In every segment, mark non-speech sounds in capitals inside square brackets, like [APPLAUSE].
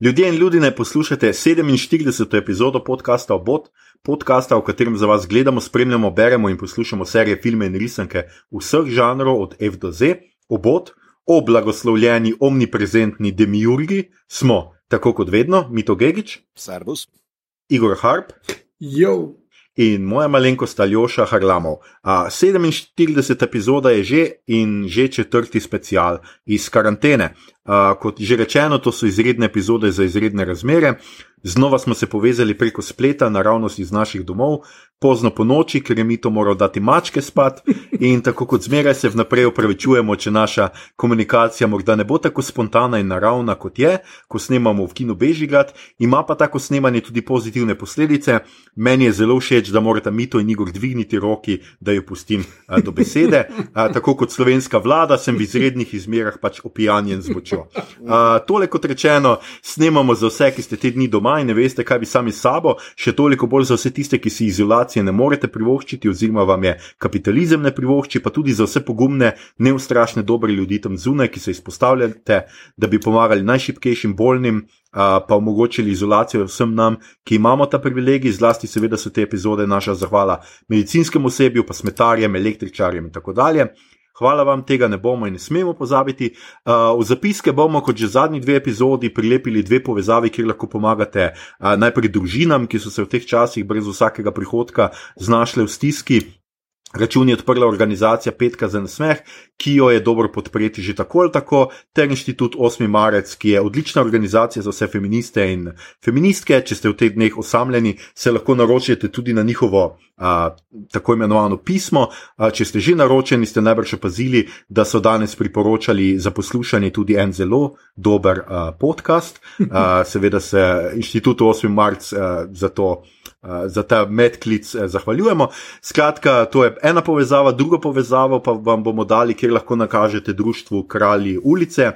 Ljudje in ljudi ne poslušate 47. epizodo podcasta Obot, podcasta, v katerem za vas gledamo, spremljamo, beremo in poslušamo serije, filme in risanke vseh žanrov od F do Z. Obot, o blagoslovljeni, omniprezentni demiurgi smo, tako kot vedno, Mito Gigič, Servus. Igor Harp Jo, in moja malenkost Aljoša Harlamov. A, 47. epizoda je že in že četrti special iz karantene. A, kot že rečeno, to so izredne epizode za izredne razmere. Znova smo se povezali preko spleta, naravnost iz naših domov, pozno po noči, ker je mi to moral dati mačke spat. In tako kot zmeraj se vnaprej opravičujemo, če naša komunikacija morda ne bo tako spontana in naravna kot je, ko snemamo v kinu Bežigrad, ima pa tako snemanje tudi pozitivne posledice. Meni je zelo všeč, da morata Mito in Igor dvigniti roki, da jo pustim a, do besede. A, tako kot slovenska vlada, sem v izrednih izmerah pač opijanjen z močjo. A, tole kot rečeno, snemamo za vse, ki ste te dni doma in ne veste, kaj bi sami sabo, še toliko bolj za vse tiste, ki si izolacije ne morete privoščiti, oziroma vam je kapitalizem ne privošči, pa tudi za vse pogumne, neustrašne, dobre ljudi tam zunaj, ki se izpostavljate, da bi pomagali najšipkejšim, bolnim. Pa omogočili izolacijo vsem nam, ki imamo ta privilegij, zlasti, seveda, so te epizode naša zahvala medicinskemu osebju, pa smetarjem, električarjem in tako dalje. Hvala vam, tega ne bomo in ne smemo pozabiti. Uh, v zapiske bomo, kot že zadnji dve epizodi, prilepili dve povezavi, kjer lahko pomagate uh, najprej družinam, ki so se v teh časih brez vsakega prihodka znašle v stiski. Račun je odprla organizacija Petka za nasmeh, ki jo je dobro podpreti že tako ali tako, ter inštitut 8. marec, ki je odlična organizacija za vse feministe in feministke. Če ste v teh dneh osamljeni, se lahko naročite tudi na njihovo a, tako imenovano pismo. A, če ste že naročeni, ste najbrž opazili, da so danes priporočali za poslušanje tudi en zelo dober a, podcast. A, seveda se inštitutu 8. marec a, za to. Za ta medklic zahvaljujemo. Skratka, to je ena povezava, druga povezava pa vam bomo dali, kjer lahko nakažete društvu Kralji ulice.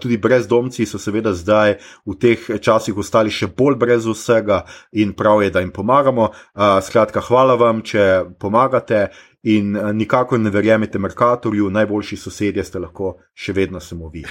Tudi brezdomci so seveda zdaj v teh časih ostali še bolj brez vsega in prav je, da jim pomagamo. Skratka, hvala vam, če pomagate in nikakor ne verjemite Merkatorju, najboljši sosedje ste lahko še vedno samo vi.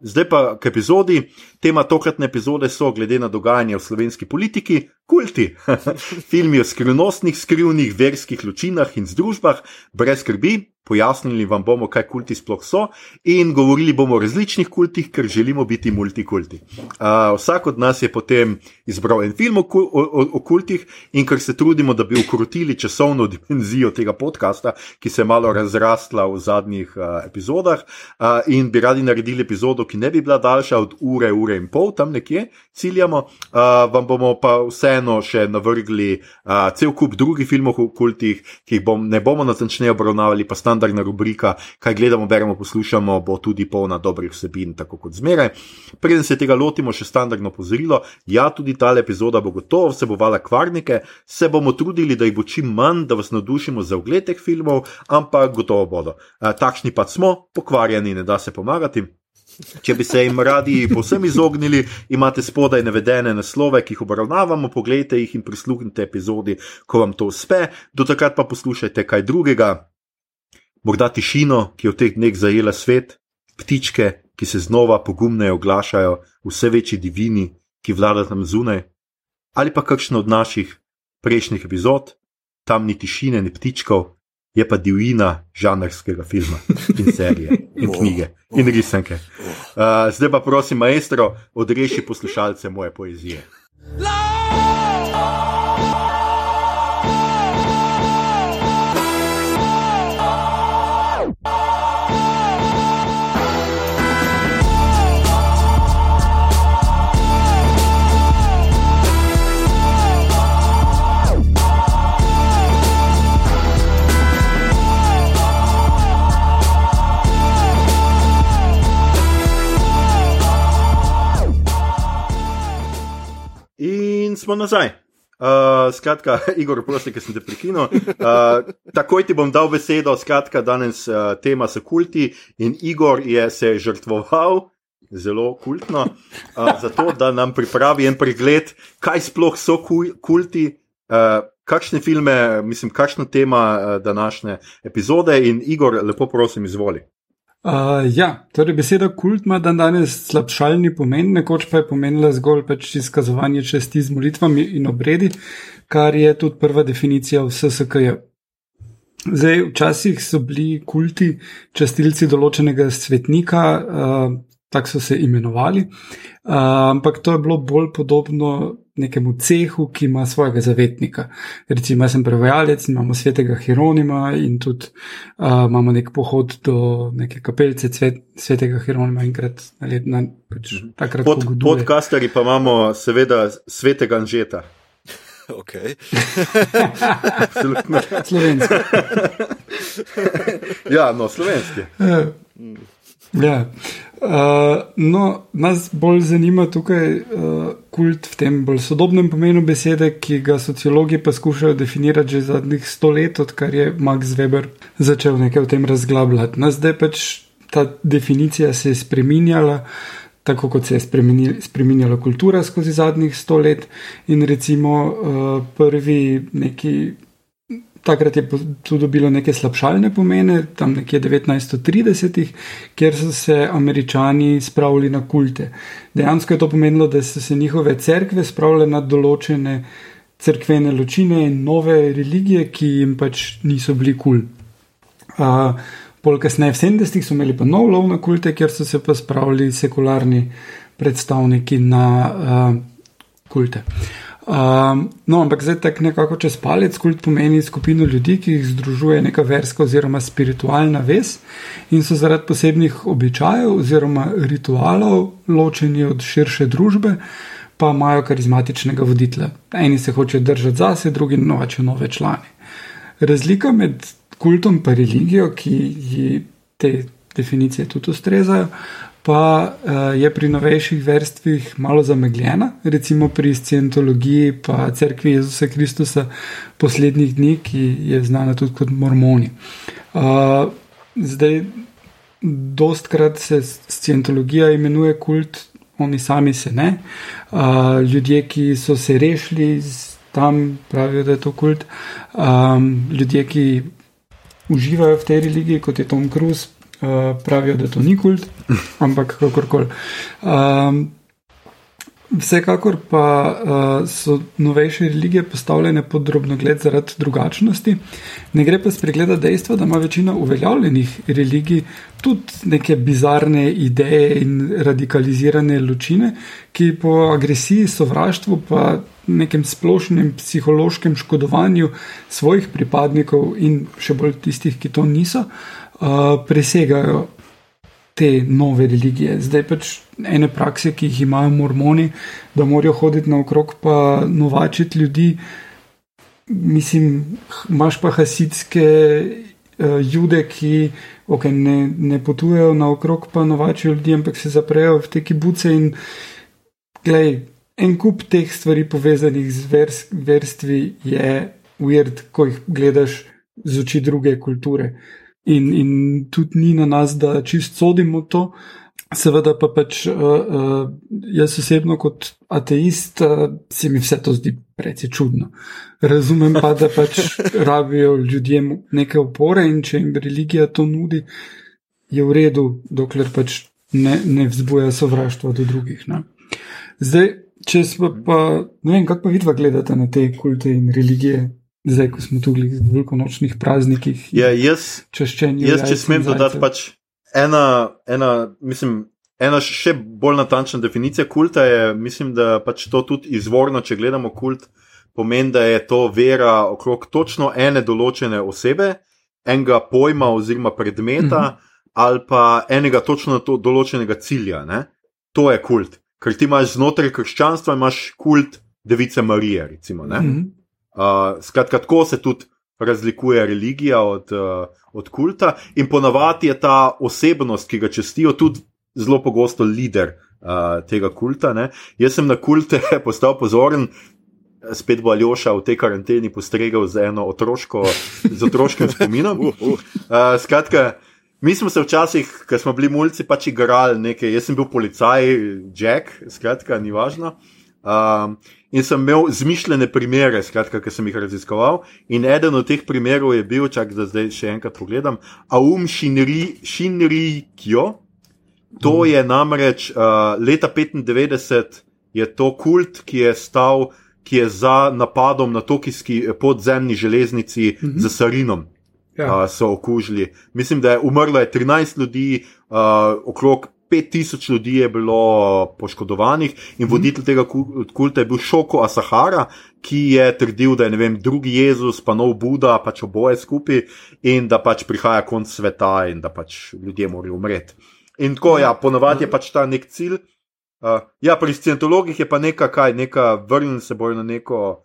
Zdaj pa k epizodi. Tema tokratne epizode so, glede na dogajanje v slovenski politiki, kulti. [LAUGHS] Filmi o skrivnostnih, skrivnih verskih ločinah in združbah, brez skrbi. Pojasnili vam bomo, kaj kulti sploh so, in govorili bomo o različnih kultih, ker želimo biti multikulti. Uh, vsak od nas je potem izbral en film o, o, o kultih, in ker se trudimo, da bi ukrotili časovno [LAUGHS] dimenzijo tega podcasta, ki se je malo razrastla v zadnjih uh, epizodah, uh, in bi radi naredili epizodo, ki ne bi bila daljša od ure, ure in pol, tam nekje ciljamo, uh, vam bomo pa vseeno še navrgli uh, cel kup drugih filmov o kultih, ki jih bom, ne bomo natančneje obravnavali, pa standardna rubrika, kaj gledamo, beremo, poslušamo, bo tudi polna dobrih vsebin, tako kot zmeraj. Preden se tega lotimo, še standardno pozorilo, ja, tudi ta epizoda bo gotovo vsebovala kvarnike, se bomo trudili, da jih bo čim manj, da vas navdušimo za ogled teh filmov, ampak gotovo bodo. Uh, takšni pa smo, pokvarjeni, ne da se pomagati. Če bi se jim radi povsem izognili, imate spodaj navedene naslove, ki jih obravnavamo, pogledajte jih in prisluhnite epizodi, ko vam to uspe, do takrat pa poslušajte kaj drugega. Morda tišino, ki je v teh dneh zajela svet, ptičke, ki se znova pogumneje oglašajo, vse večji divini, ki vladajo tam zunaj, ali pa kakšno od naših prejšnjih epizod, tam ni tišine, ni ptičkov, je pa divjina žanrskega filma in serije in knjige in risanke. Uh, zdaj pa prosim, maestro, odreši poslušalce moje poezije. In smo nazaj. Uh, skratka, [LAUGHS] Igor, prosim, ker sem te prekinil. Uh, takoj ti bom dal besedo. Skratka, danes uh, tema so kulti in Igor je se žrtvoval, zelo kultno, uh, zato da nam pripravi en pregled, kaj sploh so kul kulti, uh, kakšne filme, mislim, kakšna tema uh, današnje epizode. In Igor, lepo prosim, izvoli. Uh, ja, torej beseda kult ima dan danes slabšalni pomen, nekoč pa je pomenila zgolj pač izkazovanje česti z molitvami in obredi, kar je tudi prva definicija v SSKJ. Zdaj, včasih so bili kulti častilci določenega svetnika, uh, tako so se imenovali, uh, ampak to je bilo bolj podobno nekemu cehu, ki ima svojega zavetnika. Recimo, jaz sem prevajalec, imamo svetega Hieronima in tudi uh, imamo nek pohod do neke kapelce cvet, svetega Hieronima enkrat na let. Na, pač, Pod, podcasteri pa imamo seveda svetega Anžeta. [LAUGHS] Okay. [LAUGHS] slovenski. [LAUGHS] ja, no, slovenski. Ja. Uh, no, nas bolj zanima tukaj uh, kult v tem bolj sodobnem pomenu besede, ki ga sociologi poskušajo definirati že zadnjih sto let, odkar je Max Weber začel nekaj o tem razglabljati. Nas zdaj pač ta definicija se je spreminjala, tako kot se je spreminjala kultura skozi zadnjih sto let in recimo uh, prvi neki takrat je tudi dobilo neke slabšalne pomene, tam nekje 1930-ih, kjer so se američani spravili na kulte. Dejansko je to pomenilo, da so se njihove cerkve spravile na določene cerkvene ločine in nove religije, ki jim pač niso bili kul. Uh, pol kasneje v 70-ih so imeli pa nov lov na kulte, kjer so se pa spravili sekularni predstavniki na uh, kulte. Uh, Um, no, ampak zdaj tako nekako čez palec kult pomeni skupino ljudi, ki jih združuje neka verska oziroma spiritualna vez in so zaradi posebnih običajev oziroma ritualov ločeni od širše družbe, pa imajo karizmatičnega voditelja. Eni se hočejo držati zase, drugi novačijo nove člane. Razlika med kultom in religijo, ki ji te definicije tudi ustrezajo, pa uh, je pri novejših verstvih malo zamegljena, recimo pri scientologiji, pa crkvi Jezusa Kristusa poslednjih dni, ki je znana tudi kot mormoni. Uh, zdaj, dostkrat se scientologija imenuje kult, oni sami se ne. Uh, ljudje, ki so se rešili tam, pravijo, da je to kult. Ljudje, ki uživajo v tej religiji, kot je Tom Cruise, uh, pravijo, da to ni kult, [LAUGHS] ampak kakorkoli. Um, vsekakor pa uh, so novejše religije postavljene pod drobno gled zaradi drugačnosti. Ne gre pa spregledati dejstva, da ima večina uveljavljenih religij tudi neke bizarne ideje in radikalizirane ločine, ki po agresiji, sovraštvu pa nekem splošnem psihološkem škodovanju svojih pripadnikov in še bolj tistih, ki to niso, uh, presegajo te nove religije. Zdaj pač ene prakse, ki jih imajo mormoni, da morajo hoditi naokrog pa novačiti ljudi. Mislim, imaš pa hasidske uh, jude, ki okay, ne, ne potujejo naokrog pa novačijo ljudi, ampak se zaprejo v te kibuce in glej, en kup teh stvari povezanih z vers, verstvi je weird, ko jih gledaš z oči druge kulture. In, in tudi ni na nas, da čist sodimo to. Seveda pa pač uh, uh, jaz osebno kot ateist uh, se mi vse to zdi precej čudno. Razumem pa, da pač [LAUGHS] rabijo ljudje neke opore in če jim religija to nudi, je v redu, dokler pač ne, ne vzbuja sovraštva do drugih. Ne. Zdaj, če smo pa, ne vem, kako pa vidva gledate na te kulte in religije, zdaj, ko smo tu v velikonočnih praznikih. Ja, jaz, jaz če smem dodati, pač ena, ena, mislim, ena še bolj natančna definicija kulta je, mislim, da pač to tudi izvorno, če gledamo kult, pomeni, da je to vera okrog točno ene določene osebe, enega pojma oziroma predmeta. Mhm. Ali pa enega točno to določenega cilja, ne? to je kult. Ker ti imaš znotraj krščanstva, imaš kult Device Marije. Recimo, mm -hmm. Uh, skratka, tako se tudi razlikuje religija od, uh, od kulta, in ponavadi je ta osebnost, ki ga čestijo, tudi zelo pogosto voditelj uh, tega kulta. Ne. Jaz sem na kulte [LAUGHS] postal pozoren. Spet bo Aljoša v tej karanteni postregel z eno otroško, z otroškim [LAUGHS] spominom. Uh, skratka, mi smo se včasih, ko smo bili mulci, pač igrali nekaj. Jaz sem bil policaj, Jack, skratka, ni važno. Um, in sem imel zmišljene primere, skratka, ki sem jih raziskoval. In eden od teh primerov je bil, čak da zdaj še enkrat pogledam, Aum Shinri Kyo. To mm. je namreč uh, leta 95, je to kult, ki je stal, ki je za napadom na tokijski podzemni železnici mm -hmm. z Sarinom. Ja. Uh, so okužili. Mislim, da je umrlo je 13 ljudi, uh, okrog 5000 ljudi je bilo poškodovanih in mhm. voditelj tega kulta je bil Šoko Asahara, ki je trdil, da je vem, drugi Jezus, pa nov Buda, pač oboje skupaj in da pač prihaja konc sveta in da pač ljudje morajo umreti. In tako, ja, ponovadi je pač ta nek cilj. Uh, ja, pri scientologih je pa neka kaj, neka vrnil se bojo na neko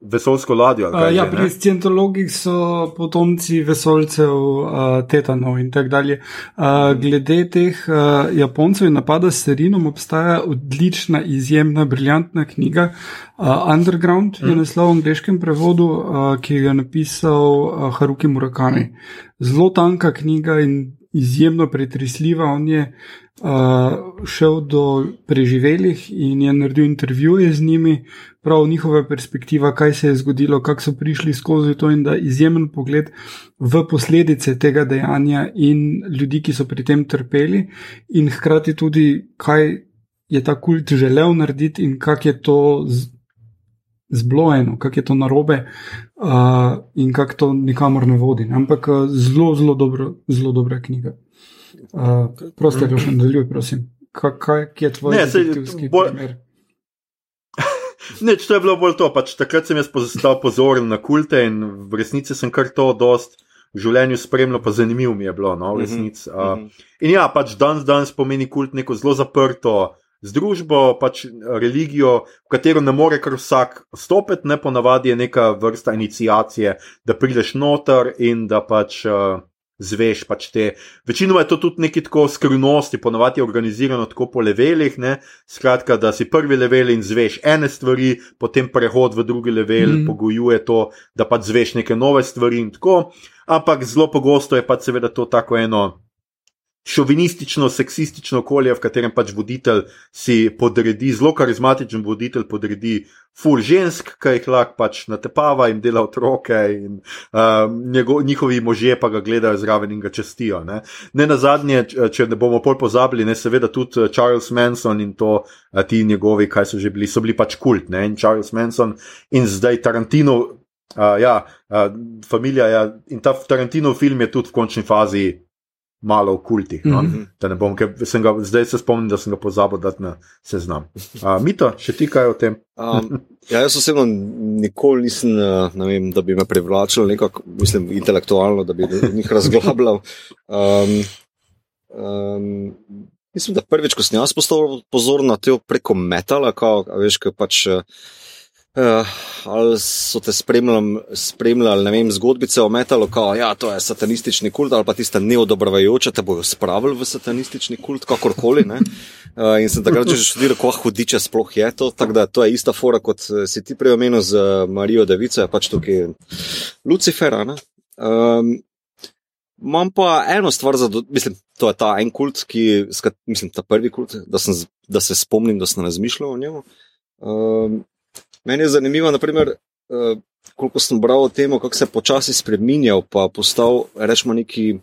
vesolsko ladjo. Uh, ja, pri scientologih so potomci vesolcev, uh, tetanov in tako dalje. Uh, glede teh uh, Japoncev in napada s serinom obstaja odlična, izjemna, briljantna knjiga. Uh, Underground mm. je naslov v angliškem prevodu, uh, ki ga je napisal uh, Haruki Murakami. Zelo tanka knjiga in izjemno pretresljiva. On je uh, šel do preživelih in je naredil intervjuje z njimi, prav njihova perspektiva, kaj se je zgodilo, kako so prišli skozi to in da izjemen pogled v posledice tega dejanja in ljudi, ki so pri tem trpeli, in hkrati tudi, kaj je ta kult želel narediti in kako je to. Zblojeno, kako je to narobe uh, in kako to nikamor ne vodi. Ampak zelo, zelo, dobro, zelo dobra knjiga. Uh, prosti, da še nadaljuj, prosim. Kaj, kaj je tvoj detektivski boj... primer? [LAUGHS] Neč, to je bilo bolj to. Pač, takrat sem jaz postal pozoren na kulte in v resnici sem kar to dost v življenju spremljal, pa zanimivo mi je bilo. No, uh -huh, uh, in ja, pač danes dan pomeni kult neko zelo zaprto združbo, pač religijo, v katero ne more kar vsak stopiti, ne ponavadi je neka vrsta inicijacije, da prideš noter in da pač. Uh, zveš. Pač te, večinoma je to tudi neki tako skrivnosti, ponovadi je organizirano tako po levelih. Ne? Skratka, da si prvi level in zveš ene stvari, potem prehod v drugi level mm. pogojuje to, da pač zveš neke nove stvari in tako. Ampak zelo pogosto je pač seveda to tako eno šovinistično, seksistično okolje, v katerem pač voditelj si podredi, zelo karizmatičen voditelj podredi ful žensk, ki jih lahko pač natepava in dela otroke, in uh, njego, njihovi možje pa ga gledajo zraven in ga čestijo. Ne, ne na zadnje, če ne bomo pol pozabili, ne seveda tudi eh, Charles Manson in to uh, ti njegovi, kaj so že bili, so bili pač kult, ne in Charles Manson in zdaj Tarantino. Uh, ja, uh, familija, ja, in ta Tarantino film je tudi v končni fazi malo v kultih. No? Mm -hmm. bom, ga, zdaj se spomnim, da sem ga pozabil dati na seznam. Uh, Mito, še ti kaj o tem? um, ja, jaz osebno nikoli nisem, vem, da bi me privlačil, nekako, mislim, intelektualno, da bi jih razglabljal. Um, um, mislim, da prvič, ko sem jaz postal pozoren na to preko metala, kao, veš, kaj pač. Uh, Uh, ali so te spremljali, spremljali ne vem, zgodbice o metalu, da ja, to je satanistični kult, ali pa tiste neodobrovajoče, te bojo spravili v satanistični kult, kakorkoli. Uh, in sem takrat že študiral, kako hudiče sploh je to. Tako da to je ista fora, kot eh, si ti prej omenil z Marijo Devico, pač tukaj Lucifera. Um, Imam pa eno stvar za, mislim, to je ta en kult, ki, mislim, ta prvi kult, da, sem, da se spomnim, da sem razmišljal o njemu. Um, Meni je zanimivo, naprimer, uh, koliko sem bral o tem, kako se je počasi spremenjal, pa postal, rečemo, neki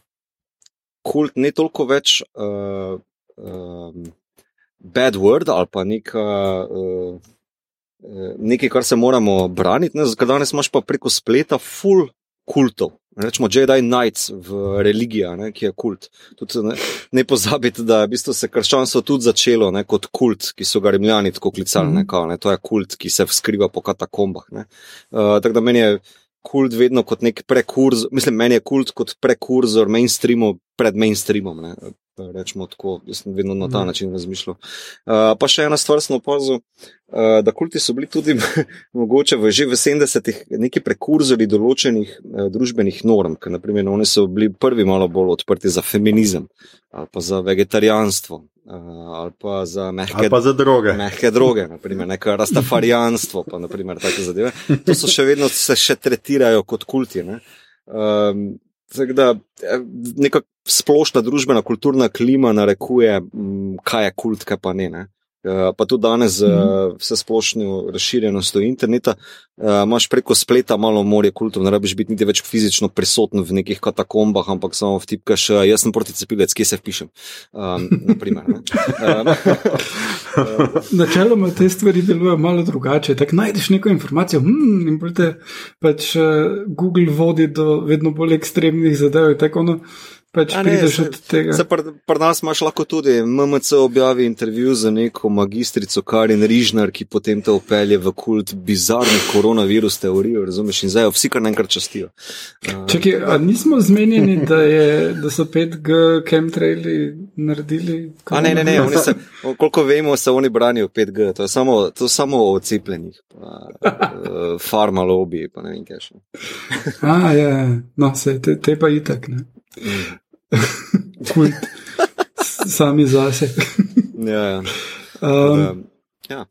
kult, ne toliko več uh, um, bad word ali pa neka, uh, nekaj, kar se moramo braniti. Danes imaš pa preko spleta full kultov. Rečemo Jedi Knights v religiji, ne, ki je kult. Tudi, ne, ne pozabite, da je v bistvu se krščanstvo tudi začelo ne, kot kult, ki so ga rimljani tako klicali. Mm -hmm. ne, ne, to je kult, ki se skriva po katakombah. Uh, tako da meni je kult vedno kot nek prekurzor, mislim, meni je kult kot prekurzor mainstreamu pred mainstreamom. Ne. Rečemo tako, jaz sem vedno na ta mm. način razmišljal. Uh, pa še ena stvar sem opazil, uh, da kulti so bili tudi [LAUGHS] mogoče v, že v 70-ih neki prekurzori določenih uh, družbenih norm, ker naprimer oni so bili prvi malo bolj odprti za feminizem ali pa za vegetarijanstvo. Uh, ali pa za mehke, ali pa za droge. Mehke droge, naprimer, neko rastafarijanstvo, pa naprimer take zadeve. To so še vedno se še tretirajo kot kulti. Ne? Um, da, neka splošna družbena kulturna klima narekuje, kaj je kult, kaj pa ne. ne. Uh, pa tudi danes z uh, vse splošno razširjenostjo interneta, uh, imaš preko spleta malo morje kultov, ne rabiš biti niti več fizično prisoten v nekih katakombah, ampak samo vtipkaš, jaz sem proti cepilec, kje se vpišem. Um, naprimer, uh, [LAUGHS] Načeloma te stvari delujejo malo drugače. Tako najdeš neko informacijo, hmm, in te pač Google vodi do vedno bolj ekstremnih zadev. Tako, no, pač ne, prideš se- od tega. Se pri pri nas imaš lahko tudi MMC objavi intervju z neko magistrico Karin Rižnar, ki potem te upelje v kult bizarnih koronavirus teorij, razumeš, in zdaj jo vsi kar naenkrat častijo. Uh, Čakaj, a nismo zmenjeni, [LAUGHS] da, je, da so 5G chemtraili naredili? A ne, ne, ne, oni se, koliko vemo, se oni branijo 5G, to je samo, to je samo o cepljenih, uh, farma lobby, pa ne vem kaj še. A, ja, ja. no, se te, te pa itak, ne. Kult. S- Sami zase. Ja, ja. Um, Um, ja.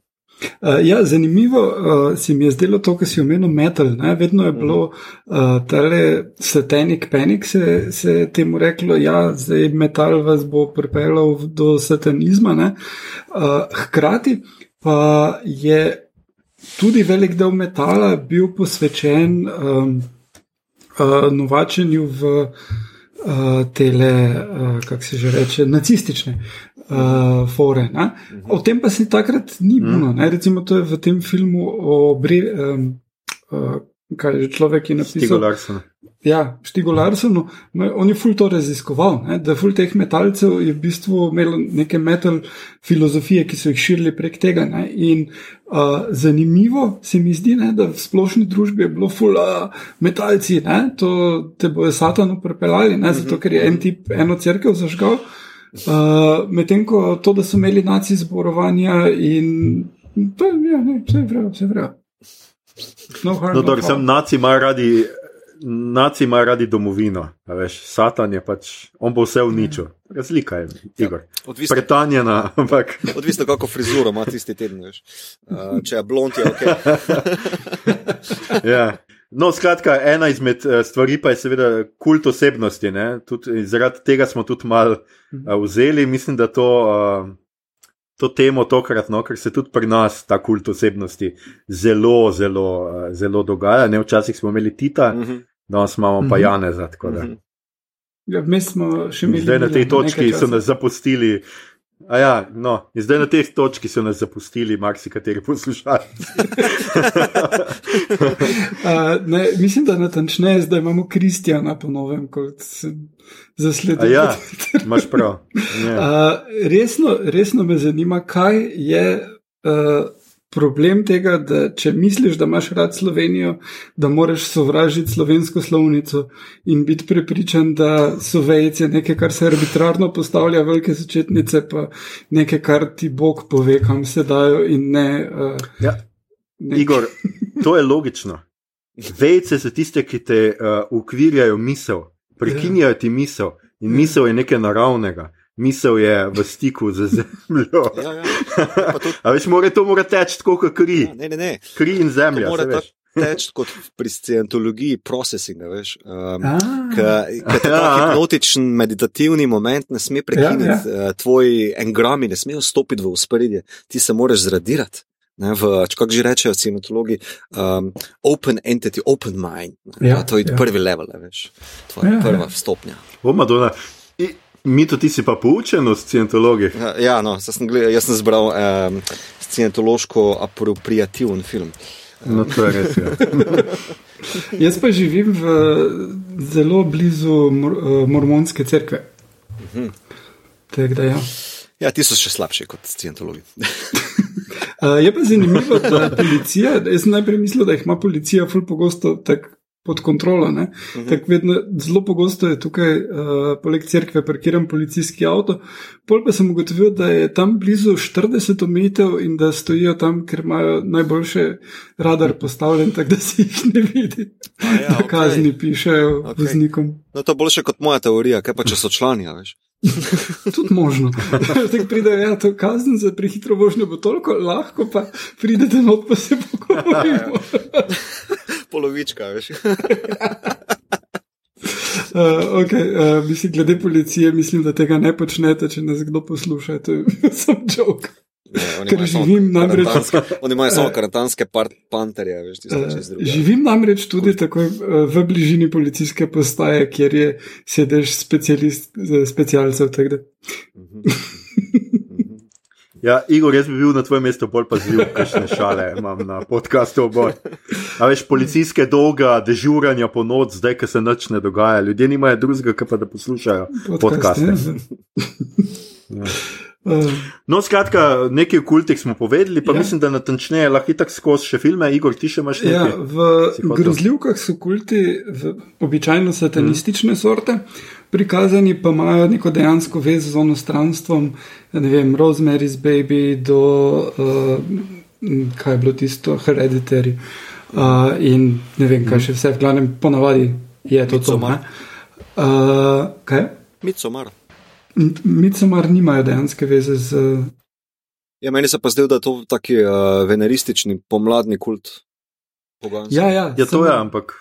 Uh, ja, zanimivo uh, se mi je zdelo to, kar si omenil, metal. Ne? Vedno je bilo uh, tale satanic panic, se, se je temu reklo, ja, zdaj metal vas bo pripeljal do satanizma. ne. Uh, hkrati pa je tudi velik del metala bil posvečen um, uh, novačenju v uh, tele, uh, kako se že reče, nacistične uh, fore. Ne? O tem pa se takrat ni bilo. ne. Recimo, to je v tem filmu o Bre, um, uh, kaj je že človek, ki je Stigo napisal. Ja, Štigo Larsonu, ma- on je ful to raziskoval, ne, da ful teh metalcev je v bistvu imel neke metal filozofije, ki so jih širili prek tega. Ne, in uh, zanimivo se mi zdi, ne, da v splošni družbi je bilo ful uh, metalci, ne, to te bojo satano prepeljali, ne, zato ker je en tip eno crkev zažgal. Uh, Medtem ko to, da so imeli naci zborovanja in pa, ja, ne, vse je vrelo, vse je vrelo. No, harm, No, no dobro, foul. sem naci imajo radi. Naci imajo radi domovino, veš, Satan je pač, on bo vse uničil. Razlika je, Igor. Odvisno, Pretanjena, [LAUGHS] ampak odvisno, kako frizuro ima tisti teden. Veš. Uh, če je blond, je ok. [LAUGHS] ja. No, skratka, ena izmed eh, stvari pa je seveda kult osebnosti. ne. Tudi, zaradi tega smo tudi malo uh, vzeli. Mislim, da to, uh, to temo tokrat, no, ker se tudi pri nas ta kult osebnosti zelo, zelo, uh, zelo dogaja. Ne, včasih smo imeli Tita, danes imamo pa Mhm. Janeza. tako da. mhm. Ja, vmes smo še imeli. Zdaj na tej točki so nas zapustili. A ja, no, in zdaj na tej točki so nas zapustili marsikateri poslušalci. [LAUGHS] Uh, ne, mislim, da natančneje zdaj imamo Kristjana po novem, kot se zasleduje. ja, imaš prav. Uh, resno, resno me zanima, kaj je uh, problem tega, da če misliš, da imaš rad Slovenijo, da moraš sovražiti slovensko slovnico in biti prepričan, da so vejce nekaj, kar se arbitrarno postavlja, velike začetnice, pa nekaj, kar ti Bog pove, kam se dajo in ne. Uh, Ja. ne Igor, to je logično. Vejce so tiste, ki te uh, ukvirjajo misel, prekinjajo ti misel. In misel je nekaj naravnega, misel je v stiku z [LAUGHS] zemljo. Ja, ja. Pa tudi, A veš, mora, to mora teči tako kot kri, ja, ne, ne, ne. kri in To zemlja. teči kot pri scientologiji processinga, veš. Um, Ah. Ker ta Ja, ja. hipnotičen meditativni moment ne sme prekiniti, ja, ja. tvoji engrami ne smejo stopiti v usporedje, ti se moraš zradirati. Ne, v, če kako že rečejo cientologi, um, open entity, open mind. Ne, Ja, ja, to je ja. ja. prvi level, ne, veš, tvoja Ja, ja, prva ja. ja. stopnja. O, Madonna. I- Mi to ti si pa poučen od scientologije. Ja, Ja, no, sem, gledal, jaz sem zbral um, scientološko apropriativen film. No, to je res. Ja. [LAUGHS] Jaz pa živim v zelo blizu mor, uh, mormonske cerkve. Tako da ja. Ja, ti so še slabši kot scientologi. Uh, [LAUGHS] je pa zanimivo, da policija, jaz sem najprej mislil, da jih ima policija ful pogosto tako pod kontrolo. Uh -huh. tak vedno, zelo pogosto je tukaj, uh, poleg cerkve, parkiran policijski avto. Pol pa sem ugotovil, da je tam blizu 40 omejitev in da stojijo tam, ker imajo najboljše radar postavljen, tako da se jih ne vidi. A ja, da okej. kazni pišejo Okej. voznikom. No, to je boljše kot moja teorija, kaj pa če so člani, veš. [LAUGHS] Tudi možno. [LAUGHS] Tako pridejo, ja, to kazen za prehitro vožnjo bo toliko lahko, pa pridete not, pa se pogovorimo. [LAUGHS] Polovička, veš. Uh, okay, uh, mislim, glede policije, mislim, da tega ne počnete, če nas kdo posluša. To je samo jok. Ker živim namreč- karantanske- Oni imajo samo [LAUGHS] Eh, karantanske panterje, veš, tiste Eh, čez druge. Živim namreč tudi tako eh, v bližini policijske postaje, kjer je sedež specialist, specialcev. tako. Mhm. Mhm. Ja, Igor, jaz bi bil na tvojem mestu bolj pazljiv, kakšne šale imam na podkastu oboj. A veš, policijske dolga, dežuranja po noč, zdaj, ko se nič ne dogaja. Ljudje nimajo drugega, kot pa da poslušajo. Podcast, Podcaste. ja. Ja. Eh, No, skratka, nekaj o kultih smo povedali, pa Ja. mislim, da natančneje lahko tako skozi še filme. Igor, ti še imaš nekaj? Ja, v grozljivkah so kulti v, običajno satanistične mm. sorte, prikazani pa imajo neko dejansko vez z onostranstvom, ne vem, Rosemary's Baby do, uh, kaj je bilo tisto, Hereditary uh, in ne vem, kaj še vse, v glavnem ponavadi je to to. Midsommar. ne. Uh, kaj? Midsommar. Midsommar nimajo dejanske veze z. Ja, meni se pa zdelo, da je to taki uh, veneristični pomladni kult. Ja, ja, Ja, to je, ampak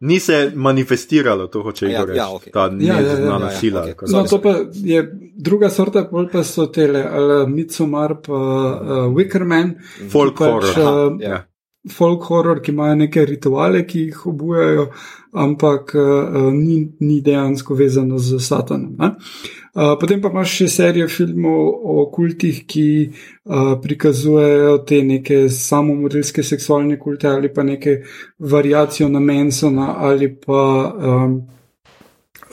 ni se manifestiralo, to hoče Ja, reči. ja, okej. Ta Ja, ja, ja, ja, ja, sila. okej. kako No, to pa je druga sorta, bolj pa so tele, ali Midsommar, pa uh, Wickerman, Folk pač, horror. uh, Ja. folk horror, ki imajo neke rituale, ki jih obujajo, ampak uh, ni, ni dejansko vezano z satanom. ne. Uh, potem pa imaš še serijo filmov o kultih, ki uh, prikazujejo te neke samomorilske seksualne kulte ali pa neke variacijo na Mansona ali pa um,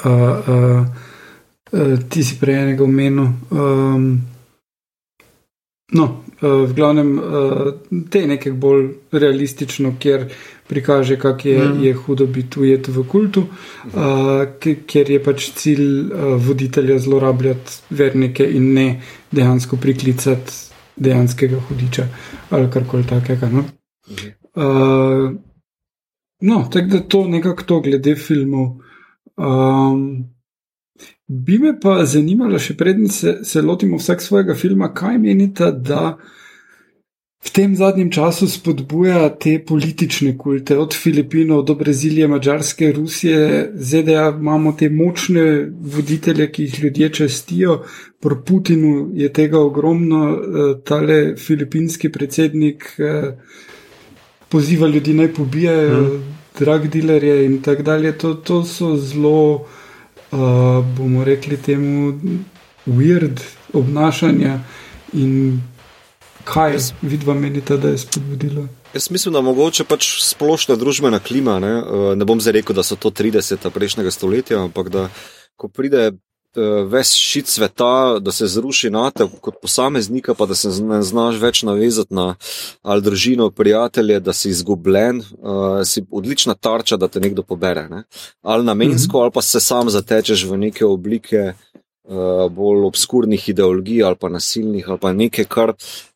uh, uh, uh, ti si prej enega omenil. Um, no, uh, v glavnem uh, te nekaj bolj realistično, kjer prikaže, kako je, mm. je hudo biti ujet v kultu, uh, ki- kjer je pač cilj uh, voditelja zlorabljati vernike in ne dejansko priklicati dejanskega hudiča ali karkoli takega. No? Uh, no, tako da to nekako to glede filmov. Um, bi me pa zanimalo, še preden se, se lotimo vsak svojega filma, kaj menite, da v tem zadnjem času spodbuja te politične kulte, od Filipinov do Brazilije, Mačarske, Rusije, ZDA imamo te močne voditelje, ki jih ljudje čestijo. Pri Putinu je tega ogromno, eh, tale filipinski predsednik eh, poziva ljudi naj pobijajo, hmm. drag dealerje in tako dalje. To, to so zelo, uh, bomo rekli, temu weird obnašanja in kaj Jaz- vidva menite, da je spodbudilo. Jaz mislim, da mogoče pač splošna družbena klima. Ne, Eh, ne bom zdaj rekel, da so to 30. prejšnjega stoletja, ampak da ko pride eh, ves šit sveta, da se zruši na te kot posameznika, pa da se ne znaš več navezati na ali družino, prijatelje, da si izgubljen, uh, si odlična tarča, da te nekdo pobere. Ne. Ali namensko, ali pa se sam zatečeš v neke oblike. Uh, bolj obskurnih ideologij ali pa nasilnih, ali pa nekaj, kar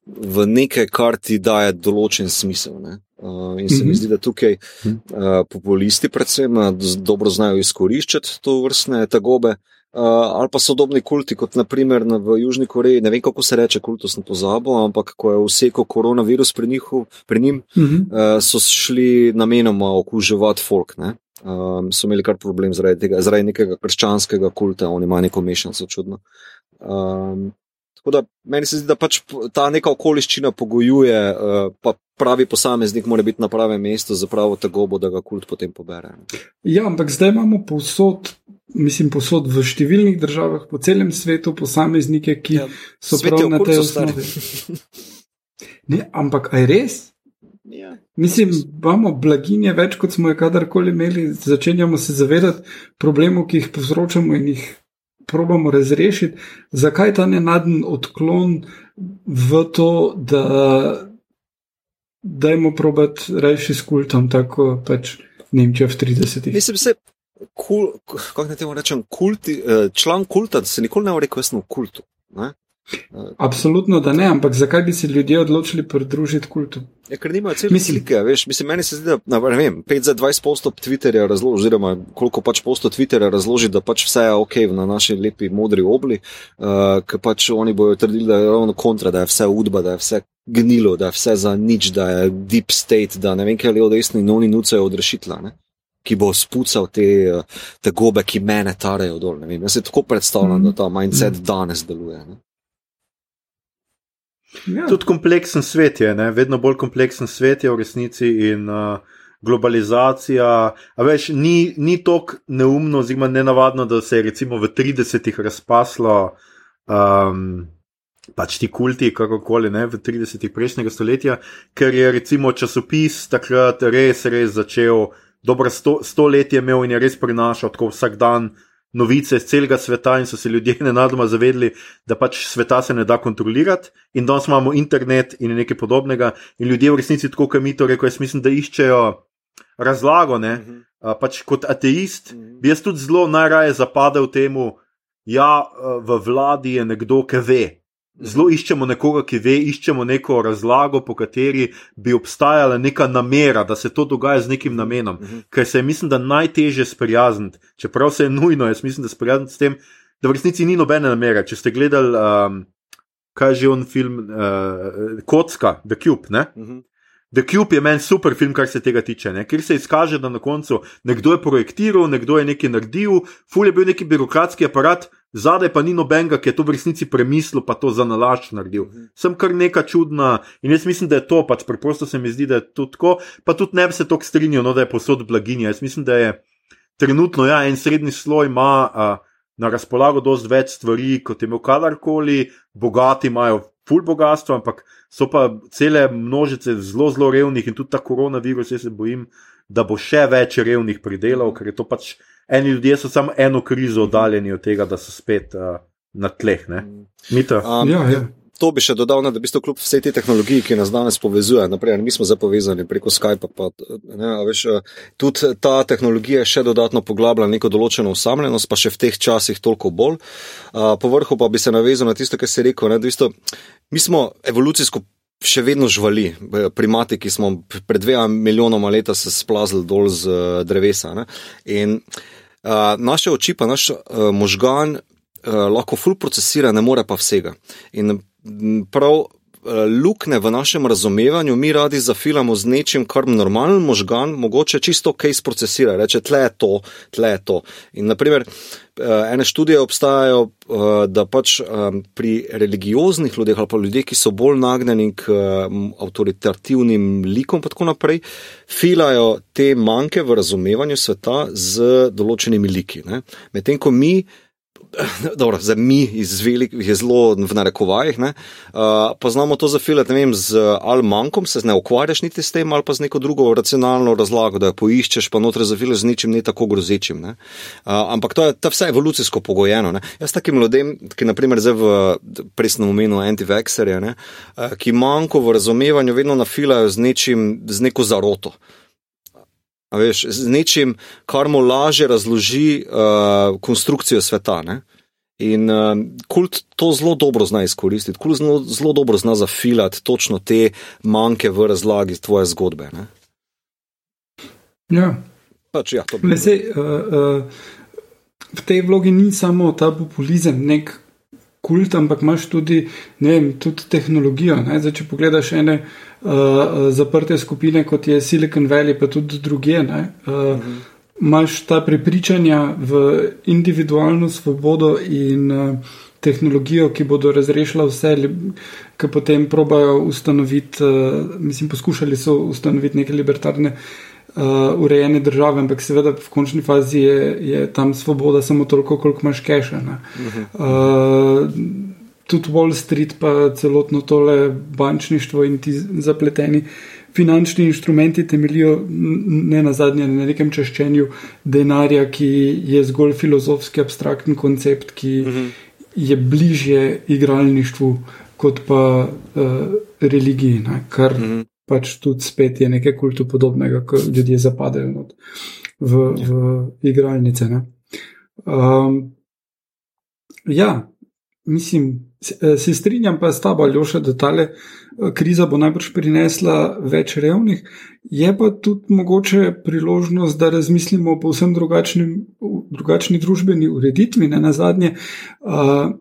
v nekaj, kar ti daje določen smisel. Ne? Uh, in se mi Mhm. zdi, da tukaj uh, populisti, predvsem, uh, dobro znajo izkoriščati to vrstne tegobe. Uh, ali pa sodobni kulti, kot naprimer na, v Južni Koreji, ne vem kako se reče, kultus na pozabo, ampak ko je vsekal koronavirus pri, njihu, pri njim, Mhm. uh, so šli namenoma okuževati folk. Ne? Um, so imeli kar problem zaradi tega, zaradi nekega krščanskega kulta, oni imajo neko mešanico čudno. Um, tako da meni se zdi, da pač ta neka okoliščina pogojuje, uh, pa pravi posameznik mora biti na pravem mestu za pravo tegobo, da ga kult potem pobere. Ja, ampak zdaj imamo povsod, mislim, povsod v številnih državah po celem svetu posameznike, ki Ja, so prav na tej osnovi. [LAUGHS] Ne, ampak aj res? Ja. Mislim, imamo blaginje več, kot smo jo kadarkoli imeli, začenjamo se zavedati problemov, ki jih povzročamo in jih probamo razrešiti. Zakaj ta nenaden odklon v to, da dajmo probati reči s kultom, tako pač Nemčija v 30-ih? Mislim, se, kul, kako naj temu rečem, kulti, eh, član kulta, da se nikoli ne bo rekel, jaz sem v kultu. Ne? Absolutno, da ne, ampak zakaj bi se ljudje odločili pridružiti kultu? Ja, ker nimajo cele Mislim- slike, veš, mislim, meni se zdi, da, na, ne vem, 5 za 20 postov Twitterja razloži, oziroma koliko pač postov Twitterja razloži, da pač vse je ok na naši lepi modri obli, uh, ker pač oni bojo trdili, da je ravno kontra, da je vse udba, da je vse gnilo, da je vse za nič, da je deep state, da ne vem, kaj je levo desni in oni nucajo odrešitla, ne? ki bo spucal te, eh, te gobe, ki mene tarejo dol. Jaz se tako predstavljam, Mhm. da ta mindset danes deluje. Ne? Ja. Tudi kompleksen svet je, ne? vedno bolj kompleksen svet je v resnici in uh, globalizacija. A veš, ni, ni tako neumno, oziroma nenavadno, da se je recimo v 30-ih razpaslo. Um, Pač ti kulti, kako koli, ne, v 30-ih prejšnjega stoletja, ker je recimo časopis takrat res, res začel, dobro sto, sto let je imel in je res prinašal tako vsak dan novice iz celega sveta in so se ljudje [LAUGHS] nenadoma zavedli, da pač sveta se ne da kontrolirati in danes imamo internet in nekaj podobnega in ljudje v resnici tako, kot mi to reko, jaz mislim, da iščejo razlago, ne, uh -huh. a, pač kot ateist, uh -huh. bi jaz tudi zelo najraje zapadel temu, ja, v vladi je nekdo, ki ve. Zelo iščemo nekoga, ki ve, iščemo neko razlago, po kateri bi obstajala neka namera, da se to dogaja z nekim namenom. Uh -huh. Ker se je, mislim, da najtežje sprijazniti, čeprav se je nujno, jaz mislim, da sprijazniti s tem, da v resnici ni nobene namere. Če ste gledali, um, kaj je že on film, uh, Kocka, The Cube. Uh -huh. The Cube je meni super film, kar se tega tiče, ne? ker se izkaže, da na koncu nekdo je projektiral, nekdo je nekaj naredil, ful je bil neki birokratski aparat zadaj pa ni nobenega, ki je to v resnici premislil, pa to za nalašč naredil. Mhm. Sem kar neka čudna in jaz mislim, da je to pač preprosto se mi zdi, da je to tako, pa tudi ne bi se tako strinjal, no, da je posod blaginja. Jaz mislim, da je trenutno ja, en srednji sloj ima a, na razpolago dosti več stvari, kot je imel kadarkoli, bogati imajo. Ful bogatstvo, ampak so pa cele množice zelo, zelo revnih, in tudi ta koronavirus, jaz se bojim, da bo še več revnih pridelal, ker je to pač eni ljudje so samo eno krizo oddaljeni od tega, da so spet uh, na tleh. Um, ja, ja. To bi še dodal, da bi to kljub vsej te tehnologiji, ki nas danes povezuje, naprimer, mi smo zdaj povezani preko Skypa, pa ne, veš, tudi ta tehnologija še dodatno poglablja neko določeno osamljenost, pa še v teh časih toliko bolj. Uh, povrhu pa bi se navezal na tisto, kar si rekel. Ne, isto, mi smo evolucijsko še vedno živali, primati, ki smo pred dvema milijonoma leta se splazili dol z drevesa. Ne, in, Uh, naše oči, pa naš uh, možgan uh, lahko ful procesira, ne more pa vsega. In prav uh, lukne v našem razumevanju mi radi zafilamo z nečim, kar normalen možgan mogoče čisto ok sprocesira. Reče, tle je to, tle je to. In naprimer, uh, ene študije obstajajo, uh, da pač pri religioznih ljudeh ali pa ljudeh, ki so bolj nagnjeni k avtoritativnim likom, pa tako naprej, filajo te manjke v razumevanju sveta z določenimi liki. Medtem ko mi [LAUGHS] dobro, za mi iz velikih je zelo v narekovajih, ne, uh, pa znamo to zafilati, ne vem, z ali manjkom se ne ukvarjaš niti s tem, ali pa z neko drugo racionalno razlago, da jo poiščeš, pa notre zafilaš z ničim ne tako grozečim. Ne. Uh, ampak to je ta vse evolucijsko pogojeno. Ne. Jaz takim ljudem, ki naprimer zdaj v presnem omenu antivexerje, ne, uh, ki manjko v razumevanju vedno nafilajo z nečim, z neko zaroto. Veš, z nečim, kar mu lažje razloži uh, konstrukcijo sveta. Ne? In uh, kult to zelo dobro zna izkoristiti, kult zelo, zelo dobro zna zafilati točno te manjke v razlagi tvoje zgodbe. Ne? Ja. Pač, ja, bi... Sej, uh, uh, v tej vlogi ni samo ta populizem, nek kult, ampak imaš tudi, vem, tudi tehnologijo. Zdaj, če pogledaš ene uh, zaprte skupine, kot je Silicon Valley, pa tudi druge, ne, uh, mhm. imaš ta prepričanja v individualno svobodo in uh, tehnologijo, ki bodo razrešila vse, ki potem probajo ustanoviti, uh, mislim, poskušali so ustanoviti neke libertarne uh, urejene države, ampak seveda v končni fazi je, je tam svoboda samo toliko, koliko imaš keša. Uh, tudi Wall Street, pa celotno tole bančništvo in ti zapleteni finančni inštrumenti temeljijo ne na zadnje na nekem čaščenju denarja, ki je zgolj filozofski, abstraktni koncept, ki uh -huh. je bližje igralništvu kot pa uh, religiji. Ne, kar, uh -huh pač tudi spet je nekaj kultu podobnega, ko ljudje zapadajo v, v igralnice. Um, ja, mislim, se, se strinjam pa s tabo, Aljoša, da ta eh, kriza bo najbrž prinesla več revnih, je pa tudi mogoče priložnost, da razmislimo o povsem drugačni družbeni ureditvi. Ne na zadnje, uh,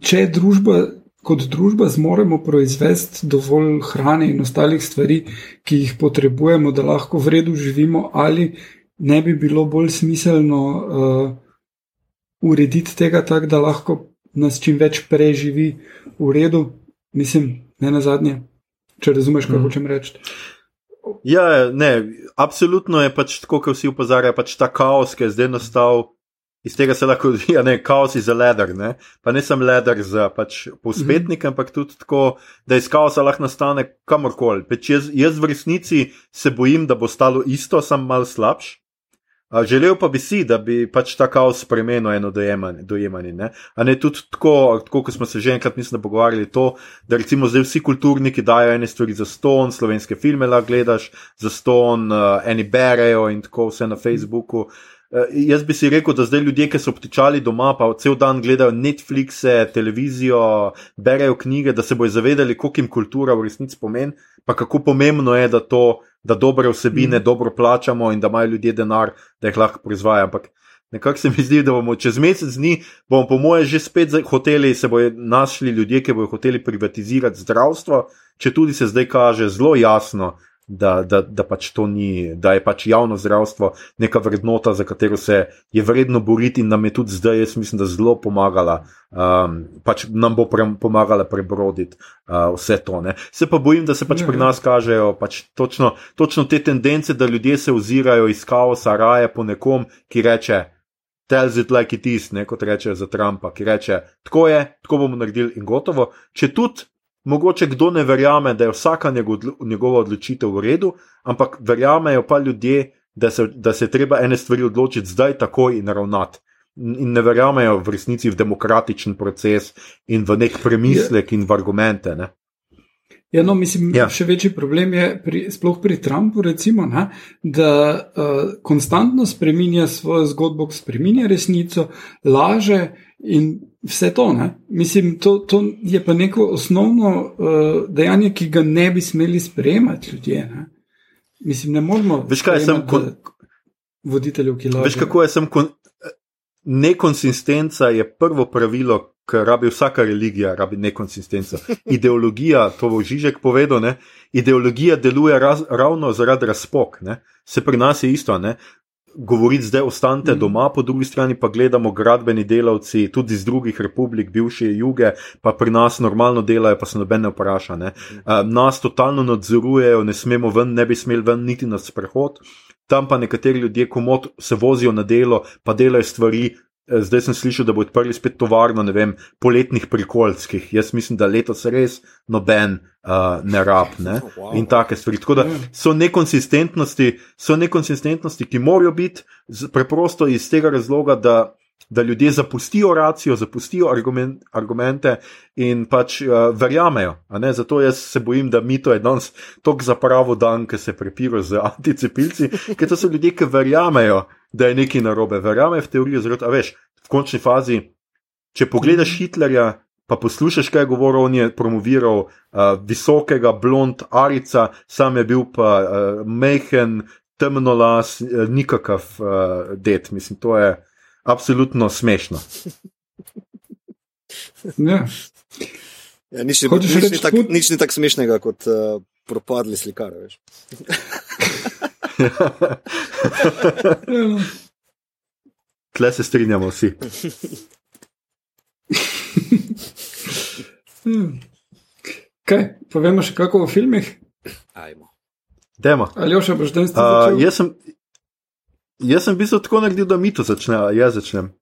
če je družba kot družba zmoremo proizvesti dovolj hrane in ostalih stvari, ki jih potrebujemo, da lahko v redu živimo, ali ne bi bilo bolj smiselno uh, urediti tega tako, da lahko nas čim več preživi v redu, mislim, ne na zadnje, če razumeš, kaj mm. hočem reči. Ja, ne, absolutno je pač tako, kot vsi upozarjajo, pač ta kaos, ki je zdaj nastal. Iz tega se lahko zdi, da je kaos za leder, ne? pa ne samo leder za pač povspetnike, mm -hmm. ampak tudi tako, da iz kaosa lahko nastane kamorkoli. Jaz, jaz v resnici se bojim, da bo stalo isto, samo malo slabš. Želel pa bi si, da bi pač ta kaos spremenil eno dojemanje. dojemanje ne? A ne tudi tako, tako, kot smo se že enkrat, mislim, pogovarjali, to, da recimo zdaj vsi kulturniki dajo ene stvari za ston, slovenske filme lahko gledaš za ston, uh, eni berejo in tako vse na Facebooku. Uh, Uh, jaz bi si rekel, da zdaj ljudje, ki so obtičali doma, pa cel dan gledajo Netflixe, televizijo, berejo knjige, da se bojo zavedali, koliko jim kultura v resnici pomeni, pa kako pomembno je, da to, da dobre vsebine mm. dobro plačamo in da imajo ljudje denar, da jih lahko proizvajajo. Ampak nekako se mi zdi, da bomo čez mesec dni, bomo po moje že spet hoteli, se bojo našli ljudje, ki bojo hoteli privatizirati zdravstvo, če tudi se zdaj kaže zelo jasno da, da, da pač to ni, da je pač javno zdravstvo neka vrednota, za katero se je vredno boriti in nam je tudi zdaj, jaz mislim, da zelo pomagala, um, pač nam bo pre, pomagala prebroditi uh, vse to. Ne. Se pa bojim, da se pač pri ja. nas kažejo pač točno, točno te tendence, da ljudje se ozirajo iz kaosa raje po nekom, ki reče. Tells it like it is, ne, kot reče za Trumpa, ki reče: Tako je, tako bomo naredili in gotovo. Če tudi Mogoče kdo ne verjame, da je vsaka njegova odločitev v redu, ampak verjamejo pa ljudje, da se, da se treba ene stvari odločiti zdaj, takoj in ravnati. In ne verjamejo v resnici v demokratičen proces in v nek premislek in v argumente. Ne? Ja, no, mislim, ja. še večji problem je, pri, sploh pri Trumpu, recimo, ne, da uh, konstantno spremenja svojo zgodbo, spremenja resnico, laže in vse to. Ne? Mislim, to, to je pa neko osnovno uh, dejanje, ki ga ne bi smeli sprejemati ljudje. Ne? Mislim, ne moramo. Veš, kaj sem kot voditelj, ki laže. Veš, kako je sem kon... nekonsistenca, je prvo pravilo. Ker rabi vsaka religija, rabi nekonsistenco. Ideologija, to bo Žižek povedal, ne? ideologija deluje raz, ravno zaradi razpok. Ne? Se pri nas je isto. Ne? govoriti, zdaj ostanite mm. doma, po drugi strani pa gledamo gradbeni delavci, tudi iz drugih republik, bivše juge, pa pri nas normalno delajo, pa se nobene vpraša. Ne. Uh, nas totalno nadzorujejo, ne smemo ven, ne bi smeli ven niti na sprehod. Tam pa nekateri ljudje, komod se vozijo na delo, pa delajo stvari, zdaj sem slišal, da bo odprli spet tovarno, vem, poletnih prikolskih. Jaz mislim, da letos res noben uh, ne rab ne? In take stvari. Tako da so nekonsistentnosti, so nekonsistentnosti, ki morajo biti preprosto iz tega razloga, da. Da ljudje zapustijo racijo, zapustijo argument, argumente in pač uh, verjamejo. Zato jaz se bojim, da mi to je danes tako za pravo dan, ki se prepirajo z anticepilci, ker to so ljudje, ki verjamejo, da je nekaj narobe. Verjame v teorijo, zelo veš, v končni fazi. Če pogledaš Hitlerja, pa poslušaš, kaj je govoril, on je promoviral uh, visokega blond arica, sam je bil pa uh, mehen, temno las, uh, nikakav uh, det. Mislim, to je absolutno smešno. [LAUGHS] Ja. Ja, nič, nič, nič, tak, nič ni tako smešnega kot uh, propadli slikar. [LAUGHS] Tle se strinjamo vsi. [LAUGHS] Kaj, povemo še kako o filmih? Ajmo. Demo. Ali še boš danes uh, jaz, sem, jaz sem bil tako nekdo, da mi to začne, jaz začnem.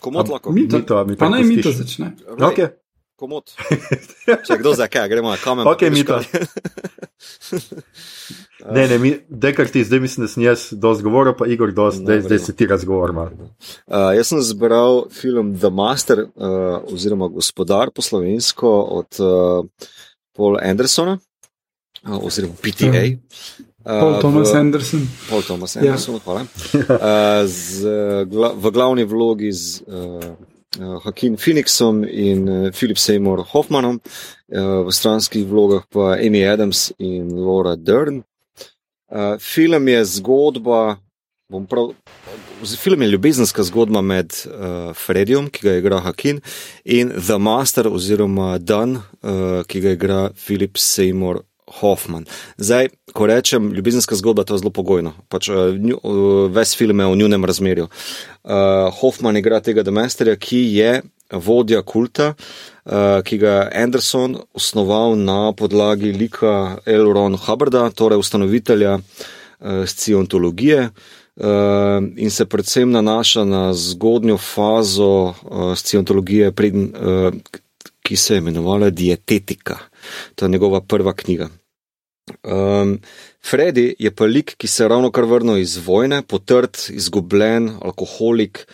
Komod lahko. Mito, mito, mito, pa naj mi to začne. Okay. Komod. [LAUGHS] Če kdo za kaj, gremo na kamen. Ok, mito. [LAUGHS] Ne, ne, mi, dekar ti zdaj mislim, da sem jaz dosti govoril, pa Igor dosti, zdaj, zdaj se ti razgovarjam. Uh, jaz sem zbral film The Master, uh, oziroma Gospodar po slovensko od uh, Paula Andersona, oziroma PTA. Paul Thomas v, Anderson. Paul Thomas. Anderson, ja. hvala. Uh, z, gla, v glavni vlogi z uh, uh, Hakim Phoenixom in uh, Philip Seymour Hoffmanom, uh, v stranskih vlogah pa Amy Adams in Laura Dern. Uh, film je zgodba, prav, film je ljubezenska zgodba med uh, Fredijom, ki ga igra Hakin, in The Master, oziroma Dan, uh, ki ga igra Philip Seymour Hoffman. Zdaj, ko rečem ljubezenska zgodba, to je zelo pogojno. Pač, uh, uh, ves film je v njunem razmerju. Uh, Hoffman igra tega The Masterja, ki je vodja kulta, uh, ki ga je Anderson osnoval na podlagi lika L. Ron Hubbarda, torej ustanovitelja uh, scientologije. Uh, in se predvsem nanaša na zgodnjo fazo uh, scientologije, preden, uh, ki se je imenovala Dietetika. To je njegova prva knjiga. Um, Freddy je pa lik, ki se je ravno kar vrnil iz vojne, potrt, izgubljen, alkoholik,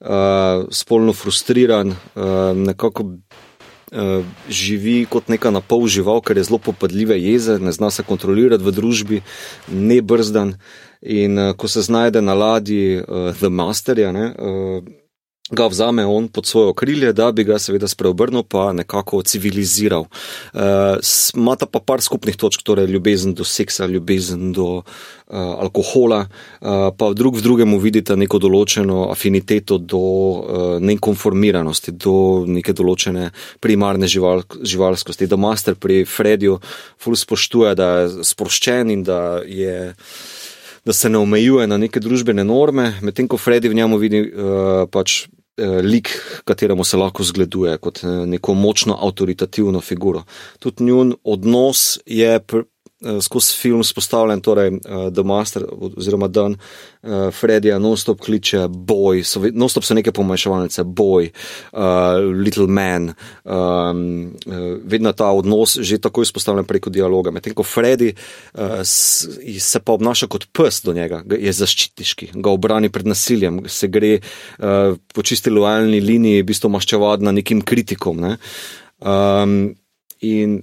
uh, spolno frustriran, uh, nekako uh, živi kot neka napol žival, ker je zelo popadljive jeze, ne zna se kontrolirati v družbi, ne brzdan. In uh, ko se znajde na ladji uh, The Masterja, ne, uh, ga vzame on pod svoje okrilje, da bi ga seveda spreobrnil, pa nekako civiliziral. Uh, pa par skupnih točk, torej ljubezen do seksa, ljubezen do uh, alkohola, uh, pa drug v drugemu vidite neko določeno afiniteto do uh, nekonformiranosti, do neke določene primarne žival, živalskosti. Da master pri Fredju ful spoštuje, da je sproščen in da je da se ne omejuje na neke družbene norme, medtem ko Freddy v njemu vidi uh, pač Eh, lik, kateremu se lahko zgleduje kot eh, neko močno avtoritativno figuro. Tudi njun odnos je Eh, skozi film spostavljen, torej uh, The Master oziroma Dan uh, Freddyja, non-stop kliče boj, non-stop so neke pomanjševalnice, boj, uh, little man, um, uh, vedno ta odnos že tako izpostavljen preko dialoga. Medtem ko Freddy uh, se pa obnaša kot pes do njega, je zaščitiški, ga obrani pred nasiljem, se gre uh, po čisti lojalni liniji, v bistvu maščevad na nekim kritikom. Ne? Um, in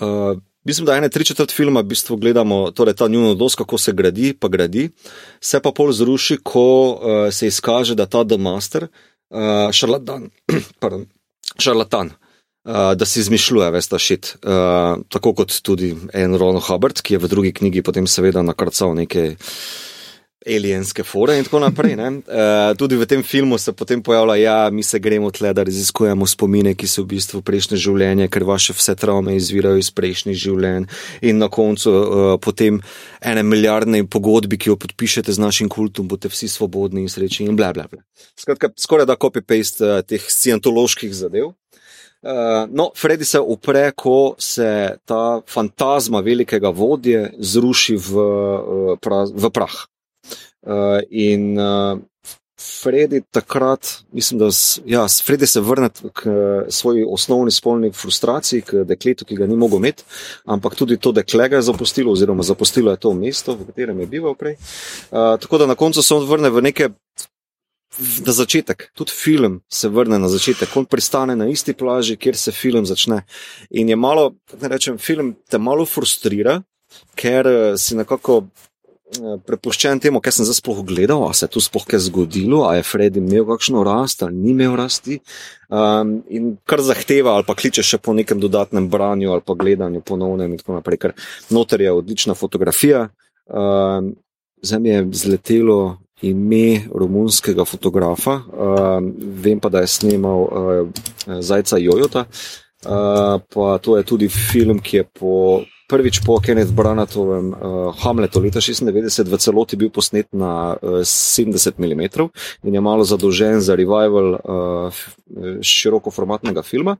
uh, Mislim, da ene tri četrt filma v bistvu gledamo, torej ta njuno odnos, kako se gradi, pa gradi, se pa pol zruši, ko uh, se izkaže, da ta The Master, uh, šarlatan, [CLEARS THROAT] pardon, šarlatan. Uh, da si izmišljuje, veš, ta šit. Uh, tako kot tudi en Ron Hubbard, ki je v drugi knjigi potem seveda nakrcal nekaj alienske fore in tako naprej. E, [LAUGHS] tudi v tem filmu se potem pojavlja, da ja, mi se gremo tle, da raziskujemo spomine, ki so v bistvu prejšnje življenje, ker vaše vse travme izvirajo iz prejšnjih življenj. In na koncu e, potem ene milijardne pogodbi, ki jo podpišete z našim kultom, boste vsi svobodni in srečni in bla bla bla. Skratka, skoraj da copy-paste uh, teh scientoloških zadev. Uh, no, Freddy se upre, ko se ta fantazma velikega vodje zruši v, uh, pra, v prah. Uh, in uh, Freddy takrat, mislim, da ja, Freddy se vrne k svoji osnovni spolni frustraciji, k dekletu, ki ga ni mogel imeti, ampak tudi to dekle ga je zapustilo, oziroma zapustilo je to mesto, v katerem je bival prej. Uh, tako da na koncu se on vrne v neke. Na začetek, tudi film se vrne na začetek, on pristane na isti plaži, kjer se film začne. In je malo, da rečem, film te malo frustrira, ker si nekako Eh, prepuščen temu, kaj sem zdaj sploh gledal, ali se je tu sploh kaj zgodilo, ali je Freddy imel kakšno rast ali ni imel rasti. Um, in kar zahteva, ali pa kliče še po nekem dodatnem branju ali pa gledanju ponovnem in tako naprej, ker noter je odlična fotografija. Um, zdaj mi je zletelo ime romunskega fotografa, um, vem pa, da je snimal uh, Zajca Jojota. Uh, pa to je tudi film, ki je po prvič po Kenneth Branatovem uh, Hamletu leta 96 v celoti bil posnet na uh, 70 mm in je malo zadolžen za revival uh, širokoformatnega filma.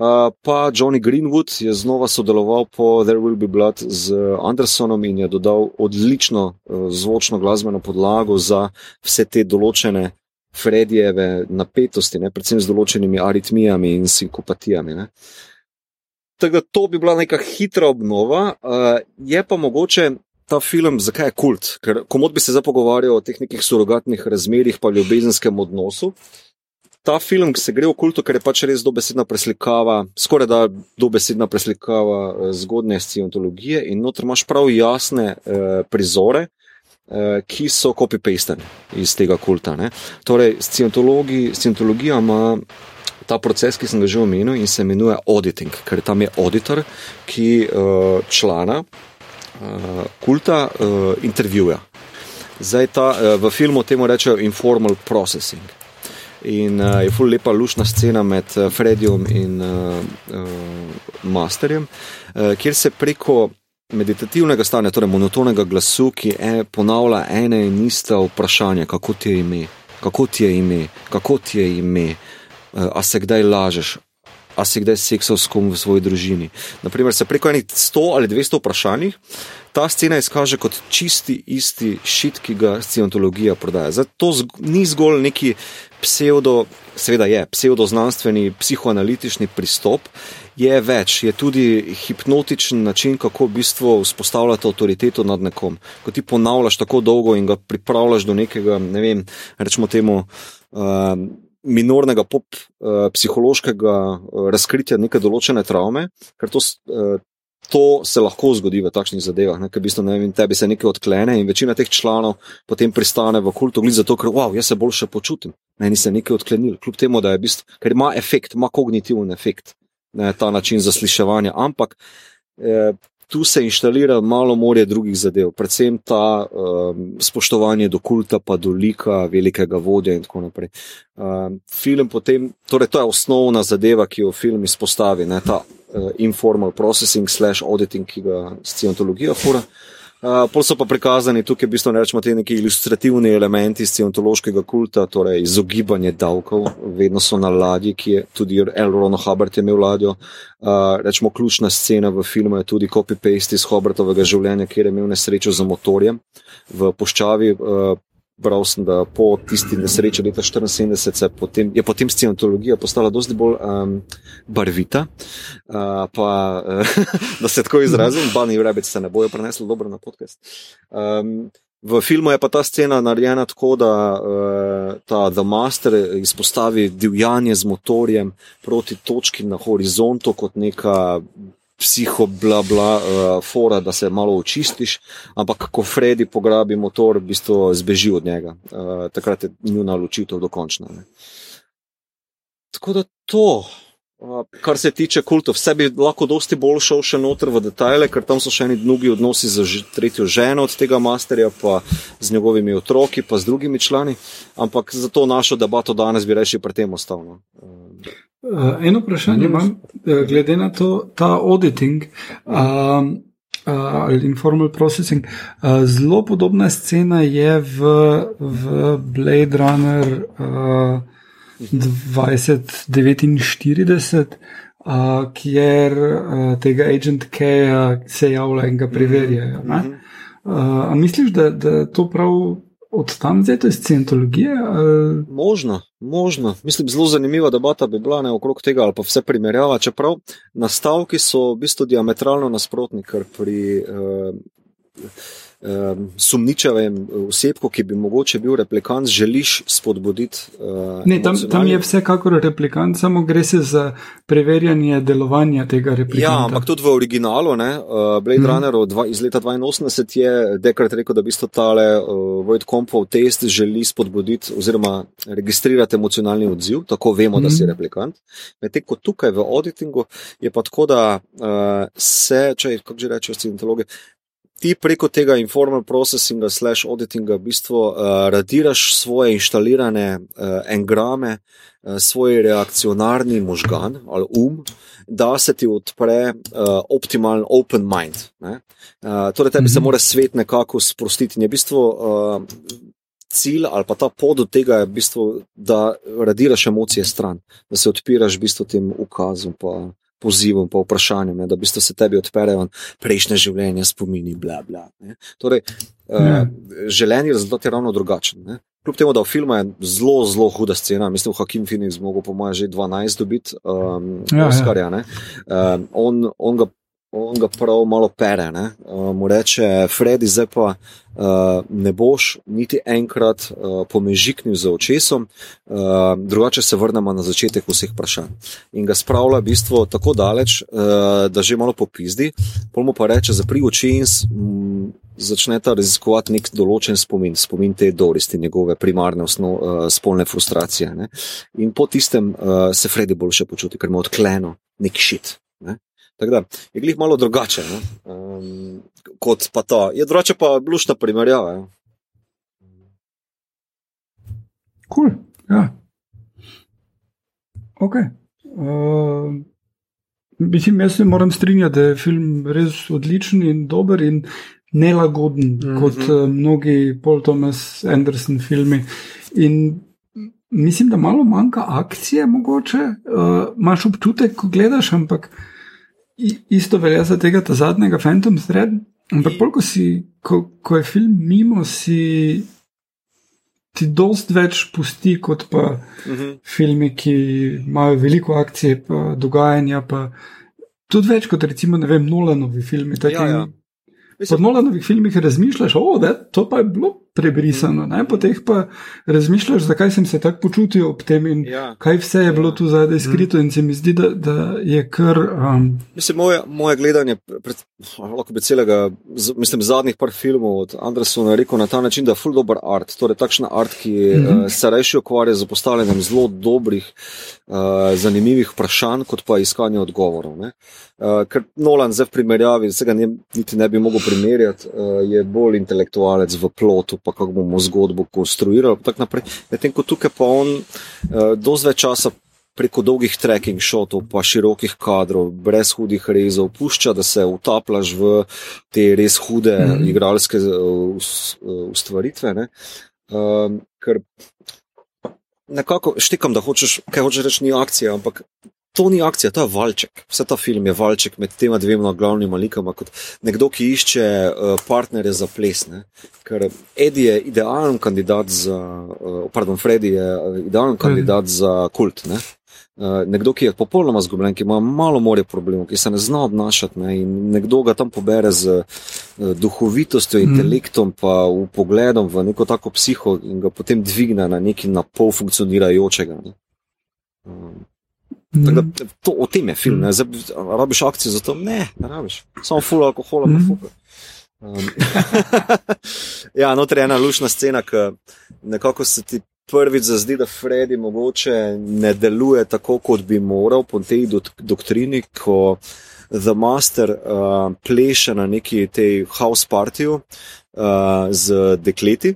Uh, pa Johnny Greenwood je znova sodeloval po There Will Be Blood z Andersonom in je dodal odlično uh, zvočno glasbeno podlago za vse te določene Fredjeve napetosti, ne, predvsem z določenimi aritmijami in sinkopatijami. Uh, Tako da to bi bila neka hitra obnova, uh, je pa mogoče ta film, zakaj je kult. Ker komod bi se zdaj pogovarjal o teh nekih surogatnih razmerjih, pa ljubezenskem odnosu. Ta film se gre v kultu, ker je pač res dobesedna preslikava, skoraj da dobesedna preslikava eh, zgodne scientologije in noter imaš prav jasne eh, prizore, eh, ki so copy-pasteni iz tega kulta. Ne? Torej, scientologija ima ta proces, ki sem ga že omenil, in se imenuje auditing, ker tam je auditor, ki uh, člana uh, kulta uh, intervjuja. Zdaj ta uh, v filmu temu rečejo informal processing. In uh, je ful lepa lušna scena med uh, Freddyjem in uh, uh, Masterjem, uh, kjer se preko meditativnega stanja, torej monotonega glasu, ki je, ponavlja ene in ista vprašanja, kako ti je ime, kako ti je ime, kako ti je ime, a se kdaj lažeš, a si kdaj seksal s kom v svoji družini. Naprimer, se preko enih 100 ali 200 vprašanj ta scena izkaže kot čisti isti šit, ki ga scientologija prodaja. Zdaj, to zg ni zgolj neki pseudo, seveda je, pseudoznanstveni, psihoanalitični pristop. Je več, je tudi hipnotičen način, kako v bistvu vzpostavljati avtoriteto nad nekom. Ko ti ponavljaš tako dolgo in ga pripravljaš do nekega, ne vem, rečemo temu. Uh, minornega pop uh, psihološkega uh, razkritja neke določene travme, ker to, uh, to se lahko zgodi v takšnih zadevah, ker v bistvu, ne vem, tebi se nekaj odklene in večina teh članov potem pristane v kultu, glede zato, ker wow, jaz se boljše počutim. Meni se nekaj odklenil, kljub temu, da je v bistvu, ker ima efekt, ima kognitiven efekt, ne, ta način zasliševanja, ampak eh, tu se inštalira malo morje drugih zadev, predvsem ta um, spoštovanje do kulta, pa do lika velikega vodja in tako naprej. Um, film potem, torej to je osnovna zadeva, ki jo film izpostavi, ne, ta uh, informal processing slash auditing, ki ga scientologija fura. Uh, pol so pa prikazani tukaj, v bistvu, rečemo, te neki ilustrativni elementi scientološkega kulta, torej izogibanje davkov, vedno so na ladji, ki je tudi L. Ron Hubbard imel ladjo. Uh, rečemo, ključna scena v filmu je tudi copy-paste iz Hubbardovega življenja, kjer je imel nesrečo z motorjem v poščavi. Uh, bral sem, da po tisti nesreči leta 1974 potem, je potem scientologija postala dosti bolj um, barvita. Uh, pa, uh, [LAUGHS] da se tako izrazim, Bani Rebec se ne bojo prenesli dobro na podcast. Um, V filmu je pa ta scena narejena tako, da uh, ta The Master izpostavi divjanje z motorjem proti točki na horizontu kot neka psiho, bla, bla, uh, fora, da se malo očistiš, ampak ko Freddy pograbi motor, v bistvu zbeži od njega. Uh, takrat je njuna ločitev dokončna. Ne. Tako da to. Uh, kar se tiče kultov, vse bi lahko dosti bolj šel še noter v detajle, ker tam so še neki drugi odnosi z tretjo ženo od tega masterja, pa z njegovimi otroki, pa z drugimi člani. Ampak za to našo debato danes bi reči pri tem ostavno. Uh, Uh, eno vprašanje imam, eh, glede na to, ta auditing um, ali uh, informal processing. Uh, zelo podobna scena je v, v Blade Runner uh, 2049, uh, kjer uh, tega agent K-ja se javlja in ga preverjajo. Uh, misliš, da, da to prav od tam zdaj, to je scientologija? Ali... Možno, možno. Mislim, zelo zanimiva debata bi bila ne okrog tega, ali pa vse primerjava. Čeprav nastavki so v bistvu diametralno nasprotni, ker pri. Uh, um, sumničavem osebku, ki bi mogoče bil replikant, želiš spodbuditi. Uh, ne, tam, tam je vsekakor replikant, samo gre se za preverjanje delovanja tega replikanta. Ja, ampak tudi v originalu, ne, uh, Blade mm. Runner dva, iz leta 82 je dekrat rekel, da bi to tale uh, Void Compov test želi spodbuditi oziroma registrirati emocionalni odziv, tako vemo, mm. da si mhm. replikant. Medtem ko tukaj v auditingu je pa tako, da uh, se, če kako že rečejo scientologi, ti preko tega informal processinga, slash auditinga, v bistvu uh, radiraš svoje inštalirane uh, engrame, uh, svoj reakcionarni možgan ali um, da se ti odpre uh, optimalen open mind. Uh, torej, tebi mm -hmm. se mhm. mora svet nekako sprostiti. In je v bistvu uh, cilj ali pa ta pot od tega, je v bistvu, da radiraš emocije stran, da se odpiraš v bistvu tem ukazom. Pa, pozivom, pa vprašanjem, ne, da bi se tebi odperejo prejšnje življenje, spomini, bla, bla. Ne. Torej, uh, želeni rezultat je ravno drugačen. Ne. Kljub temu, da v filmu je zelo, zelo huda scena, mislim, Hakim Phoenix zmogel, po mojem, že 12 dobiti um, ja, Oscarja. Ja. Um, on, on ga on ga prav malo pere. Uh, mu reče, Freddy, zdaj pa uh, ne boš niti enkrat uh, pomežiknil za očesom, uh, drugače se vrnemo na začetek vseh vprašanj. In ga spravlja v bistvu tako daleč, uh, da že malo popizdi, pol mu pa reče, zapri oči in začne ta raziskovati nek določen spomin, spomin te doristi, njegove primarne osnov, uh, spolne frustracije. Ne? In po tistem uh, se Freddy boljše počuti, ker ima odkleno nek šit. Tako da je glih malo drugače um, kot pa to. Je drugače pa blušna primerjava. Ja. Kul, cool. ja. Ok. Uh, mislim, jaz se moram strinjati, da je film res odličen in dober in nelagoden, mm -hmm. kot uh, mnogi Paul Thomas Anderson filmi. In mislim, da malo manjka akcije, mogoče uh, imaš občutek, ko gledaš, ampak isto velja za tega zadnjega Phantom Thread. Ampak, ko, si, ko, ko je film mimo, si ti dost več pusti kot pa uh Mhm. -huh. filmi, ki imajo veliko akcije, pa dogajanja, pa tudi več kot recimo, ne vem, Nolanovi filmi. Ja, ja. Po Mislim, Nolanovih filmih razmišljaš, o, da to pa je bilo prebrisano, ne? po teh pa razmišljaš, zakaj sem se tako počutil ob tem in ja. kaj vse je bilo tu zadaj skrito. In se mi zdi, da, da je kar. Um, Mislim, moje, moje gledanje, pred, lahko bi celega, z- mislim, zadnjih par filmov od Andersona rekel na ta način, da je full dober art. Torej, takšna art, ki mm Mhm. -hmm. uh, se reši ukvarja z postavljanjem zelo dobrih, uh, zanimivih vprašanj, kot pa iskanje odgovorov. ne. Uh, ker Nolan zdaj v primerjavi, vsega ne, niti ne bi mogel primerjati, uh, je bolj intelektualec v plotu, pa kako bomo zgodbo konstruirali. pa tako naprej. Medtem ko tukaj pa on uh, dosti več časa preko dolgih trekking šotov, pa širokih kadrov, brez hudih rezov, pušča, da se utapljaš v te res hude mm. -hmm. igralske us- uh, ustvaritve. Ne? Um, ker nekako štekam, da hočeš, kaj hočeš reči, ni akcija, ampak. To ni akcija, to je valček. Vse ta film je valček med tema dvema glavnima likama, kot nekdo, ki išče uh, partnerje za ples. Ne? Ker Eddie je idealen kandidat za, uh, pardon, Freddy je uh, idealen kandidat za kult. Ne? Uh, nekdo, ki je popolnoma zgubljen, ki ima malo more problemov, ki se ne zna obnašati, ne? in nekdo ga tam pobere z uh, duhovitostjo, Mm. intelektom, pa v pogledom v neko tako psiho in ga potem dvigne na neki na pol funkcionirajočega. Ne? Um, Tako da, to, o tem je film. Ne? Zdaj, rabiš akcijo za to? Ne, ne rabiš. Samo full alkohola, pa Mhm. fuka. Um, [LAUGHS] ja, noter je ena lušna scena, ki nekako se ti prvič zazdi, da Freddy mogoče ne deluje tako, kot bi moral po tej dok- doktrini, ko The Master uh, pleše na neki tej house partiju uh, z dekleti.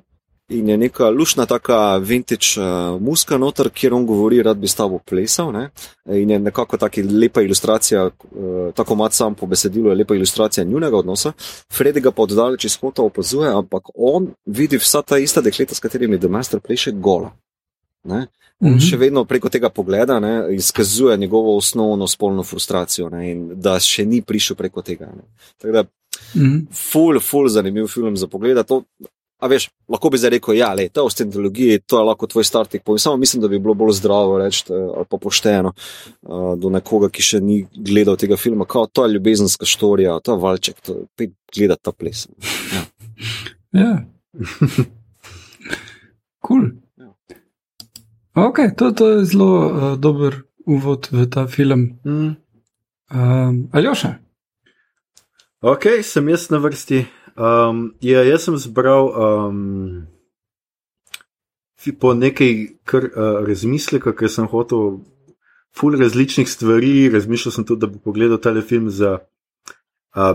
In je neka lušna, taka vintage uh, muska noter, kjer on govori, rad bi s tabo plesal. Ne? In je nekako tako lepa ilustracija, uh, tako mat sam po besedilu, je lepa ilustracija njunega odnosa. Freddy ga pa oddaleč iz kota opazuje, ampak on vidi vsa ta ista dekleta, s katerimi The Master pleše, gola. Ne? On Mhm. še vedno preko tega pogleda ne, izkazuje njegovo osnovno spolno frustracijo ne, in da še ni prišel preko tega. Ne. Tako da, Mhm. ful, ful, zanimiv film za pogled. A veš, lahko bi zdaj rekel, ja, le, to je v stentologiji, to je lahko tvoj starting point. Samo mislim, da bi bilo bolj zdravo reči eh, ali pa pošteno uh, do nekoga, ki še ni gledal tega filma, kao to je ljubezenska štorija, to je valček, to je pet gledati ta ples. Ja. [LAUGHS] Cool. Ja. Ok, to, to je zelo uh, dober uvod v ta film. Mm. Um, Aljoša, Ok, sem jaz na vrsti. Um, ja, jaz sem zbral um, po nekaj kar, uh, razmisleka, ker sem hotel ful različnih stvari. Razmišljal sem tudi, da bi pogledal ta film z uh,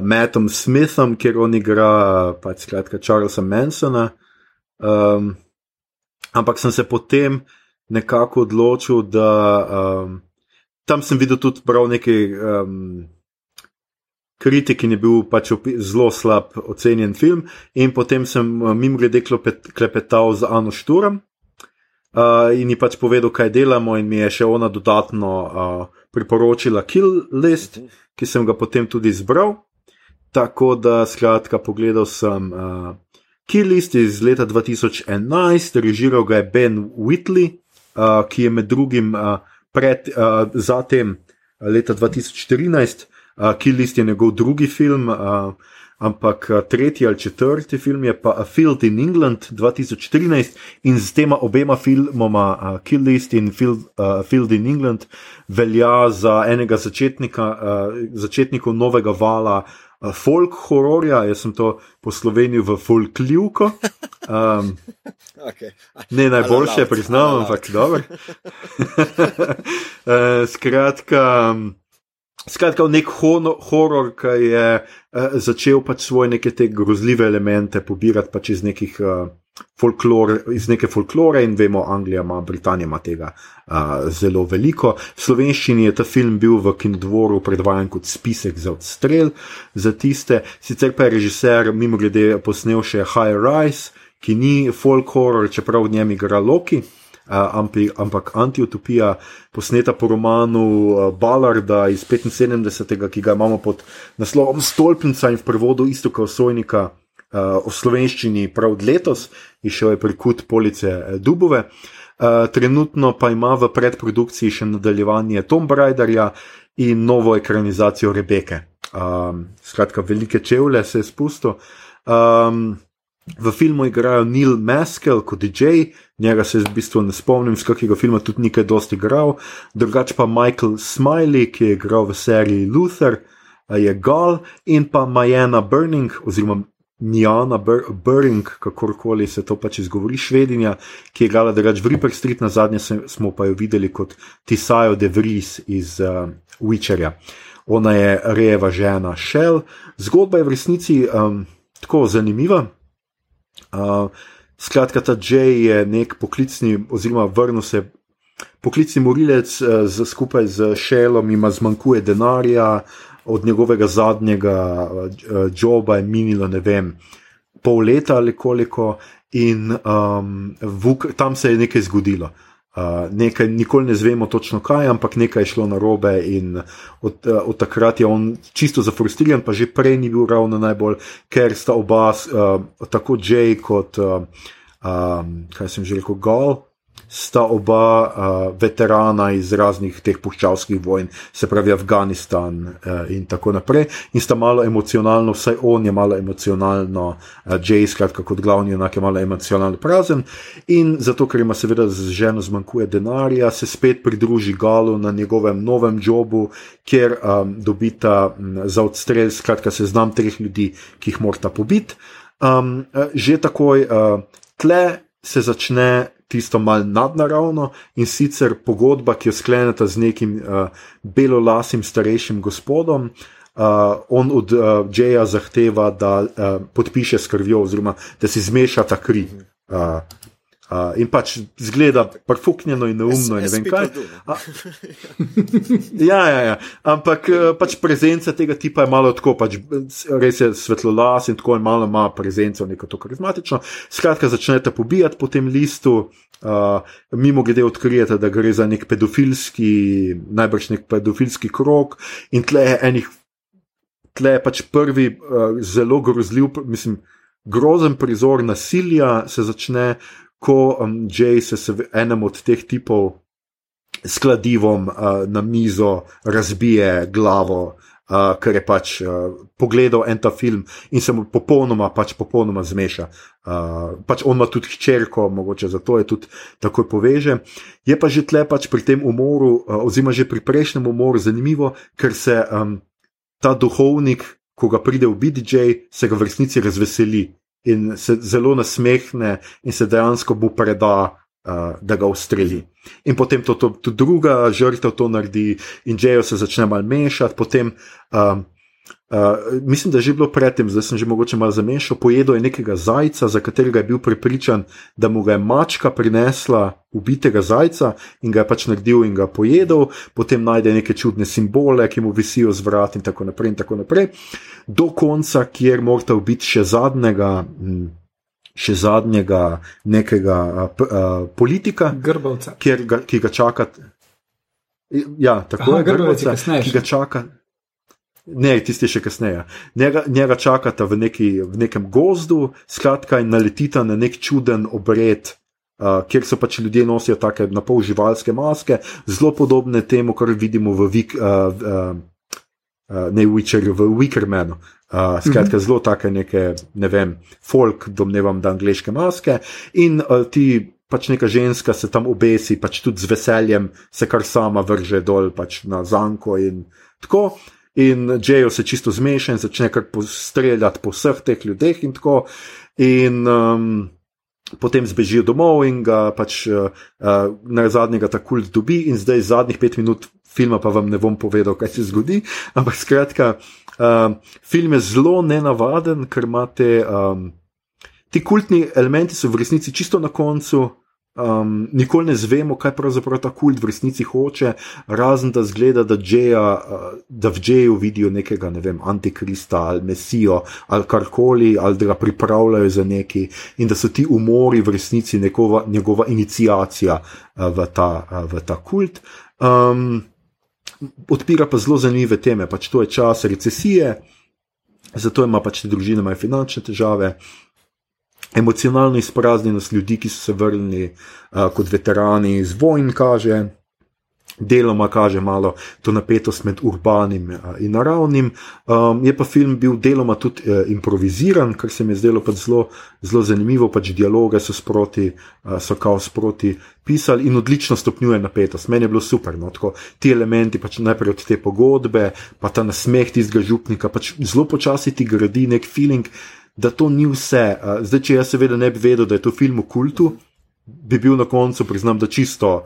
Mattom Smithom, kjer on igra pač skratka Charlesa Mansona. Um, ampak sem se potem nekako odločil, da um, tam sem videl tudi prav nekaj. Um, kritik in je bil pač zelo slab ocenjen film. In potem sem uh, mimo grede klepet, klepetal z Ano Šturom uh, in ji pač povedal, kaj delamo, in mi je še ona dodatno uh, priporočila Kill List, ki sem ga potem tudi izbral. Tako da, skratka, pogledal sem uh, Kill List iz leta 2011, režiral ga je Ben Whitley, uh, ki je med drugim uh, pred, uh, zatem leta 2014. Uh, Kill List je njegov drugi film, uh, ampak uh, tretji ali četrti film je pa A Field in England 2013 in z tema obema filmoma, uh, Kill List in Field, uh, Field in England, velja za enega začetnika, uh, začetnikov novega vala. Uh, folk hororja, jaz sem to poslovenil v folkljuko. Um, [LAUGHS] Okay. Ne najboljše, allowed. ampak dobro. [LAUGHS] [LAUGHS] Eh, skratka, um, skratka, nek hono, horor, ki je uh, začel pač svoje neke te grozljive elemente pobirati pač iz nekih. Uh, Folklor, iz neke folklore in vemo, Anglija ima, Britanija ima tega uh, zelo veliko. V slovenščini je ta film bil v Kindvoru predvajan kot spisek za odstrel za tiste, sicer pa je režiser mimo grede posnel še High Rise, ki ni folk horror, čeprav v njem igra Loki. Ampak antiutopija, posneta po romanu Ballarda iz 75., ki ga imamo pod naslovom Stolpnica in v prevodu isto kot Sojnika v slovenščini prav letos, išel je prikut police Dubove. Uh, trenutno pa ima v predprodukciji še nadaljevanje Tomb Raiderja in novo ekranizacijo Rebeke. Um, skratka, velike čevlje se je spustil. Um, v filmu igrajo Neil Maskell kot DJ, njega se v bistvu ne spomnim, z kakega filma tudi nekaj dosti igral, drugače pa Michael Smiley, ki je igral v seriji Luther, je Gal in pa Majena Burning, oziroma Njana Bur Burning, kakorkoli se to pač izgovori, švedinja, ki je igrala drugače v Reaper Street, na zadnje smo pa jo videli kot Tisajo de Vries iz uh, Witcherja. Ona je rejeva žena Shell. Zgodba je v resnici um, tako zanimiva. Uh, skratka, ta Jay je nek poklicni, oziroma vrnil se poklicni morilec uh, z, skupaj z Shellom, ima zmanjkuje denarja, od njegovega zadnjega uh, joba je minilo, ne vem, pol leta ali koliko, in um, vuk, tam se je nekaj zgodilo. Uh, nekaj, nikoli ne znemo točno kaj, ampak nekaj je šlo na robe, in od, uh, od takrat je on čisto zafrustriran, pa že prej ni bil ravno najbolj, ker sta oba, uh, tako Jay kot, uh, um, kaj sem že rekel, Gol, sta oba uh, veterana iz raznih teh puščavskih vojn, se pravi Afganistan uh, in tako naprej, in sta malo emocionalno, vsaj on je malo emocionalno, uh, Jay, skratka, kot glavni, enak je malo emocionalno prazen. In zato, ker ima seveda z ženo zmanjkuje denarja, se spet pridruži Galu na njegovem novem jobu, kjer um, dobita um, za odstrel, skratka, seznam treh ljudi, ki jih morata pobiti. Um, že takoj uh, tle se začne tisto mal nadnaravno in sicer pogodba, ki jo sklenete z nekim uh, belolasim starejšim gospodom. Uh, on od uh, Džeja zahteva, da uh, podpiše s krvjo, oziroma da se zmeša ta kri. Uh, Uh, in pač zgleda prfuknjeno in neumno, in ne vem kaj. A, ja, ja, ja, ampak pač prezenca tega tipa je malo tako, pač res je svetlolas in tako je malo ima prezenco, neko to karizmatično. Skratka, začnete pobijati po tem listu, uh, mimo glede odkrijete, da gre za nek pedofilski, najbrž nek pedofilski krok in tle je enih, tle je pač prvi uh, zelo grozljiv, mislim, grozen prizor nasilja se začne ko um, Jay se, se enem od teh tipov s kladivom uh, na mizo razbije glavo, uh, ker je pač uh, pogledal en ta film in se mu popolnoma, pač popolnoma zmeša. Uh, pač on ima tudi hčerko, mogoče zato je tudi tako poveže. Je pa že tle pač pri tem umoru, uh, oziroma že pri prejšnjem umoru, zanimivo, ker se um, ta duhovnik, ko ga pride v BDJ, se ga v resnici razveseli in se zelo nasmehne in se dejansko mu preda, uh, da ga ustreli. In potem to, to, to druga žrtev to naredi, in Džejo se začne mal mešati, potem. Um, Uh, mislim, da je že bilo predtem, zdaj sem že mogoče malo zamešal. Pojedel je nekega zajca, za katerega je bil prepričan, da mu ga je mačka prinesla, ubitega zajca in ga je pač naredil in ga pojedel, potem najde neke čudne simbole, ki mu visijo z vrat in tako naprej. In tako naprej. Do konca, kjer morate ubiti še zadnjega. Hm, Še zadnjega nekega uh, uh, politika, ga, ki ga čakate. Ja, tako Aha, je, grbavca, ki ga čakate. Ne, tisti še kasneje. Njega, njega čakata v, neki, v nekem gozdu, skratka, in naletita na nek čuden obred, uh, kjer so pač ljudje nosijo take napol živalske maske, zelo podobne temu, kar vidimo v, Vik, uh, uh, uh, ne v Witcherju, v Wickermanu. Uh, skratka, mm -hmm. zelo take neke, ne vem, folk, domnevam, da angliške maske. In uh, ti. Pač neka ženska se tam obesi, pač tudi z veseljem se kar sama vrže dol pač na zanko in tako. In Džejo se čisto zmeša in začne kar postreljati po vseh teh ljudeh, in tako. In um, potem zbežijo domov, in ga pač uh, uh, na zadnjega ta kult dobi, in zdaj zadnjih pet minut filma pa vam ne bom povedal, kaj se zgodi. [LAUGHS] Ampak skratka, uh, film je zelo nenavaden, ker imate um, ti kultni elementi, so v resnici čisto na koncu. Um, nikoli ne zvemo, kaj pravzaprav ta kult v resnici hoče, razen da zgleda, da, džeja, uh, da v Džeju vidijo nekega, ne vem, antikrista ali mesijo ali karkoli, ali da ga pripravljajo za neki in da so ti umori v resnici nekova, njegova inicijacija uh, v, ta, uh, v ta kult. Um, odpira pa zelo zanimive teme, pač to je čas recesije, zato ima pač te družine imajo finančne težave emocionalno izpraznjenost ljudi, ki so se vrnili uh, kot veterani iz vojn, kaže. Deloma kaže malo to napetost med urbanim in naravnim. Um, je pa film bil deloma tudi uh, improviziran, kar se mi je zdelo pač zelo, zelo zanimivo. Pač dialoge so sproti, uh, so kao sproti pisali in odlično stopnjuje napetost. Meni je bilo super. No, tako, ti elementi, pač najprej od te pogodbe, pa ta nasmeh tistega župnika, pač zelo počasi ti gradi nek feeling, uh, da to ni vse. Zdaj, če jaz seveda ne bi vedel, da je to film v kultu, bi bil na koncu, priznam, da čisto.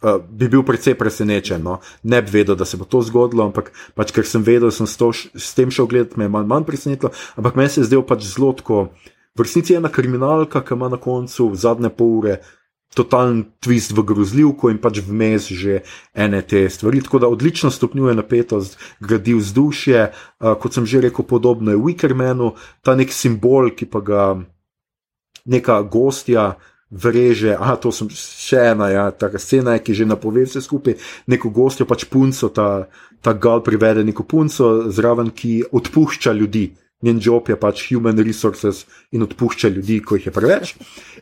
Uh, bi bil precej presenečen, no? ne bi vedel, da se bo to zgodilo, ampak pač, ker sem vedel, da sem s, to, s tem šel gledati, me je manj, manj presenetilo. Ampak meni se je zdelo pač zelo tako. V resnici je ena kriminalka, ki ima na koncu zadnje pol ure uh, totalen twist v grozljivko in pač vmes že ene te stvari. Tako da odlično stopnjuje napetost, gradi vzdušje, uh, kot sem že rekel, podobno je Wickermanu, ta nek simbol, ki pa ga neka gostja. Vreže, a to sem še ena, ja, ta scena, ki že napove vse skupaj, neko gostjo, pač punco, ta, ta gal privede neko punco zraven, ki odpušča ljudi, njen job je pač human resources in odpušča ljudi, ko jih je preveč.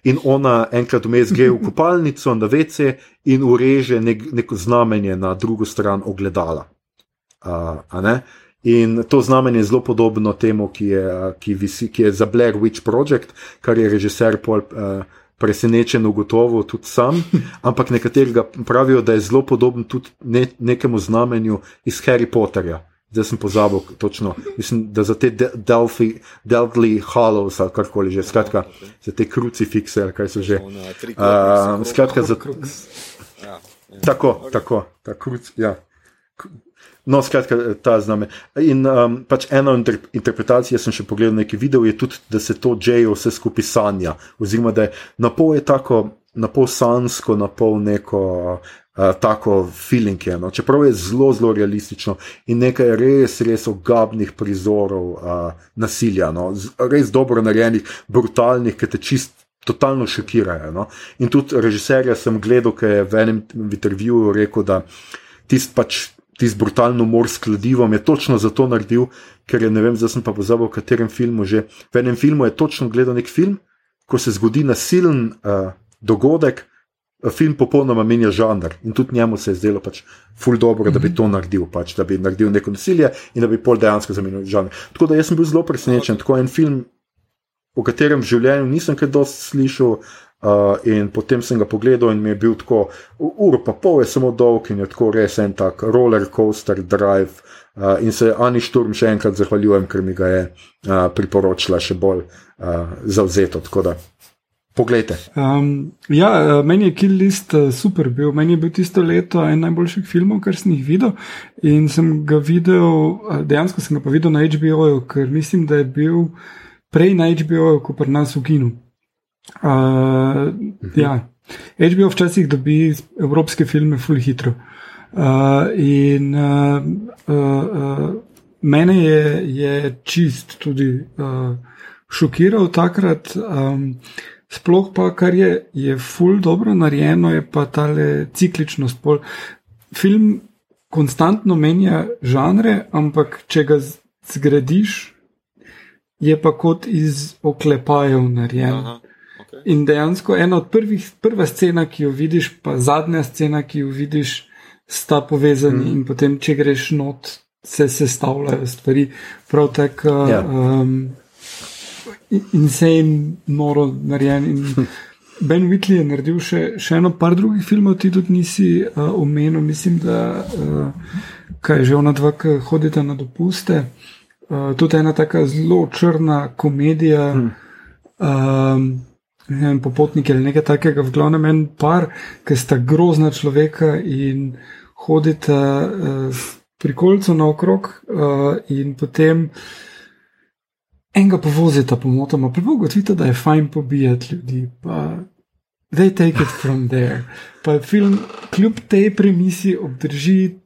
In ona enkrat vmes gre v [LAUGHS] kopalnico, na vece in ureže nek, neko znamenje na drugo stran ogledala. Uh, in to znamenje je zelo podobno temu, ki je, ki visi, ki je za Blair Witch Project, kar je režiser Paul. Uh, Presenečen, ugotovil tudi sam, [LAUGHS] ampak nekateri pravijo, da je zelo podoben tudi ne, nekemu znamenju iz Harry Potterja, zdaj sem pozabil točno, mislim, da za te Delphi, Delphi Hollows ali karkoli že, skratka, za te krucifikse ali kaj so že. Uh, skratka, za. [LAUGHS] Ja, ja. Tako, tako, ta kruc, ja. No, skratka, ta zname. In um, pač eno interpretacijo sem še pogledal, nekaj video je tudi, da se to J.O. vse skupaj sanja, oziroma da je na pol je tako, na pol sansko, na pol neko uh, tako feeling je. No. Čeprav je zelo, zelo realistično in nekaj res, res ogabnih prizorov uh, nasilja, no. res dobro narejenih, brutalnih, ki te čist. Totalno šokirajo. No? In tudi režiserja sem gledal, ki je v enem intervjuju rekel, da tisti pač, tist brutalno umor s kladivom je točno zato naredil, ker je ne vem, zdaj sem pa pozabil, v katerem filmu že. V enem filmu je točno gledal nek film, ko se zgodi nasilen uh, dogodek, film popolnoma menja žanr in tudi njemu se je zdelo pač ful dobro, da bi to naredil, pač, da bi naredil neko nasilje in da bi pol dejansko zamenjal žanr. Tako da jaz sem bil zelo presenečen, tako en film, o katerem v življenju nisem kaj dosti slišal. Uh, in potem sem ga pogledal, in mi je bil tako, uro pa pol je samo dolg, in je tako res en tak roller coaster drive. Uh, in se Ani Šturm še enkrat zahvaljujem, ker mi ga je uh, priporočila še bolj uh, zauzeto. Poglejte. Um, ja, meni je Kill List super bil. Meni je bil tisto leto en najboljših filmov, kar sem jih videl. In sem ga videl, dejansko sem ga pa videl na HBO-ju, ker mislim, da je bil prej na HBO-ju, kot pri nas v Kinu. Uh, ja. HBO včasih dobi evropske filme fully hitro. Uh, in uh, uh, uh, mene je, je čist tudi uh, šokiral takrat. Um, Sploh pa, kar je, je ful dobro narejeno, je pa ta cikličnost. Pol. Film konstantno menja žanre, ampak če ga zgradiš, je pa kot iz oklepajev narejen. Aha. In dejansko ena od prvih, prva scena, ki jo vidiš, pa zadnja scena, ki jo vidiš, sta povezani hmm. in potem, če greš not, se sestavljajo stvari. Prav tako. Ja. Um, insane, noro narejen. In ben Whitley je naredil še, še eno par drugih filmov, ti tudi nisi uh, omenil, mislim, da uh, kaj že ona dva, ki hodita na dopuste. Uh, tudi ena tako zelo črna komedija, hmm. um, vem, popotniki ali nekaj takega, v glavnem en par, ki sta grozna človeka in hodita uh, pri kolcu naokrog uh, in potem enega povozita pomotoma, pa bo ugotovitev, da je fajn pobijati ljudi. Pa they take it from there. Pa film, kljub tej premisi, obdrži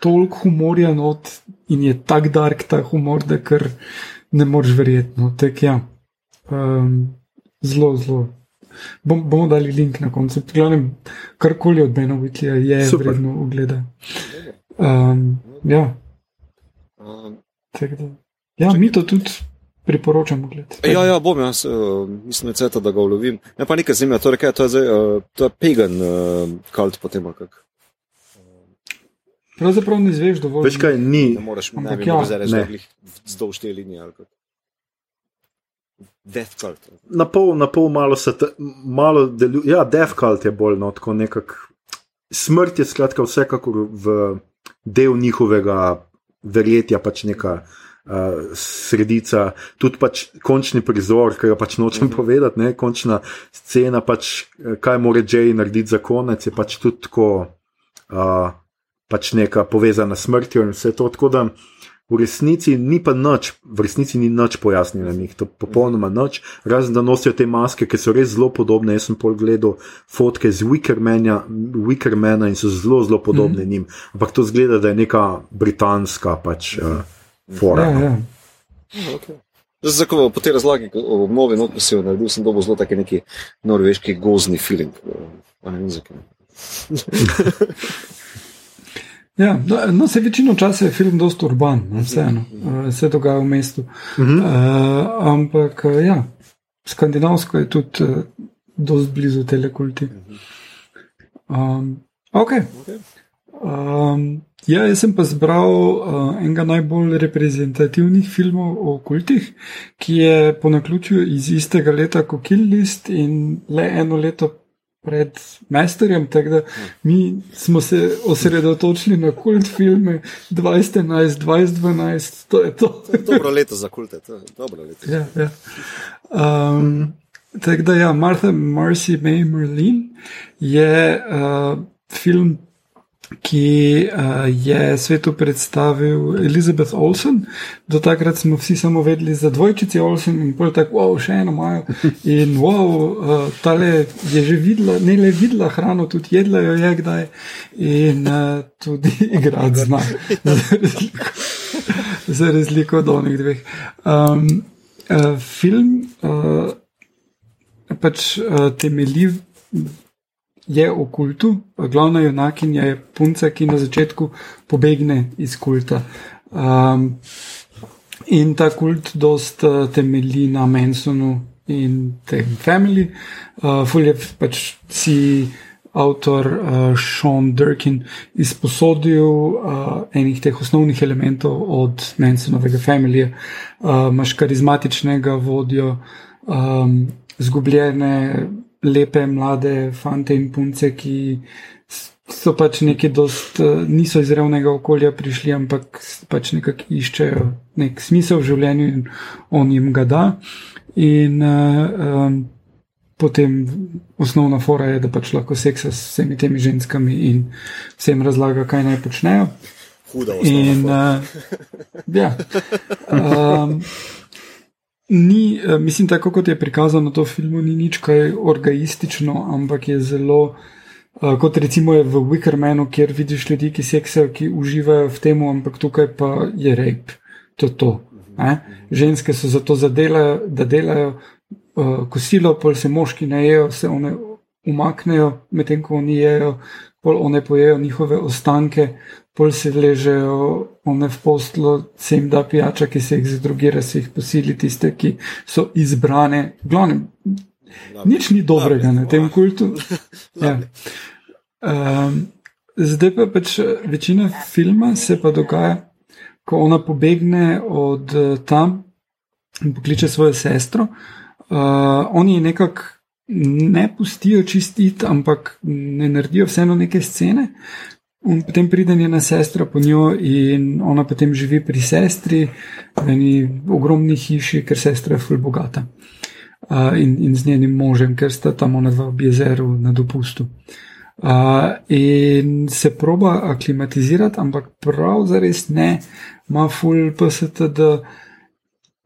toliko humorja not in je tako dark ta humor, da kar ne moreš verjeti. No, tak, ja. um, zelo, zelo. Bom, bomo dali link na koncu. Glavnem, karkoli od Bena Whitleyja je Super. vredno ogleda. Um, ja, Um, tako da. Ja, mi to tudi priporočamo gledati. ja, ja, bom jaz, uh, mislim, ceta, da ga ulovim. Me pa nekaj zanima, torej, kaj je to, zdaj, uh, to je pagan uh, kalt potem, kak. Pravzaprav ne zveš dovolj. Veš kaj, ni. Ne moreš, ne Ampak bi ja. mogel zdaj reči, Ne. da glih vzdolž te linije ali kak. Death cult. Na pol, na pol malo se ta, malo deluje. Ja, Death Cult je bolj no, tako nekako. Smrt je skratka vsekakor v del njihovega verjetja, pač neka uh, sredica, tudi pač končni prizor, ki ga pač nočem mm -hmm. povedati, ne, končna scena, pač, eh, kaj mora Jay narediti za konec, je pač tudi tako, uh, pač neka povezana s smrtjo in vse to. Tako da v resnici ni pa nič, v resnici ni nič pojasnjenih, to popolnoma nič, razen da nosijo te maske, ki so res zelo podobne. Jaz sem pol gledal fotke z Wickermana, Wickermana in so zelo, zelo podobne mm. njim. Ampak to zgleda, da je neka britanska pač uh, fora. Ja, no. ja. Okay. Zdaj, ko po tej razlagi ko- o obnovi notnosil naredil, sem dobil zelo taki neki norveški gozni feeling. Pa ne vem zakaj. [LAUGHS] Ja, no, no, se večino časa je film dosta urban, no, vseeno, uh, se dogaja v mestu. Uh. -huh. uh, ampak uh, ja, skandinavsko je tudi uh, dosti blizu telekulti. Um, ok. Um, ja, jaz sem pa zbral uh, enega najbolj reprezentativnih filmov o kultih, ki je po naključju iz istega leta kot Kill List in le eno leto pred Masterjem. Tako da mi smo se osredotočili na kult filme 2011, 2012, to je to. Dobro leto za kulte, to je dobro leto. Ja, ja. Um, tako da, ja, Martha Marcy May Merlin je uh, film, ki uh, je svetu predstavil Elizabeth Olsen. Do takrat smo vsi samo vedeli za dvojčici Olsen in pol tako, wow, še eno imajo. In wow, uh, tale je že videla, ne le videla hrano, tudi jedla jo je kdaj in uh, tudi [LAUGHS] igrati zna. Za razliko, za razliko od onih dveh. Um, uh, film uh, pač uh, temelji je o kultu, glavna junakinja je punca, ki na začetku pobegne iz kulta. Um, in ta kult dost uh, temelji na Mansonu in tem family. Uh, ful je pač si avtor uh, Sean Durkin izposodil uh, enih teh osnovnih elementov od Mansonovega familija. Uh, Imáš karizmatičnega vodjo, um, zgubljene, lepe, mlade fante in punce, ki so pač neki dost, uh, niso iz revnega okolja prišli, ampak pač nekako iščejo nek smisel v življenju in on jim ga da. In uh, um, potem osnovna fora je, da pač lahko seksa s vsemi temi ženskami in vsem razlaga, kaj naj počnejo. Huda In, osnova. uh, ja. [LAUGHS] um, ni, uh, mislim, tako kot je prikazano to v filmu, ni nič kaj orgaistično, ampak je zelo. Uh, kot recimo je v Wickermanu, kjer vidiš ljudi, ki seksajo, ki uživajo v tem, ampak tukaj pa je rep. To je to. Ne? Ženske so zato, zadelajo, da delajo uh, kosilo, pol se moški najejo, se one umaknejo, medtem ko oni jejo, pol one pojejo njihove ostanke, pol se ležejo one v postlo, se jim da pijača, ki se jih zadrugira, se jih posili tiste, ki so izbrane. Glavnem, nič ni dobrega na tem kultu. [LAUGHS] Ja. Um, zdaj pa pač eh, večina filma se pa dogaja, ko ona pobegne od eh, tam in pokliče svojo sestro. Uh, oni je nekako ne pustijo čistiti, ampak ne naredijo vseeno neke scene. In potem pride njena sestra po njo, in ona potem živi pri sestri, v eni ogromni hiši, ker sestra je ful bogata. Uh, in, in z njenim možem, ker sta tam ona dva v jezeru na dopustu. Uh, in se proba aklimatizirati, ampak prav zares ne, ima ful PST, da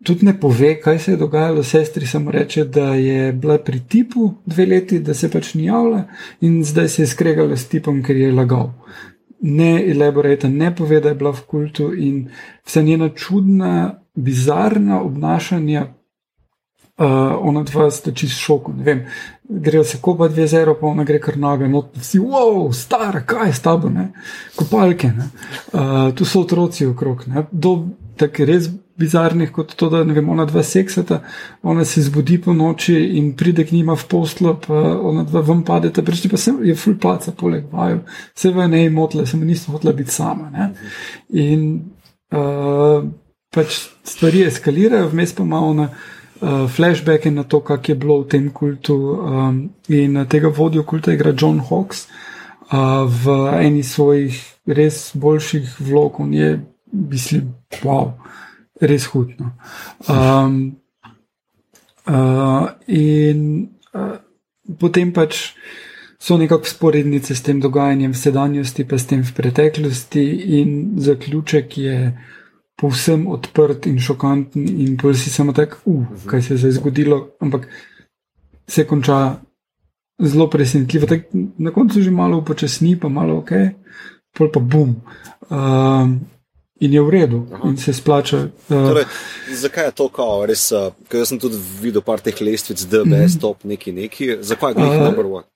tudi ne pove, kaj se je dogajalo. Sestri samo reče, da je bila pri tipu dve leti, da se pač ni javila in zdaj se je skregala s tipom, ker je lagal. Ne elaborata, ne pove, da je bila v kultu in vsa njena čudna, bizarna obnašanja. Uh, ona dva sta čist šoku, ne vem, grejo se kopa dve zero, pa ona gre kar noge, no vsi, wow, star, kaj je s tabo, ne, kopalke, ne, uh, tu so otroci okrog, ne, do tako res bizarnih, kot to, da ne vem, ona dva seksata, ona se zbudi po noči in pride k njima v poslo, pa ona dva vam padeta, prečni pa se je full paca, poleg vaju, se v nej motle, sem nisem hotela biti sama. Ne? In uh, pač stvari eskalirajo, vmes pa ima ona. Uh, flashbacke na to, kak je bilo v tem kultu, um, in tega vodjo kulta igra John Hawks uh, v eni svojih res boljših vlog, on je, mislim, wow res hudno. Um, uh, in uh, potem pač so nekako sporednice s tem dogajanjem v sedanjosti, pa s tem v preteklosti, in zaključek je povsem odprt in šokanten, in pol si samo tak, uh, kaj se je zdaj zgodilo, ampak se konča. Zelo presenetljivo, na koncu že malo upočasni, pa malo ok, pol pa bum. Um, in je v redu, Aha. in se splača. Uh, torej, zakaj je to kao, res? Uh, jaz sem tudi videl par teh lestvic, je mm -hmm. stop neki neki. Zakaj je to number one?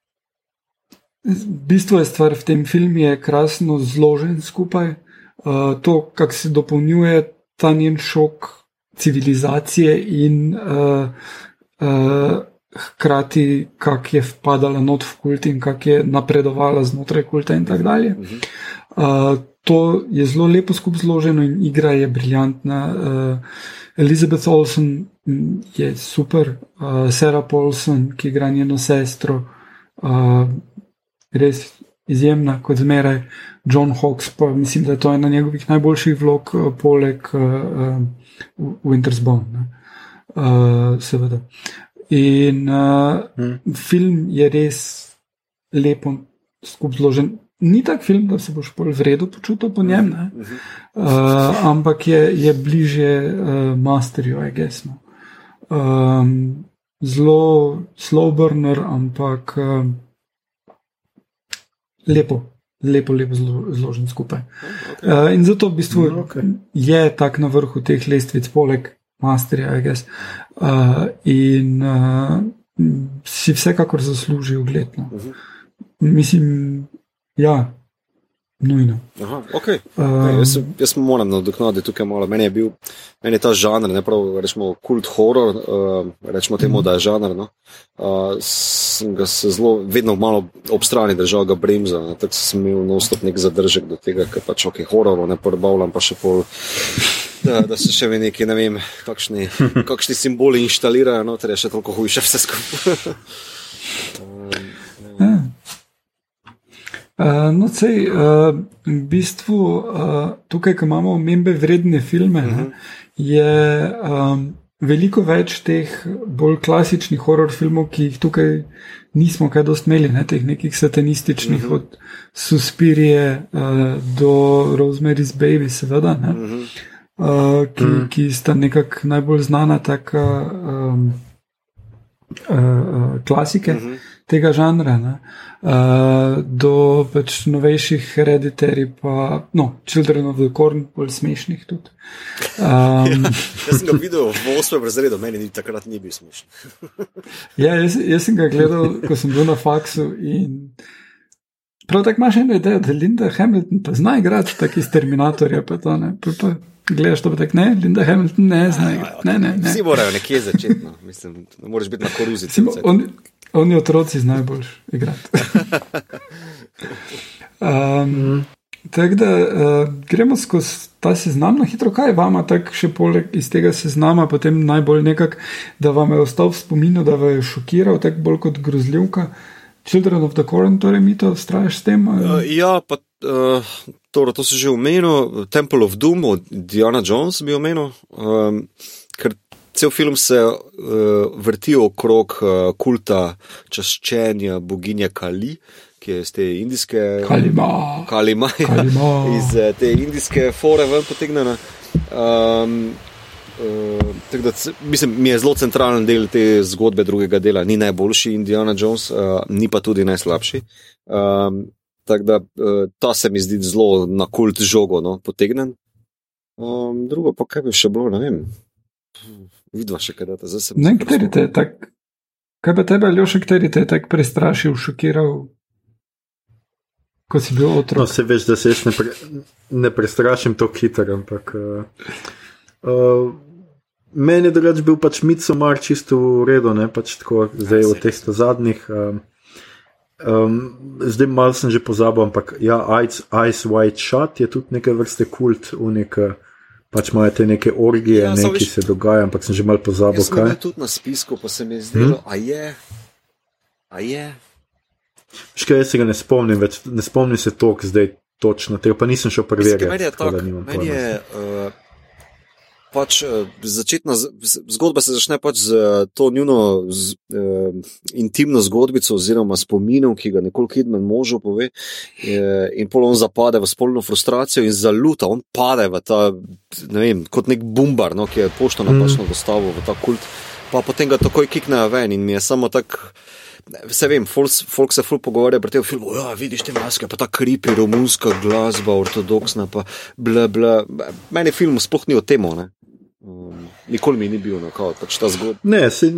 Bistvo je stvar v tem filmu, je krasno zložen skupaj. Uh, to, kako se dopolnjuje ta njen šok civilizacije in uh, uh, hkrati, kako je vpadala not v kult in kako je napredovala znotraj kulta in tako dalje. Uh, to je zelo lepo skupaj zloženo in igra je briljantna. Uh, Elizabeth Olsen mm, je super, uh, Sarah Paulson, ki igra njeno sestro, uh, res izjemna, kot zmeraj. John Hawks, pa mislim, da je to ena njegovih najboljših vlog, uh, poleg uh, uh, Winter's Bone. Uh, seveda. In uh, hmm. film je res lepo skupaj zložen ni tak film, da se boš bolj vredno počutil po njem, uh, ampak je, je bliže uh, masterju, aj gesno. Um, zelo slow burner, ampak uh, lepo, lepo, lepo zložen skupaj. Okay. Uh, in zato v bistvu no, okay. je tak na vrhu teh lestvic, poleg masterja, aj ges. Uh, in uh, si vsekakor zasluži ugledno. Uh -huh. Mislim, Ja, nujno. Aha, okay. um, jaz, jaz moram nadoknaditi tukaj malo. Meni je, bil, meni je ta žanr, ne prav, rečemo, kult horor, uh, rečemo temu, mm. da je žanr. No? Uh, sem ga se zelo, vedno malo ob strani držal, ga bremza. Tako sem imel nostop nek zadržek do tega, ker pač ok, horor, ne porbavljam pa še pol. Da, da se še neki, ne vem, kakšni, [LAUGHS] kakšni simboli inštalirajo, no, ter je še toliko hujše vse skupaj. [LAUGHS] um, ja. Uh, no, sej, uh, v bistvu uh, tukaj, ko imamo omembe vredne filme, uh -huh. mhm. je um, veliko več teh bolj klasičnih horor filmov, ki jih tukaj nismo kaj dost imeli, ne, teh nekih satanističnih, uh mhm. -huh. od Suspirije uh, do Rosemary's Baby, seveda, ne, uh -huh. uh, ki, uh -huh. ki sta nekako najbolj znana taka um, uh, uh, klasike. Uh mhm. -huh tega žanra, uh, do pač novejših hereditari, pa no, Children of the Corn, bolj smešnih tudi. Um, [LAUGHS] jaz sem ga videl v 8. razredu, meni ni takrat ni bil smešen. [LAUGHS] ja, jaz, jaz sem ga gledal, ko sem bil na faksu. Prav tako imaš eno idejo, da Linda Hamilton pa zna igrati tako iz Terminatorja. Pa to, pa, pa, gledaš to, tako ne, Linda Hamilton ne zna igrati. Ne, ne, ne. Vsi morajo nekje začeti. No. Mislim, ne moreš biti na koruzi. Oni otroci znajo bolj igrati. [LAUGHS] um. Tako da uh, gremo skozi ta seznam na hitro, kaj vam tako še poleg iz tega seznama, potem najbolj nekako, da vam je ostal v spominu, da vas je šokiral, tako bolj kot grozljivka. Children of the Corn, torej mi to strašiš s tem? Uh, ja, pa uh, torej, to si že omenil, Temple of Doom od Diana Jones bi omenil. Um, cel film se uh, vrti okrog uh, kulta čaščenja boginje Kali, ki je iz te indijske. Kalima. Kalima. Kalima. iz uh, te indijske fore ven potegnjena. Um, Uh, da, mislim, mi je zelo centralen del te zgodbe drugega dela. Ni najboljši Indiana Jones, uh, ni pa tudi najslabši. Um, tako da uh, ta se mi zdi zelo na kult žogo no, potegnen. Um, drugo pa kaj bi še bilo, ne vem. Vidva še kaj, da se zdaj ne. Kaj pa tebe, Ljoša, kateri te je tako prestrašil, šokiral, ko si bil otrok? No, se veš, da se jaz ne, pre, ne prestrašim tako hitro, ampak. Uh, uh, Meni je drugač bil pač Midsomar čisto v redu, ne pač tako zdaj v teh zadnjih. Um, um, zdaj malo sem že pozabil, ampak ja, Ice, Ice White Shot je tudi neke vrste kult, unika. Pač imajo te neke orgije, ja, nekaj se dogaja, ampak sem že malo pozabil. Kaj je tudi na spisku, pa se mi je zdelo, hmm? a je. A je. Škaj, jaz se ga ne spomnim, več, ne spomnim se toliko zdaj točno, tega pa nisem šel preverjati. Meni je to, da nimam pač eh, začetna zgodba se začne pač z eh, to njuno z, uh, intimno zgodbico, oziroma spominom, ki ga nekoliko Kidman možu pove, uh, in pol on zapade v spolno frustracijo in zaluta, on pade v ta, ne vem, kot nek bumbar, no, ki je pošto napačno mm. dostavil v ta kult, pa potem ga takoj kiknejo ven in mi je samo tako. Vse vem, folk se ful pogovarja pri tem filmu. Ja, vidiš te maske, pa ta kripi, romunska glasba, ortodoksna, pa bla bla. Meni film sploh ni o tem, ne. Um, nikoli mi ni bil na kao, pač ta zgodba. Ne, se,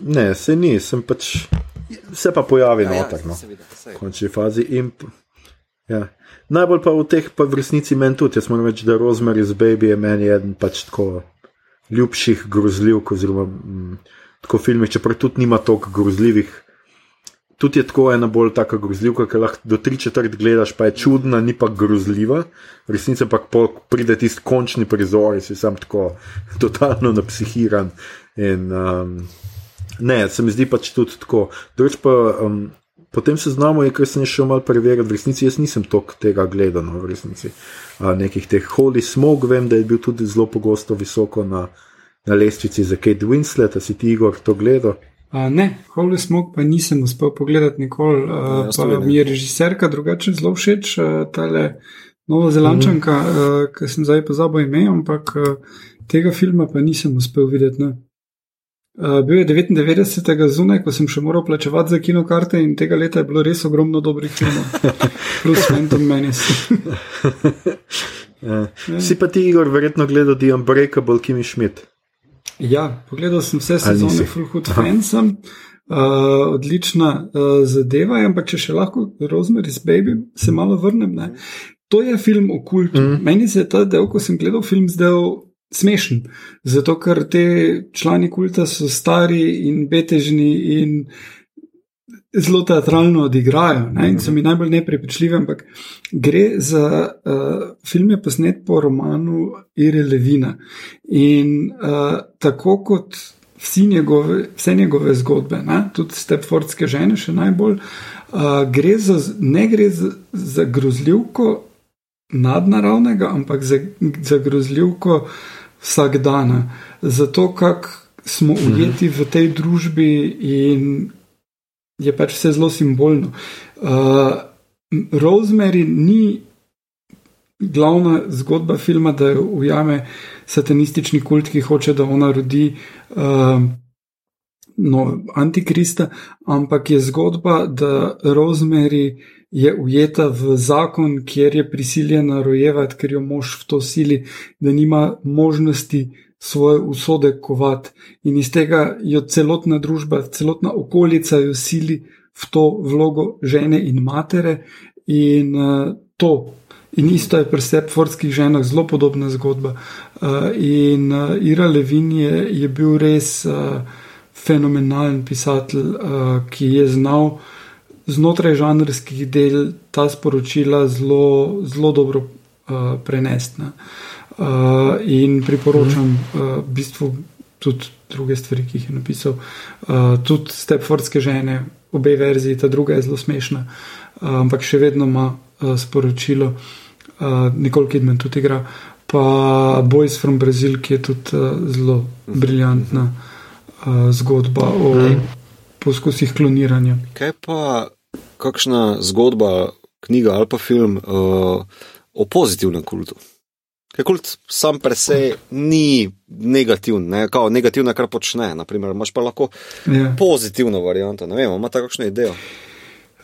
ne, se ni, sem pač. Se pa pojavi na otak, no, v končni fazi. In, ja. Najbolj pa v teh, pa v resnici meni tudi, jaz moram reči, da Rosemary z Baby je meni eden pač tako ljubših grozljivk, oziroma m, mm, tako filmih, čeprav tudi nima toliko grozljivih tudi je tako ena bolj taka grozljivka, ki lahko do tri četrt gledaš, pa je čudna, ni pa grozljiva. Resnica pa pride tisti končni prizor, si sam tako [LAUGHS] totalno napsihiran. In, um, ne, se mi zdi pač tudi tako. Drugič pa. Um, Potem se znamo, ker sem šel malo preveriti, v resnici jaz nisem tok tega gledal, no, v resnici. A, nekih teh Holy Smog, vem, da je bil tudi zelo pogosto visoko na, na lestvici za Kate Winslet, a si ti Igor to gledal? Uh, ne, Holy Smoke pa nisem uspel pogledati nikoli. Uh, pa mi je režiserka drugače zelo všeč, uh, tale Nova Zelandčanka, mm -hmm. uh, ki sem zdaj pozabil ime, ampak uh, tega filma pa nisem uspel videti. Ne. Uh, bil je 99. zunaj, ko sem še moral plačevati za kinokarte, in tega leta je bilo res ogromno dobrih filmov, [LAUGHS] plus Phantom Menace. [LAUGHS] ja. Si pa ti, Igor, verjetno gledal The Unbreakable Kimi Schmidt. Ja, pogledal sem vse sezone Hood Fansem, uh, odlična uh, zadeva, ampak če še lahko Rosemary's Baby se malo vrnem. Ne? To je film o kultu. Mm. Meni se je ta del, ko sem gledal film, zdel smešen. Zato, ker te člani kulta so stari in betežni in zelo teatralno odigrajo ne? in so mi najbolj neprepričljivi, ampak gre za uh, film, je posnet po romanu Ire Levina. In uh, tako kot njegove, vse njegove zgodbe, ne? tudi Stepfordske žene, še najbolj, uh, gre za, ne gre za, za grozljivko nadnaravnega, ampak za, za grozljivko vsakdana. Zato, kako smo mhm. ujeti v tej družbi in je pač vse zelo simbolno. Uh, Rosemary ni glavna zgodba filma, da jo ujame satanistični kult, ki hoče, da ona rodi uh, no, antikrista, ampak je zgodba, da Rosemary je ujeta v zakon, kjer je prisiljena rojevati, ker jo mož v to sili, da nima možnosti svoje usode kovat in iz tega jo celotna družba, celotna okolica jo sili v to vlogo žene in matere in uh, to. In isto je pri Stepfordskih ženah zelo podobna zgodba. Uh, in uh, Ira Levin je, je bil res uh, fenomenalen pisatelj, uh, ki je znal znotraj žanrskih del ta sporočila zelo, zelo dobro uh, prenesti. Uh, in priporočam uh, v bistvu tudi druge stvari, ki jih je napisal. Uh, tudi Stepfordske žene, obe verziji, ta druga je zelo smešna, uh, ampak še vedno ima uh, sporočilo, uh, Nikol Kidman tudi igra, pa Boys from Brazil, ki je tudi uh, zelo briljantna uh, zgodba o poskusih kloniranja. Kaj pa kakšna zgodba, knjiga ali pa film uh, o pozitivnem kultu? Ker kult sam per se ni negativen, ne? kao negativno, kar počne. Naprimer, imaš pa lahko Ja. pozitivno varianto. Ne vem, ima ta kakšno idejo.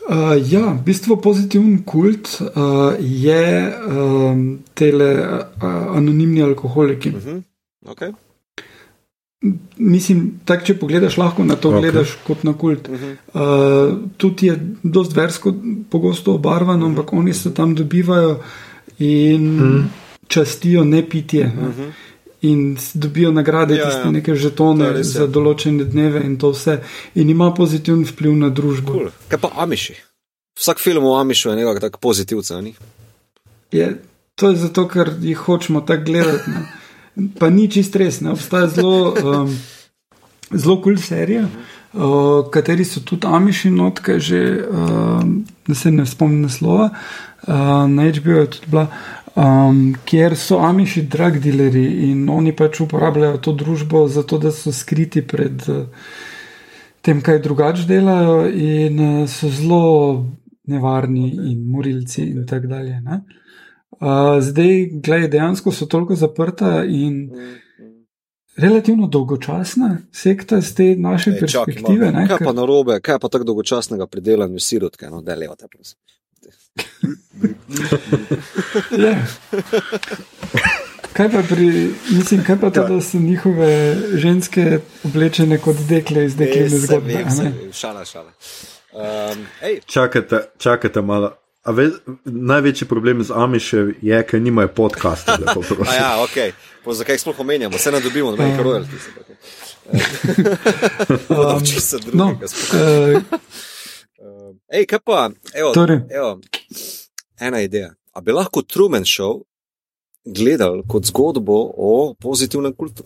Uh, ja, v bistvu pozitiven kult uh, je um, tele uh, anonimni alkoholiki. Uh -huh. okay. Mislim, tako če pogledaš, lahko na to Ok. okay. gledaš kot na kult. Uh -huh. Uh, tudi je dosti versko pogosto obarvan, ampak oni se tam dobivajo in mm. Častijo ne pitje. Mm -hmm. In s- dobijo nagrade, Ja, ja, tiste ja. neke žetone res, za ja. določene dneve in to vse. In ima pozitiven vpliv na družbo. cool. Kaj pa Amiši? Vsak film o Amišu je nekako tak pozitivca. Ni? Je, to je zato, ker jih hočemo tako gledati. Ne. Pa ni čist res, ne. obstaja zelo, um, zelo kul cool serija, uh, kateri so tudi Amiši notke, že um, da se ne spomnim naslova, uh, na HBO je tudi bila. Um, kjer so Amiši drug dealeri in oni pač uporabljajo to družbo zato, da so skriti pred uh, tem, kaj drugače delajo, in uh, so zelo nevarni in morilci in tako dalje. ne. Uh, zdaj, gledaj, dejansko so toliko zaprta in relativno dolgočasna sekta z te naše Ej, perspektive. malo. ne, Kaj ker- pa narobe, kaj pa tako dolgočasnega pri delanju sirotke, no, da levate, prosim. Ja. Kaj pa, pri, mislim, kaj pa to, da so njihove ženske oblečene kot dekle iz dekle se zgodbe? vem, a se vem, Šala, šala. Um, ej, Čakajte, čakajte malo. A Ve, največji problem z Amišem je, ker nimajo podcasta. lepo [LAUGHS] ja, ok. Pa zakaj sploh omenjamo? Vse ne dobimo, nobenih Ja. royalties. Um, [LAUGHS] Čisto No, drugega. sploh. uh, Um, Ej, kaj pa, evo, Torej. evo, ena ideja. A bi lahko Truman Show gledali kot zgodbo o pozitivnem kultu?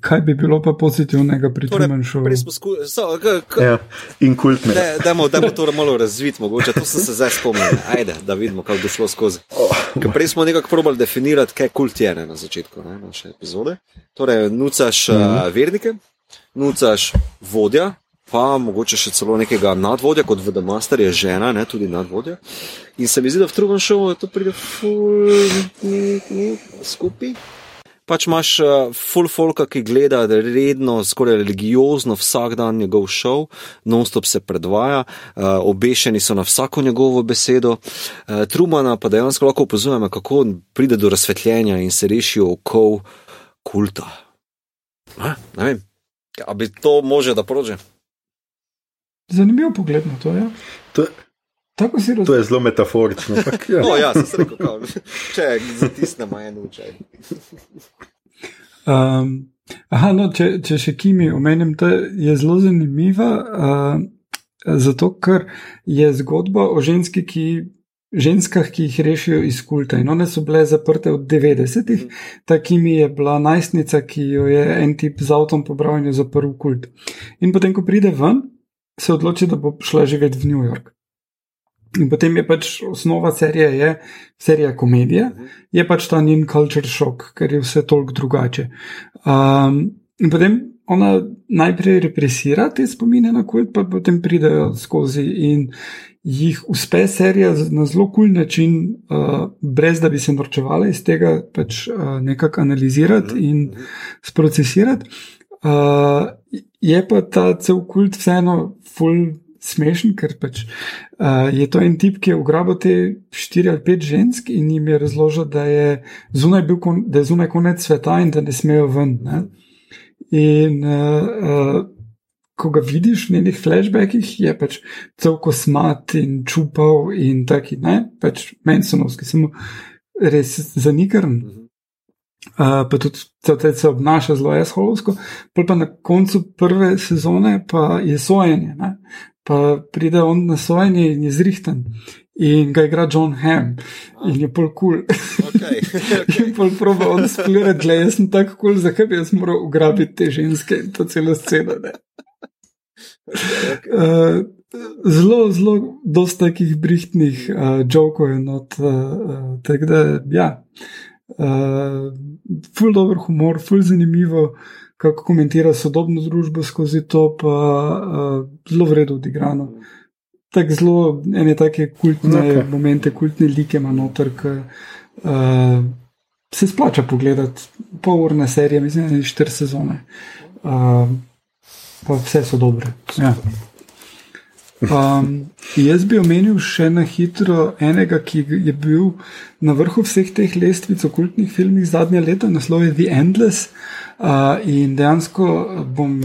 kaj bi bilo pa pozitivnega pri Torej, k- k- Ja, in kultne. Ne, dajmo, dajmo to malo razviti, mogoče to sem se zdaj spomnil. Ajde, da vidimo, kako bo šlo skozi. Ker prej smo nekako probali definirati, kaj kult je ne, na začetku ne, naše epizode. Torej, nucaš uh, vernike, nucaš vodja, pa mogoče še celo nekega nadvodja, kot v The Master je žena, ne, tudi nadvodja. In se mi zdi, da v Truman Showu to pride ful ni- ni skupaj. Pač imaš uh, full folka, ki gleda redno, skoraj religiozno vsak dan njegov šov, non-stop se predvaja, uh, obešeni so na vsako njegovo besedo. Uh, Trumana pa dejansko lahko opazujemo, kako pride do razsvetljenja in se rešijo okov kulta. Ne vem, a bi to može da prože? Zanimiv pogled na to. Ja. To, Tako si to razumel. je zelo metaforično. ampak Ja. [LAUGHS] No, ja, sem se rekel, kao, če zatisnemo en učaj. Um, aha, no, če, če še Kimi omenim, da je zelo zanimiva, uh, zato ker je zgodba o ženski, ki. Ženskah, ki jih rešijo iz kulta, in one so bile zaprte od 90-ih, ta Kimi je bila najstnica, ki jo je en tip z avtom pobral in jo zaprl v kult. In potem, ko pride ven, se odloči, da bo šla živeti v New York. In potem je pač osnova serije, je serija komedije, je pač ta njen culture shock, ker je vse toliko drugače. Um, in potem ona najprej represira te spomine na kult, pa potem pridejo skozi in jih uspe serija na zelo kul cool način, uh, brez da bi se norčevala iz tega, pač uh, nekako analizirati in sprocesirati. Uh, je pa ta cel kult vseeno full smešen, ker pač uh, je to en tip, ki je ugrabil te štiri ali pet žensk in jim je razložil, da je zunaj, bil da je zunaj konec sveta in da ne smejo ven. Ne? In uh, uh, ko ga vidiš v njenih flashbackih, je pač cel kosmat in čupav in taki, ne, pač mensonovski, samo res zanikaren. Uh, pa tudi cel te se obnaša zelo esholovsko, pol pa na koncu prve sezone pa je sojenje, ne? pa pride on na sojenje in je zrihten. In ga igra John Hamm in je pol kul. Cool. Okay. [LAUGHS] In pol proba on splirati, gled, jaz sem tako kul, cool, zakaj bi jaz moral ugrabiti te ženske in to celo sceno. Ne? Uh, zelo, zelo, dosta takih brihtnih uh, jokov je not. Uh, uh, tako da, ja, uh, ful dobr humor, ful zanimivo, kako komentira sodobno družbo skozi to, pa uh, zelo vredno odigrano. tako zelo, ene take kultne Okej. momente, kultne like ima noter, ki uh, se splača pogledati. Pol urne serije, mislim, da je štiri sezone. Uh, pa vse so dobre. Ja. Um, jaz bi omenil še na hitro enega, ki je bil na vrhu vseh teh lestvic okultnih filmih zadnje leta, naslov je The Endless. Uh, in dejansko bom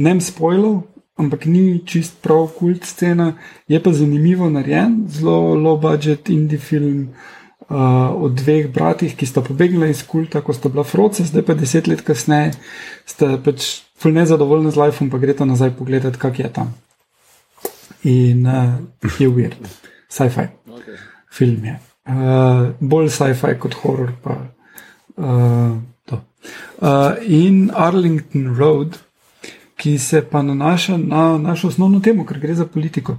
ne spoilal, ampak ni čist prav kult scena, je pa zanimivo narejen, zelo low budget indie film. Uh, o dveh bratih, ki sta pobegla iz kulta, ko sta bila froce, zdaj pa deset let kasneje, sta pač ful nezadovoljna z lifeom, pa greta nazaj pogledat, kak je tam. In uh, je weird, sci-fi Okay. film je. Uh, bolj sci-fi kot horror. Pa, uh, to. uh, in Arlington Road, ki se pa nanaša na našo osnovno temo, ker gre za politiko.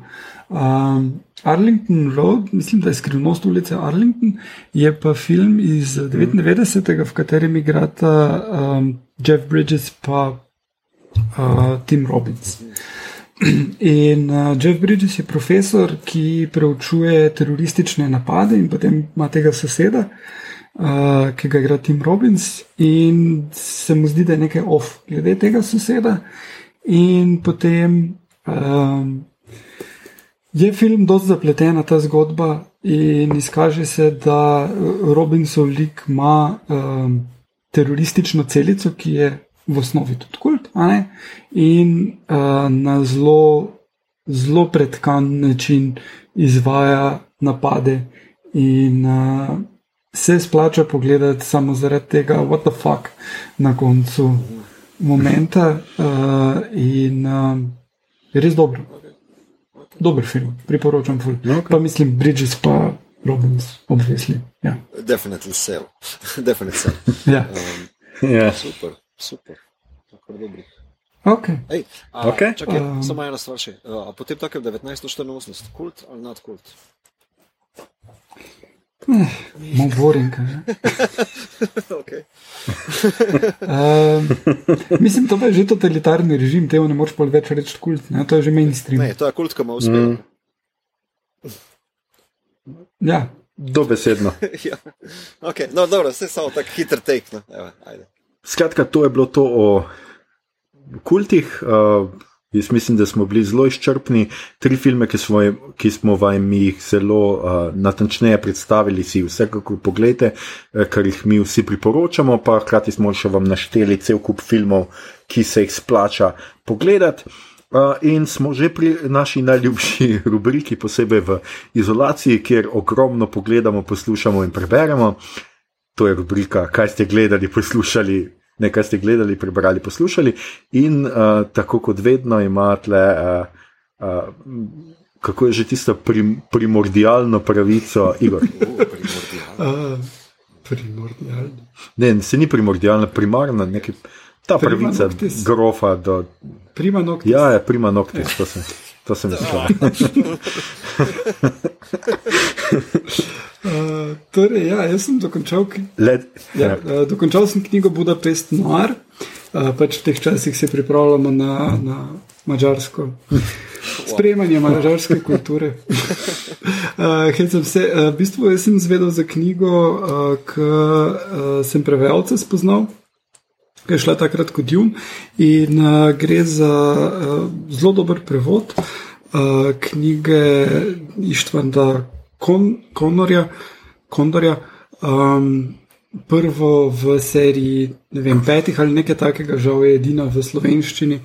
Um, Arlington Road, mislim, da je skrivnost ulice Arlington, je pa film iz 99. v katerem igrata um, Jeff Bridges pa uh, Tim Robbins. [CLEARS THROAT] In uh, Jeff Bridges je profesor, ki preučuje teroristične napade, in potem ima tega soseda, uh, ki ga igra Tim Robbins, in se mu zdi, da je nekaj off glede tega soseda. In potem um, je film dosti zapletena ta zgodba, in izkaže se, da uh, Robinsov lik ima um, teroristično celico, ki je v osnovi tudi kult, a ne? in uh, na zelo, zelo pretkan način izvaja napade, in uh, se splača pogledati samo zaradi tega, what the fuck na koncu momenta. Uh, in uh, res dobro. Dober film, priporočam. Ful. Ok. Pa mislim, Bridges pa Robbins, obvisli. Ja. Definitely sell. [LAUGHS] Definitely sell. Ja. Um, Ja. super, super. Kar dobri. Okay. Ej, a, Okej. Čakaj, Um. um, samo ena stvar še. A, a potem takem 1984, kult ali nad kult? Malo boring. a ne? [LAUGHS] okay. Um, mislim, to pa je že totalitarni režim, temu ne moreš več reči kult, ne? to je že mainstream. Ne, to je kult, ki ima uspeh. Mm. Ja, Dobesedno. [LAUGHS] ja. okay. No, dobro, vse samo tako hiter tek. No. Evo, ajde. Skratka, to je bilo to o kultih. Uh, jaz mislim, da smo bili zelo izčrpni. Tri filme, ki smo, ki smo vam jih zelo uh, natančneje predstavili, si vsekakor pogledajte, eh, ker jih mi vsi priporočamo, pa hkrati smo še vam našteli cel kup filmov, ki se jih splača pogledati. Uh, in smo že pri naši najljubši [LAUGHS] rubriki, posebej v izolaciji, kjer ogromno pogledamo, poslušamo in preberemo. To je rubrika, kaj ste gledali, poslušali, ne kaj ste gledali, prebrali, poslušali. In uh, tako kot vedno imate, uh, uh, kako je že tisto prim, primordialno pravico, Igor. Uh, primordialno. Ne, se ni primordialna, primarna, nekaj, ta Prima pravica noctis. grofa do. Prima noktis. Ja, je prima noktis, to sem, to sem mislil. [LAUGHS] Uh, torej, ja, jaz sem dokončal, Led, ja, uh, dokončal sem knjigo Budapest Noir, uh, pač v teh časih se pripravljamo na, na mačarsko. Sprejemanje mačarske kulture. uh, [LAUGHS] hecam se, uh, v bistvu sem zvedel za knjigo, uh, ki uh, sem prevajalce spoznal, ki je šla takrat kot Jum in uh, gre za uh, zelo dober prevod uh, knjige Ištvanda Kon. Kondorja. Um, prvo v seriji ne vem, petih ali nekaj takega, žal je edina v slovenščini.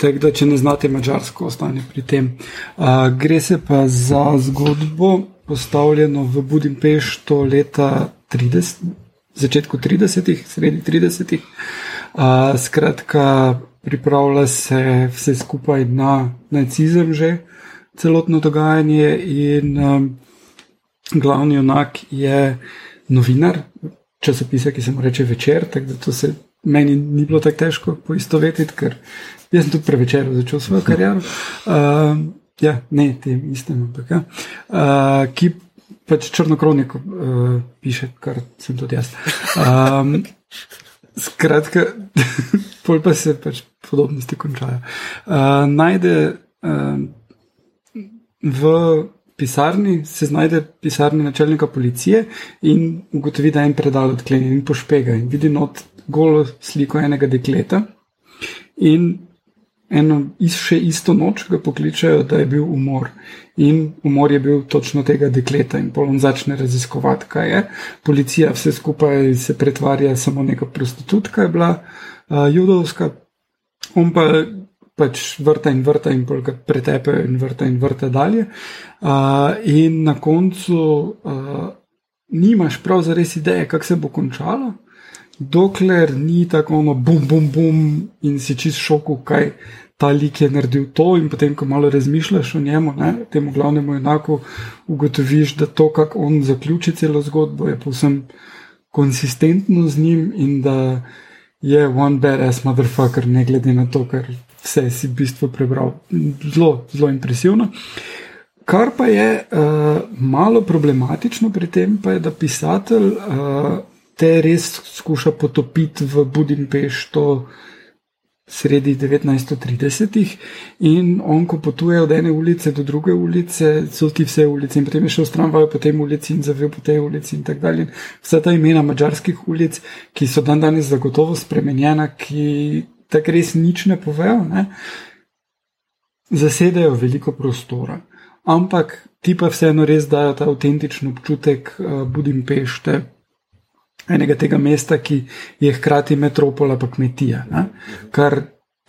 Tako da, če ne znate mačarsko, ostane pri tem. Uh, gre se pa za zgodbo, postavljeno v Budimpeštu leta 30, začetku 30-ih, sredi 30-ih. Uh, skratka, pripravlja se vse skupaj na nacizem, že celotno dogajanje, in um, glavni junak je novinar časopisa, ki se mu reče večer. Tako da to se meni ni bilo tako težko poistovetiti, ker jaz sem tudi prevečer začel svojo kariero. Uh, [LAUGHS] ja, ne tem istem, ampak ja. Uh, ki pač črnokronik uh, piše, kar sem tudi jaz. Um, [LAUGHS] skratka, [LAUGHS] pol pa se pač podobnosti končajo. Uh, najde uh, v pisarni, se znajde v pisarni načelnika policije in ugotovi, da je en predal odklenjen in pošpega in vidi not golo sliko enega dekleta. In eno še isto noč ga pokličajo, da je bil umor. In umor je bil točno tega dekleta, in polon začne raziskovati, kaj je. Policija vse skupaj se pretvarja, samo neka prostitutka je bila, uh, judovska, on pa pač vrta in vrta in polka pretepe in vrta in vrta dalje. Uh, in na koncu uh, nimaš prav za res ideje, kako se bo končalo. Dokler ni tako ono, bum, bum, bum, in si čist šoku, kaj ta lik je naredil to, in potem, ko malo razmišljaš o njemu, ne, temu glavnemu enako ugotoviš, da to, kako on zaključi celo zgodbo, je povsem konsistentno z njim in da je one badass motherfucker, ne glede na to, kar vse si v bistvu prebral. Zelo, zelo impresivno. Kar pa je uh, malo problematično pri tem, pa je, da pisatelj uh, te res skuša potopiti v Budimpešto sredi 1930-ih in on, ko potuje od ene ulice do druge ulice, so ti vse ulice in potem je šel stran vajo po tej ulici in zavel po tej ulici in tako dalje. Vsa ta imena mačarskih ulic, ki so dan danes zagotovo spremenjena, ki tako res nič ne povejo, ne, zasedajo veliko prostora. Ampak ti pa vseeno res dajo ta avtentičen občutek uh, Budimpešte, enega tega mesta, ki je hkrati metropola, pa kmetija. Ne? Kar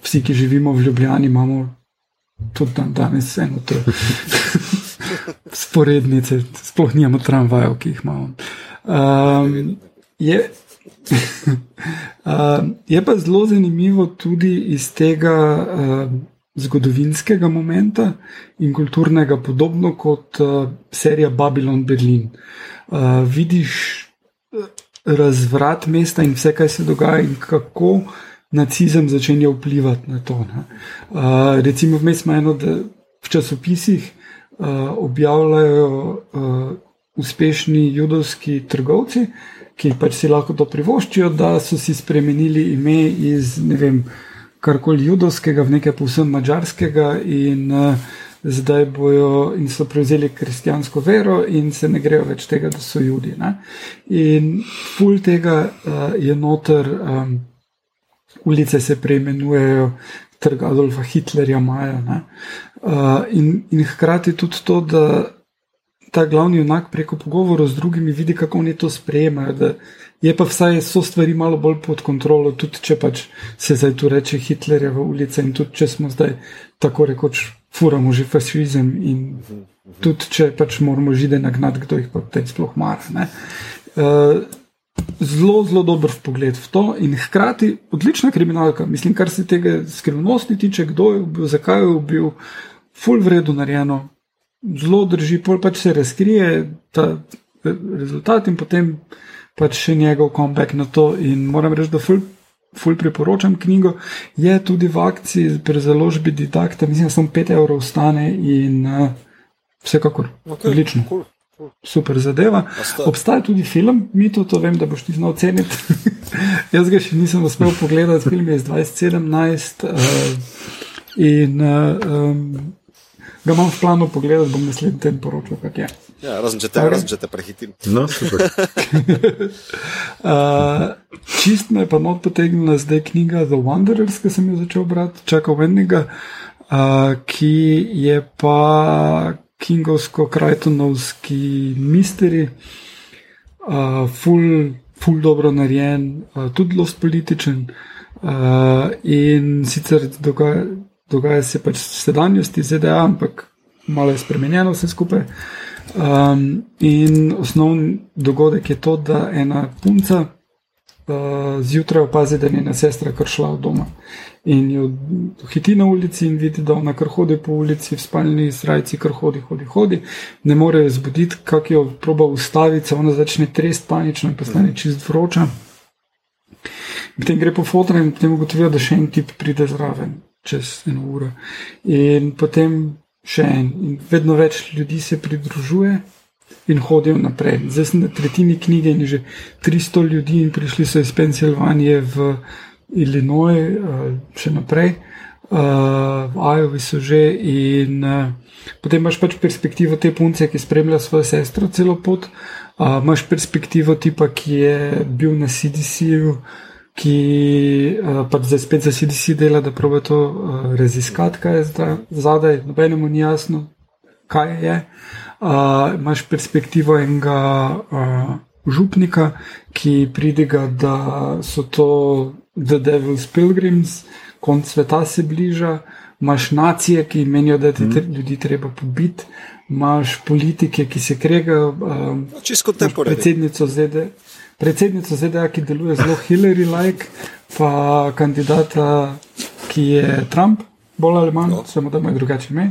vsi, ki živimo v Ljubljani, imamo tudi dan danes eno to. Sporednice, [LAUGHS] sploh nimamo tramvajev, ki jih imamo. Um, je, uh, [LAUGHS] je pa zelo zanimivo tudi iz tega uh, zgodovinskega momenta in kulturnega, podobno kot uh, serija Babylon Berlin. Uh, vidiš razvrat mesta in vse, kaj se dogaja, in kako nacizem začenja vplivati na to. Uh, recimo, vmes smo eno, da v časopisih uh, objavljajo uh, uspešni judovski trgovci, ki pač si lahko to privoščijo, da so si spremenili ime iz ne vem, karkoli judovskega v nekaj povsem mačarskega in uh, zdaj bojo in so prevzeli kristjansko vero in se ne grejo več tega, da so ljudje. In ful tega uh, je noter, um, ulice se preimenujejo, trg Adolfa Hitlerja, Maja. Uh, in, in hkrati tudi to, da ta glavni junak preko pogovorov z drugimi vidi, kako oni to sprejemajo. Da je pa vsaj so stvari malo bolj pod kontrolo, tudi če pač se zdaj tu reče Hitlerjeva ulica in tudi če smo zdaj tako rekoč furamo že fašizem in tudi če pač moramo žide nagnati, kdo jih pa te sploh mara. Uh, zelo, zelo dober pogled v to in hkrati odlična kriminalka. Mislim, kar se tega skrivnosti tiče, kdo je bil, zakaj je bil, full vredno narejeno, zelo drži, pol pač se razkrije ta rezultat in potem pač še njegov comeback na to in moram reči, da full ful priporočam knjigo, je tudi v akciji pri založbi Didakta, mislim, da samo 5 evrov stane in uh, vsekakor okay, odlično. Cool. Super zadeva. Obstaja tudi film, mi to, to vem, da boš ti znal oceniti. [LAUGHS] Jaz ga še nisem uspel pogledati, film je iz 2017 uh, in uh, um, ga imam v planu pogledati, bom naslednji teden poročal, kak je. Ja, razen če te, okay. te prehitim. No, super. uh, [LAUGHS] [LAUGHS] čist me je pa not potegnila zdaj knjiga The Wanderers, ki sem jo začel brati, čakal vednega, uh, ki je pa kingovsko-krajtonovski misteri, uh, full, full dobro narejen, uh, tudi lost političen. Uh, in sicer dogaja, dogaja se pač v sedanjosti ZDA, ampak malo je spremenjeno vse skupaj. Um, in osnovni dogodek je to, da ena punca uh, zjutraj opazi, da je njena sestra kršila od doma. In jo hiti na ulici in vidi, da ona kar hodi po ulici, v spalni srajci, kar hodi, hodi, hodi. Ne more jo zbuditi, kak jo proba ustaviti, se ona začne trest panično in postane čist vroča. Potem gre po fotor in potem ugotovijo, da še en tip pride zraven čez eno uro. In potem še en, in vedno več ljudi se pridružuje in hodijo naprej. Zdaj sem na tretjini knjige in že 300 ljudi in prišli so iz Pensilvanije v Illinois, uh, še naprej. v Ajovi so že in uh, potem imaš pač perspektivo te punce, ki spremlja svojo sestro celo pot, uh, imaš perspektivo tipa, ki je bil na CDC-ju, ki uh, pač zdaj spet za CDC dela, da proba to uh, raziskati, kaj je zdaj zadaj, nobenemu ni jasno, kaj je. Uh, imaš perspektivo enega uh, župnika, ki pridiga, da so to The Devil's Pilgrims konc sveta se bliža, imaš nacije, ki menijo, da ti mm. ljudi treba pobiti, imaš politike, ki se kregajo. Um, Čisto temporirano. Predsednico ZDA. Predsednico ZDA, ki deluje zelo Hillary-like, pa kandidata, ki je Trump, bolj ali manj, no. samo da ima drugače ime.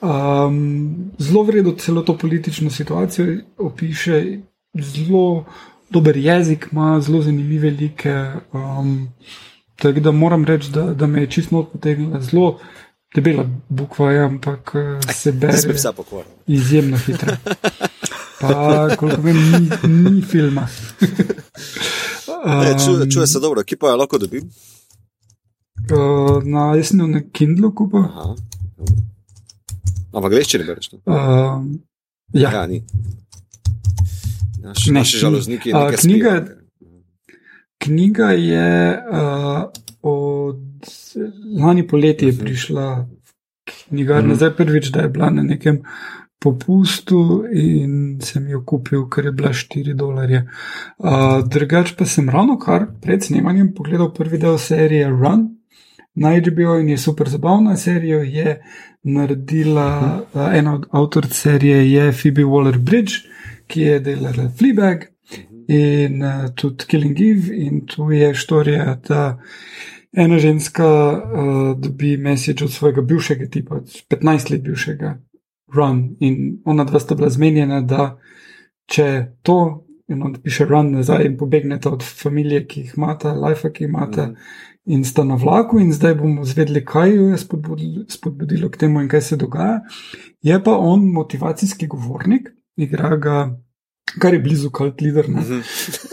Um, zelo vredno celo to politično situacijo opiše, zelo dober jezik ima, zelo zanimive like. Um, Tako da moram reči, da, da me je čisto potegnila zelo debela bukva, ja, ampak eh, se bere izjemno hitro. [LAUGHS] Pa, koliko vem, ni, ni filma. [LAUGHS] um, čuje, čuje se dobro, ki pa je lahko dobim? Uh, na jesenu na Kindlu kupa. Ampak ne bereš? Uh, ja. ja, ni. Naš, ne, naši žalozniki. Uh, knjiga je knjiga je uh, od lani poleti mhm. prišla, knjiga, mm. zdaj prvič, da je bila na nekem popustu in sem jo kupil, ker je bila 4 dolarje. Uh, drugač pa sem ravno kar pred snemanjem pogledal prvi del serije Run. Na HBO in je super zabavna serija, je naredila uh, ena od avtoric serije, je Phoebe Waller Bridge, ki je delala Fleabag, in uh, tudi Killing Eve, in tu je štorija, da ena ženska uh, dobi message od svojega bivšega tipa, 15 let bivšega, run, in ona dva sta bila zmenjena, da če to, in on piše run nazaj in pobegnete od familije, ki jih imate, life, ki jih imate. Mm. In sta na vlaku, in zdaj bomo zvedeli, kaj jo je spodbudilo, spodbudilo k temu, in kaj se dogaja. Je pa on motivacijski govornik, igra ga kar je blizu kot leader, ne mhm.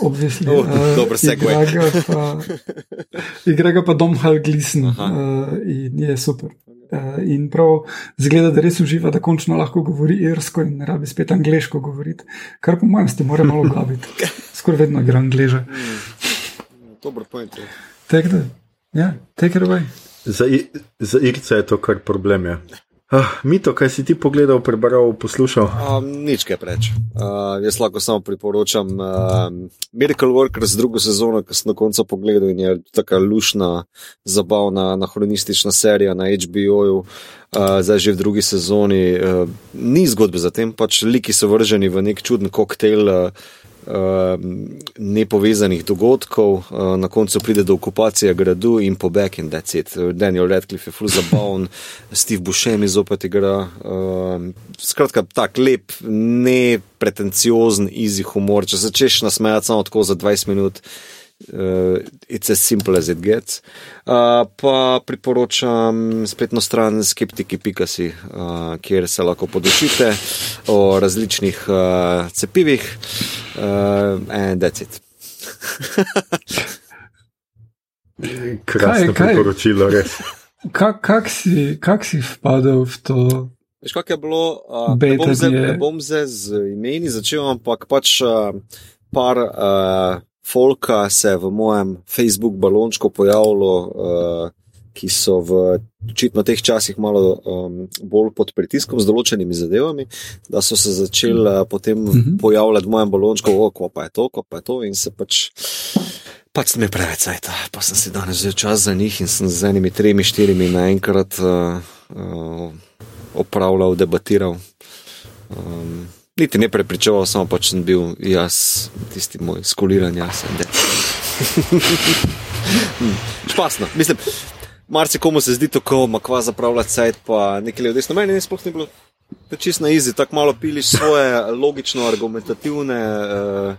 obvisni. Oh, uh, dobro, se ga. Igra ga pa Dom Hal Glisn uh, in je super. Uh, in prav zgleda, da res uživa, da končno lahko govori irsko in ne rabi spet angliško govoriti. Kar po mojem, ste morali malo glaviti. [LAUGHS] Skoraj vedno igra angliže. Mm. Dobro, pojete. Take the, yeah, take it away. Za, za Irce je to kar problem. Je. Uh, Mito, kaj si ti pogledal, prebral, poslušal? Um, nič kaj preč. Uh, jaz lahko samo priporočam uh, Miracle Workers drugo sezono, ki sem na koncu pogledal in je tako lušna, zabavna, anahronistična serija na HBO-ju. Uh, zdaj že v drugi sezoni. Uh, ni zgodbe za tem, pač liki so vrženi v nek čuden koktejl. Uh, nepovezanih dogodkov, uh, na koncu pride do okupacije gradu in pobeg in that's it. Daniel Radcliffe je full zabaven, [LAUGHS] Steve Buscemi zopet igra. Uh, skratka, tak lep, ne pretenciozen, easy humor. Če se češ nasmejati samo tako za 20 minut, uh, it's as simple as it gets. Uh, pa priporočam spletno stran skeptiki.si, uh, kjer se lahko podučite o različnih uh, cepivih. Uh, and that's it. [LAUGHS] Krasno priporočilo, res. [LAUGHS] Kak, kak, si, kak si vpadel v to? Veš, kak je bilo? Uh, zdaj, ne bom zdaj z imeni začel, ampak pač uh, par uh, folka se v mojem Facebook balončku pojavilo, uh, ki so v očitno teh časih malo um, bolj pod pritiskom z določenimi zadevami, da so se začeli uh, potem uh mhm. -huh. pojavljati v mojem balončku, kako pa je to, kako pa je to in se pač. Pač mi preveč cajt, pa sem si danes vzel čas za njih in sem z enimi, tremi, štirimi naenkrat uh, uh, opravljal, debatiral. Um, niti ne prepričoval, samo pač sem bil jaz, tisti moj skoliran, jaz sem [LAUGHS] del. Špasno, mislim, marsikomu se zdi tako, makva zapravljati sajt, pa nekaj ljudi, no meni sploh ni bilo. Čisto na izi, tako malo piliš svoje logično-argumentativne uh,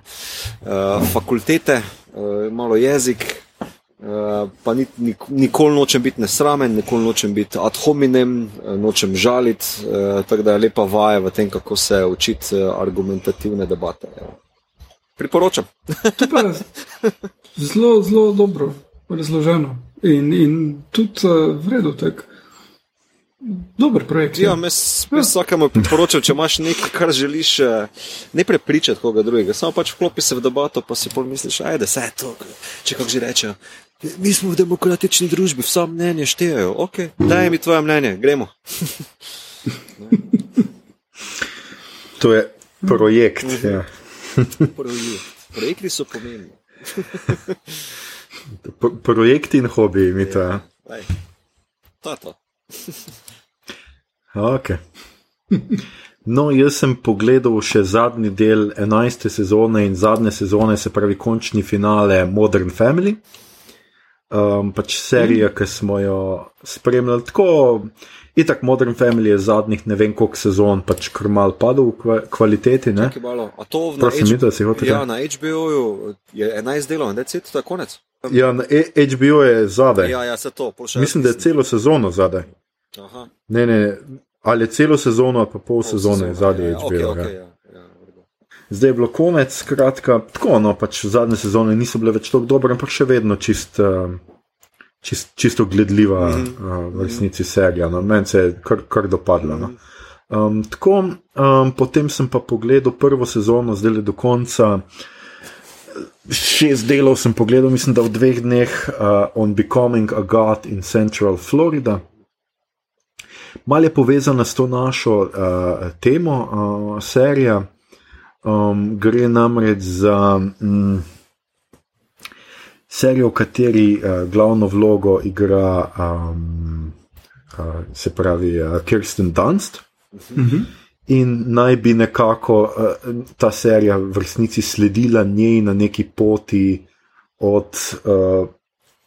uh, fakultete, uh, malo jezik, pa ni, nik, nikoli nočem biti nesramen, nikoli nočem biti ad hominem, uh, nočem žaliti. Uh, tako da je lepa vaja v tem, kako se učiti argumentativne debate. Ja. Priporočam. zelo, zelo dobro razloženo. In, in tudi v redu, tako. Dober projekt. Ja, jaz vsakemu priporočam, če imaš nekaj, kar želiš, eh, ne prepričati koga drugega, samo pač vklopi se v debato, pa si pomisliš, ajde, vse je to, če kako že rečejo. Mi smo v demokratični družbi, vsa mnenja štejejo. Ok, daj mi tvoje mnenje, gremo. to je projekt. Uh -huh. ja. Projekti so pomembni. [LAUGHS] Projekti in hobi, mi to. Ja. To je to. Okay. No, jaz sem pogledal še zadnji del 11. sezone in zadnje sezone, se pravi, končni finale Modern Family. Um, pač serija, mm. ki smo jo spremljali tako. In tako Modern Family je zadnjih ne vem koliko sezon, pač krmal padel v kvaliteti. Ne? A to v Prosim, mi, si hotel, ja, na HBO je 11 delov, ne 10, to je konec. Ja, na e HBO je zadaj. Ja, ja, se to. Mislim, da je celo sezono zadaj. Aha. Ne, ne, ali celo sezono, ali pa pol, pol sezone zadnje ja, HBO. Okay, okay, ja. Zdaj je bilo konec, skratka, tako, no, pač zadnje sezone niso bile več tako dobre, ampak še vedno čist, uh, čist, čisto gledljiva mm -hmm. uh, v resnici serija. No. Meni se je kar, kar dopadla. No. Um, tako, um, potem sem pa pogledal prvo sezono, zdaj le do konca. Šest delov sem pogledal, mislim, da v dveh dneh, uh, On Becoming a God in Central Florida. Mal je povezana s to našo uh, temo, uh, serija. Um, gre namreč za um, serijo, v kateri uh, glavno vlogo igra, um, uh, se pravi, uh, Kirsten Dunst. Uh mhm. -huh. In naj bi nekako uh, ta serija v resnici sledila njej na neki poti od uh,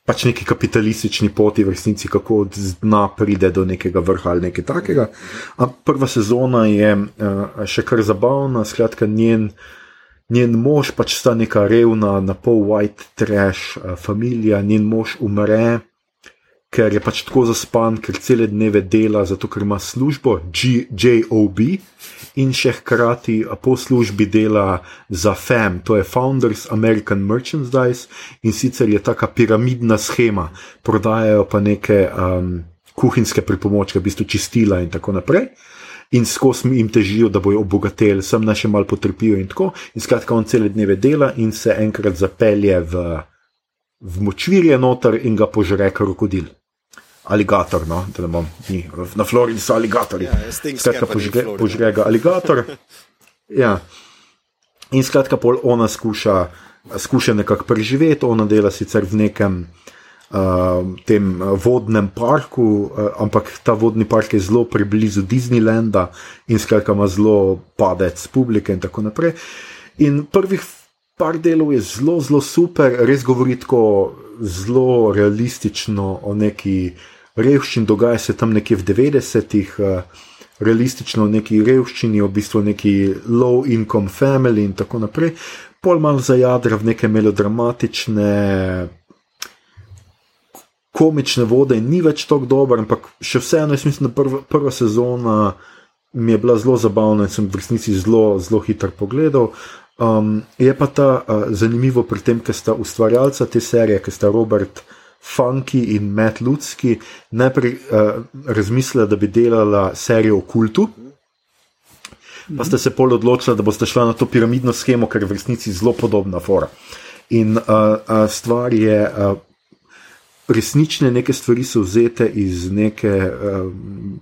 pač neki kapitalistični poti, v resnici, kako od dna pride do nekega vrha ali nekaj takega. A prva sezona je uh, še kar zabavna, skratka, njen, njen mož pač sta neka revna, na pol white trash uh, familija, njen mož umre ker je pač tako zaspan, ker cele dneve dela, zato ker ima službo, JOB, in še hkrati po službi dela za FAM, to je Founders American Merchandise, in sicer je taka piramidna schema, prodajajo pa neke um, kuhinjske pripomočke, v bistvu čistila in tako naprej. In skozi jim težijo, da bojo obogateli, sem naj še malo potrpijo, in tako. In skratka, on cele dneve dela in se enkrat zapelje v, v močvirje noter in ga požre krokodil aligator, no, da ne bom, ni, na Floridi so aligatori. Ja, skratka, požre, požre ga aligator. [LAUGHS] ja. In skratka, pol ona skuša, skuša nekako preživeti, ona dela sicer v nekem. Uh, tem vodnem parku, uh, ampak ta vodni park je zelo preblizu Disneylanda in skratka ima zelo padec publike in tako naprej. In prvih par delov je zelo, zelo super, res govori tako zelo realistično o neki uh, revščini, dogaja se tam nekje v 90-ih, uh, realistično v neki revščini, v bistvu neki low income family in tako naprej. Pol malo zajadra v neke melodramatične, komične vode in ni več tako dober, ampak še vseeno, jaz mislim, da prva, prva sezona mi je bila zelo zabavna in sem v resnici zelo, zelo hiter pogledal. Um, je pa ta uh, zanimivo pri tem, ker sta ustvarjalca te serije, ker sta Robert Funky in Matt Ludski najprej uh, razmislila, da bi delala serijo o kultu. Pa ste se pol odločili, da boste šli na to piramidno schemo, ker je v resnici zelo podobna fora. In uh, uh, stvar je, uh, resnične neke stvari so vzete iz neke uh,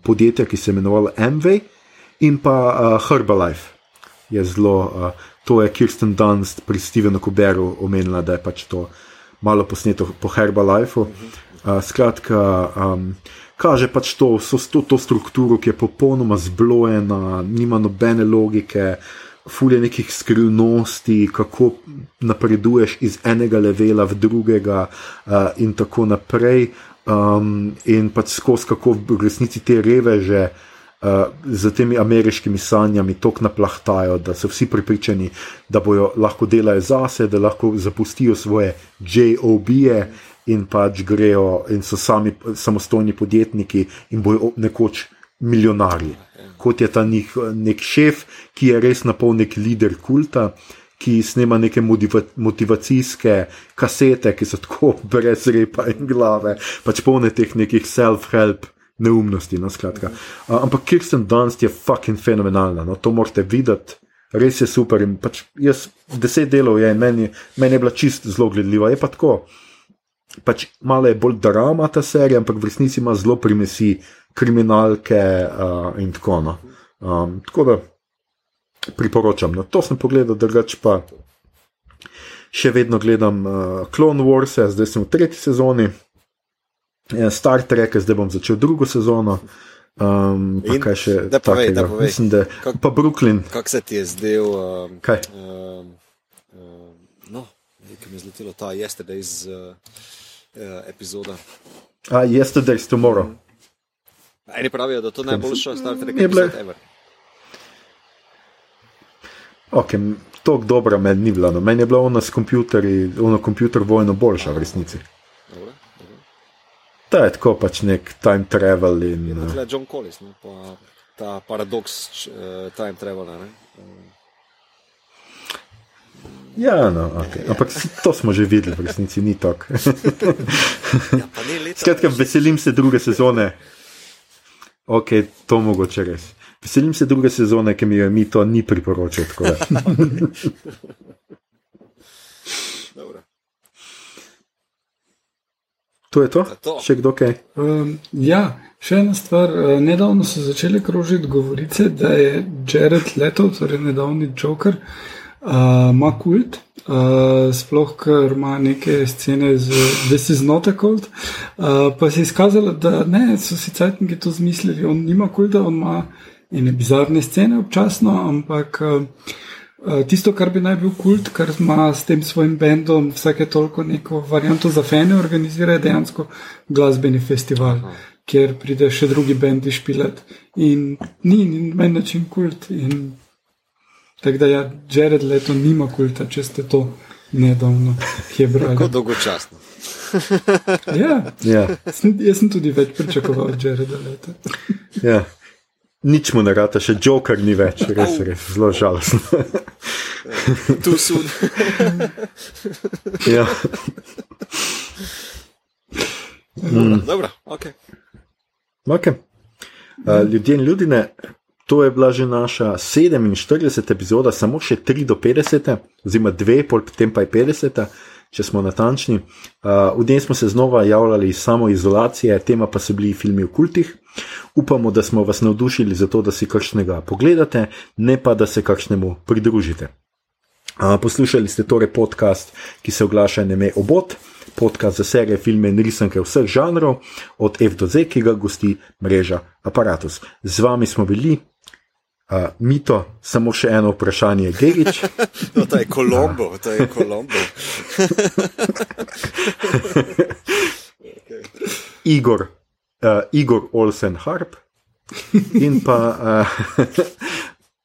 podjetja, ki se je imenovalo Amway in pa uh, Herbalife. Je zelo, uh, to je Kirsten Dunst pri Stevenu Kuberu omenila, da je pač to malo posneto po Herbalifeu. Uh, skratka, um, kaže pač to, so, to, to strukturo, ki je popolnoma zblojena, nima nobene logike, fulje nekih skrivnosti, kako napreduješ iz enega levela v drugega, uh, in tako naprej. Um, in pač skozi kako v resnici te reveže uh, z temi ameriškimi sanjami tako naplahtajajo, da so vsi pripričani, da bojo lahko delali zase, da lahko zapustijo svoje JOB-je in pač grejo in so sami samostojni podjetniki in bojo nekoč milijonarji. Kot je ta njih nek šef, ki je res napolnik voditelj kulta, ki snema neke motiva motivacijske kasete, ki so tako [LAUGHS] brez repa in glave, pač polne teh nekih self-help neumnosti. No, uh, ampak Kirsten Dunst je fucking fenomenalna, no, to morate videti. Res je super. Pač jaz, deset delov je in meni, meni je bila čist zelo gledljiva. Je pa tako, pač malo je bolj drama ta serija, ampak v resnici ima zelo primesi kriminalke uh, in tako naprej. No. Um, tako da priporočam. No, to sem pogledal, drugače pa še vedno gledam uh, Clone Wars, zdaj sem v tretji sezoni, Star Trek, zdaj bom začel drugo sezono. Um, kaj še? Da, povej, da povej. Mislim, da kak, pa Brooklyn. Kako se ti je zdel? Um, kaj? Um, um, no, nekaj mi je zletelo ta yesterday's uh, uh, epizoda. A, yesterday's tomorrow. Mm. Eni pravijo, da to najboljša Star Trek je bila. Ok, tako dobra meni ni bila. No. Meni je bila ona s kompjuterji, ona kompjuter vojno boljša v resnici. Ta je tako pač nek time travel. In, je to John Collis, ne? pa ta paradoks uh, time travela. Ja, no, okay. ampak to smo že videli, v resnici ni tako. [LAUGHS] ja, Skratka, veselim se druge sezone. Ok, to mogoče res. Veselim se druge sezone, ki mi jo mi to ni priporočil. [LAUGHS] [LAUGHS] to je to? to. Še kdo kaj? Um, ja, še ena stvar. Uh, nedavno so začeli krožiti govorice, da je Jared Leto, torej nedavni Joker, ima uh, kult. Uh, sploh, ker ima neke scene z This is not a cult. Uh, pa se je izkazalo, da ne, so si cajtniki to zmislili. On nima kulta, on ima ene bizarne scene občasno, ampak uh, tisto, kar bi naj bil kult, kar ima s tem svojim bendom vsake toliko neko varianto za fene, organizira dejansko glasbeni festival, Aha. kjer pride še drugi bendi špilat. In ni ni meni način kult. In, tako da ja, Jared leto nima kulta, če ste to nedavno hebrali. Tako dolgočasno. ja, ja. Jaz sem tudi več pričakoval od Jareda leta. ja. Nič mu ne rata, še joker ni več, [LAUGHS] res, res zelo žalostno. [LAUGHS] tu so. ja. Mm. Dobro, ok. okay. Uh, ljudje in ljudje, to je bila že naša 47. epizoda, samo še 3 do 50, oziroma 2, potem pa je 50 če smo natančni. Uh, v njej smo se znova javljali iz samoizolacije, tema pa so bili filmi v kultih. Upamo, da smo vas navdušili za to, da si kakšnega pogledate, ne pa da se kakšnemu pridružite. Uh, poslušali ste torej podcast, ki se oglaša ime Obot, podcast za serije, filme in risanke vseh žanrov, od F do Z, ki ga gosti mreža Apparatus. Z vami smo bili, Uh, mito, samo še eno vprašanje, Gerič. [LAUGHS] no, to je Kolombo, to je Kolombo. okay. [LAUGHS] Igor, uh, Igor Olsen Harp in pa uh,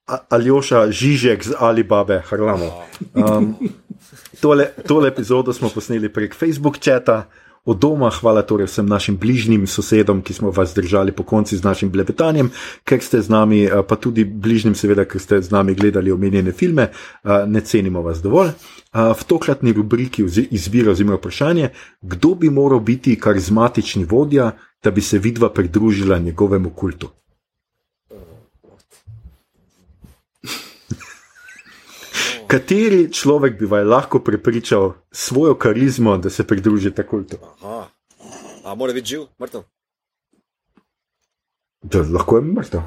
[LAUGHS] Aljoša Žižek z Alibabe Harlamo. Um, tole, tole epizodo smo posneli prek Facebook četa od doma, hvala torej vsem našim bližnjim sosedom, ki smo vas držali po konci z našim blebetanjem, ker ste z nami, eh, pa tudi bližnjim, seveda, ker ste z nami gledali omenjene filme, eh, ne cenimo vas dovolj. Eh, v tokratni rubriki izbira oziroma vprašanje, kdo bi moral biti karizmatični vodja, da bi se vidva pridružila njegovemu kultu. Kateri človek bi vas lahko prepričal svojo karizmo, da se pridružite kultu? Aha. A mora biti živ, mrtev? Da, lahko je mrtev.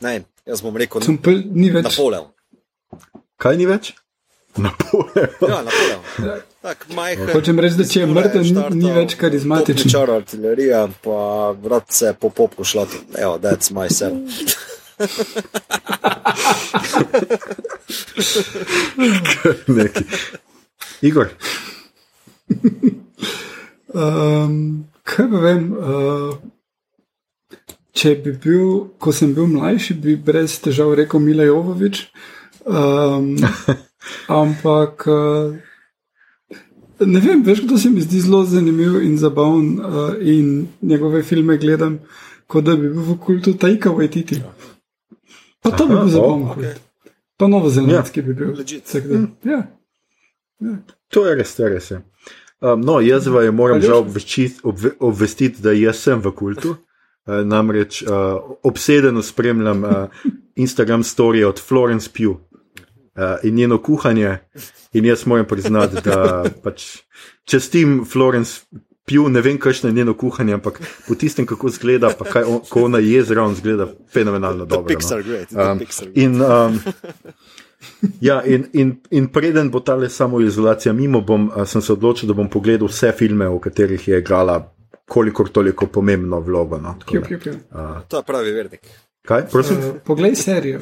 Ne, jaz bom rekel, da ni več. Napoleon. Kaj ni več? Napoleon. [LAUGHS] Ja, Napoleon. Tak, majhen, Hočem reči, da če je mrtev, ni, ni več karizmatičen. Čar artilerija, pa vrat se po popku šlo. Evo, that's my son. [LAUGHS] Neki. Igor. Um, kaj pa vem? Uh, če bi bil, ko sem bil mlajši, bi brez težav rekel Mila Jovovič. Um, [LAUGHS] ampak. Uh, Ne vem, veš, kdo se mi zdi zelo zanimiv in zabaven, uh, in njegove filme gledam, kot da bi bil v kultu Tajka Vajtiti. Pa to bi bil zabavno. Okay. Pa novozelandski ja. bi bil. Vsak dan. Ja. To je res, to je res. ja. Um, no, jaz vaju moram žal obveščit- obve, obvestiti, da jaz sem v kultu. Uh, namreč uh, obsedeno spremljam uh, Instagram storije od Florence Pugh uh, in njeno kuhanje. In jaz moram priznati, da [LAUGHS] pač čestim Florence Pugh, ne vem, kakšno je njeno kuhanje, ampak po tistem, kako izgleda, pa kaj on, ko ona je zraven, zgleda fenomenalno dobro. no. Pixar great. Um, in, um, ja, in, in, in preden bo ta samoizolacija mimo, bom, sem se odločil, da bom pogledal vse filme, v katerih je igrala kolikor toliko pomembno vlogo. No, Kju, da, kju, kju. To je pravi vernik. kaj, prosim? Uh, poglej serijo.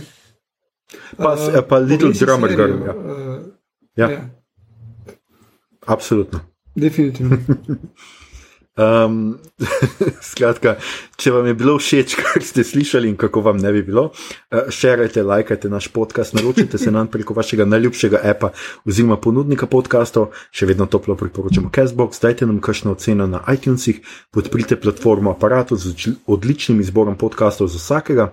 Pa, Uh, uh, pa Little Drummer Girl. Ja, Uh, Ja. ja. absolutno. Definitivno. [LAUGHS] Um, [LAUGHS] skratka, če vam je bilo všeč, [LAUGHS] kar ste slišali in kako vam ne bi bilo, uh, šerajte, lajkajte naš podcast, naročite se nam preko vašega najljubšega apa oziroma ponudnika podkastov, še vedno toplo priporočamo Castbox, dajte nam kakšno oceno na iTunesih, podprite platformo aparatu z odli- odličnim izborom podkastov za vsakega.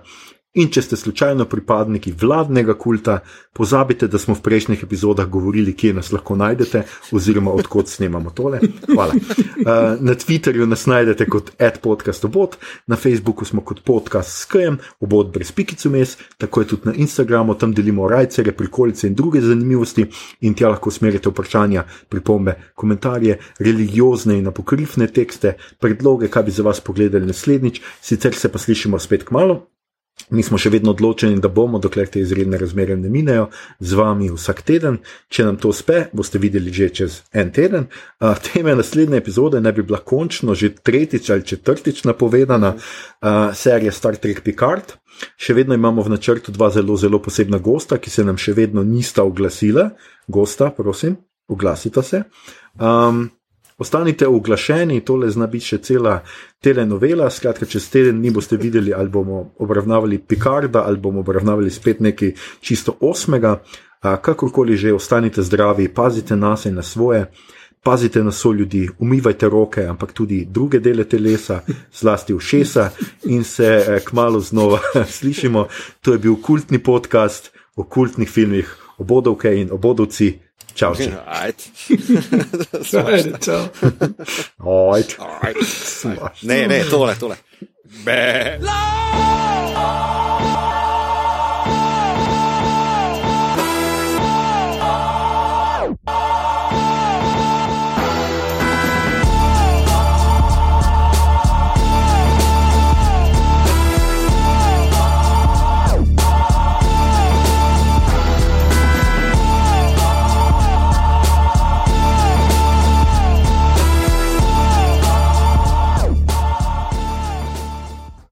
In če ste slučajno pripadniki vladnega kulta, pozabite, da smo v prejšnjih epizodah govorili, kje nas lahko najdete, oziroma odkot snemamo tole. Hvala. Uh, na Twitterju nas najdete kot adpodcastobot, na Facebooku smo kot podcast s KM, obot brez pikicu mes, tako je tudi na Instagramu, tam delimo rajcere, prikolice in druge zanimivosti in tja lahko usmerite vprašanja, pripombe, komentarje, religiozne in apokrifne tekste, predloge, kaj bi za vas pogledali naslednjič, sicer se pa slišimo spet k malu. Mi smo še vedno odločeni, da bomo, dokler te izredne razmere ne minejo, z vami vsak teden. Če nam to uspe, boste videli že čez en teden. Uh, teme naslednje epizode naj bi bila končno že tretjič ali četrtič napovedana, uh, serija Star Trek Picard. Še vedno imamo v načrtu dva zelo, zelo posebna gosta, ki se nam še vedno nista oglasila. Gosta, prosim, oglasite se. Um, Ostanite oglašeni, tole zna biti še cela telenovela. Skratka, čez teden dni boste videli, ali bomo obravnavali Picarda, ali bomo obravnavali spet nekaj čisto osmega. Kakorkoli že, ostanite zdravi, pazite na se in na svoje, pazite na so ljudi, umivajte roke, ampak tudi druge dele telesa, zlasti ušesa in se eh, kmalo znova [LAUGHS] slišimo. To je bil kultni podcast o kultnih filmih, obodovke in obodovci. Čau, [LAUGHS] čau. Ajde. Ajde, čau. Ajde. Ajde. Ne, ne, tole, tole. Be. Lord,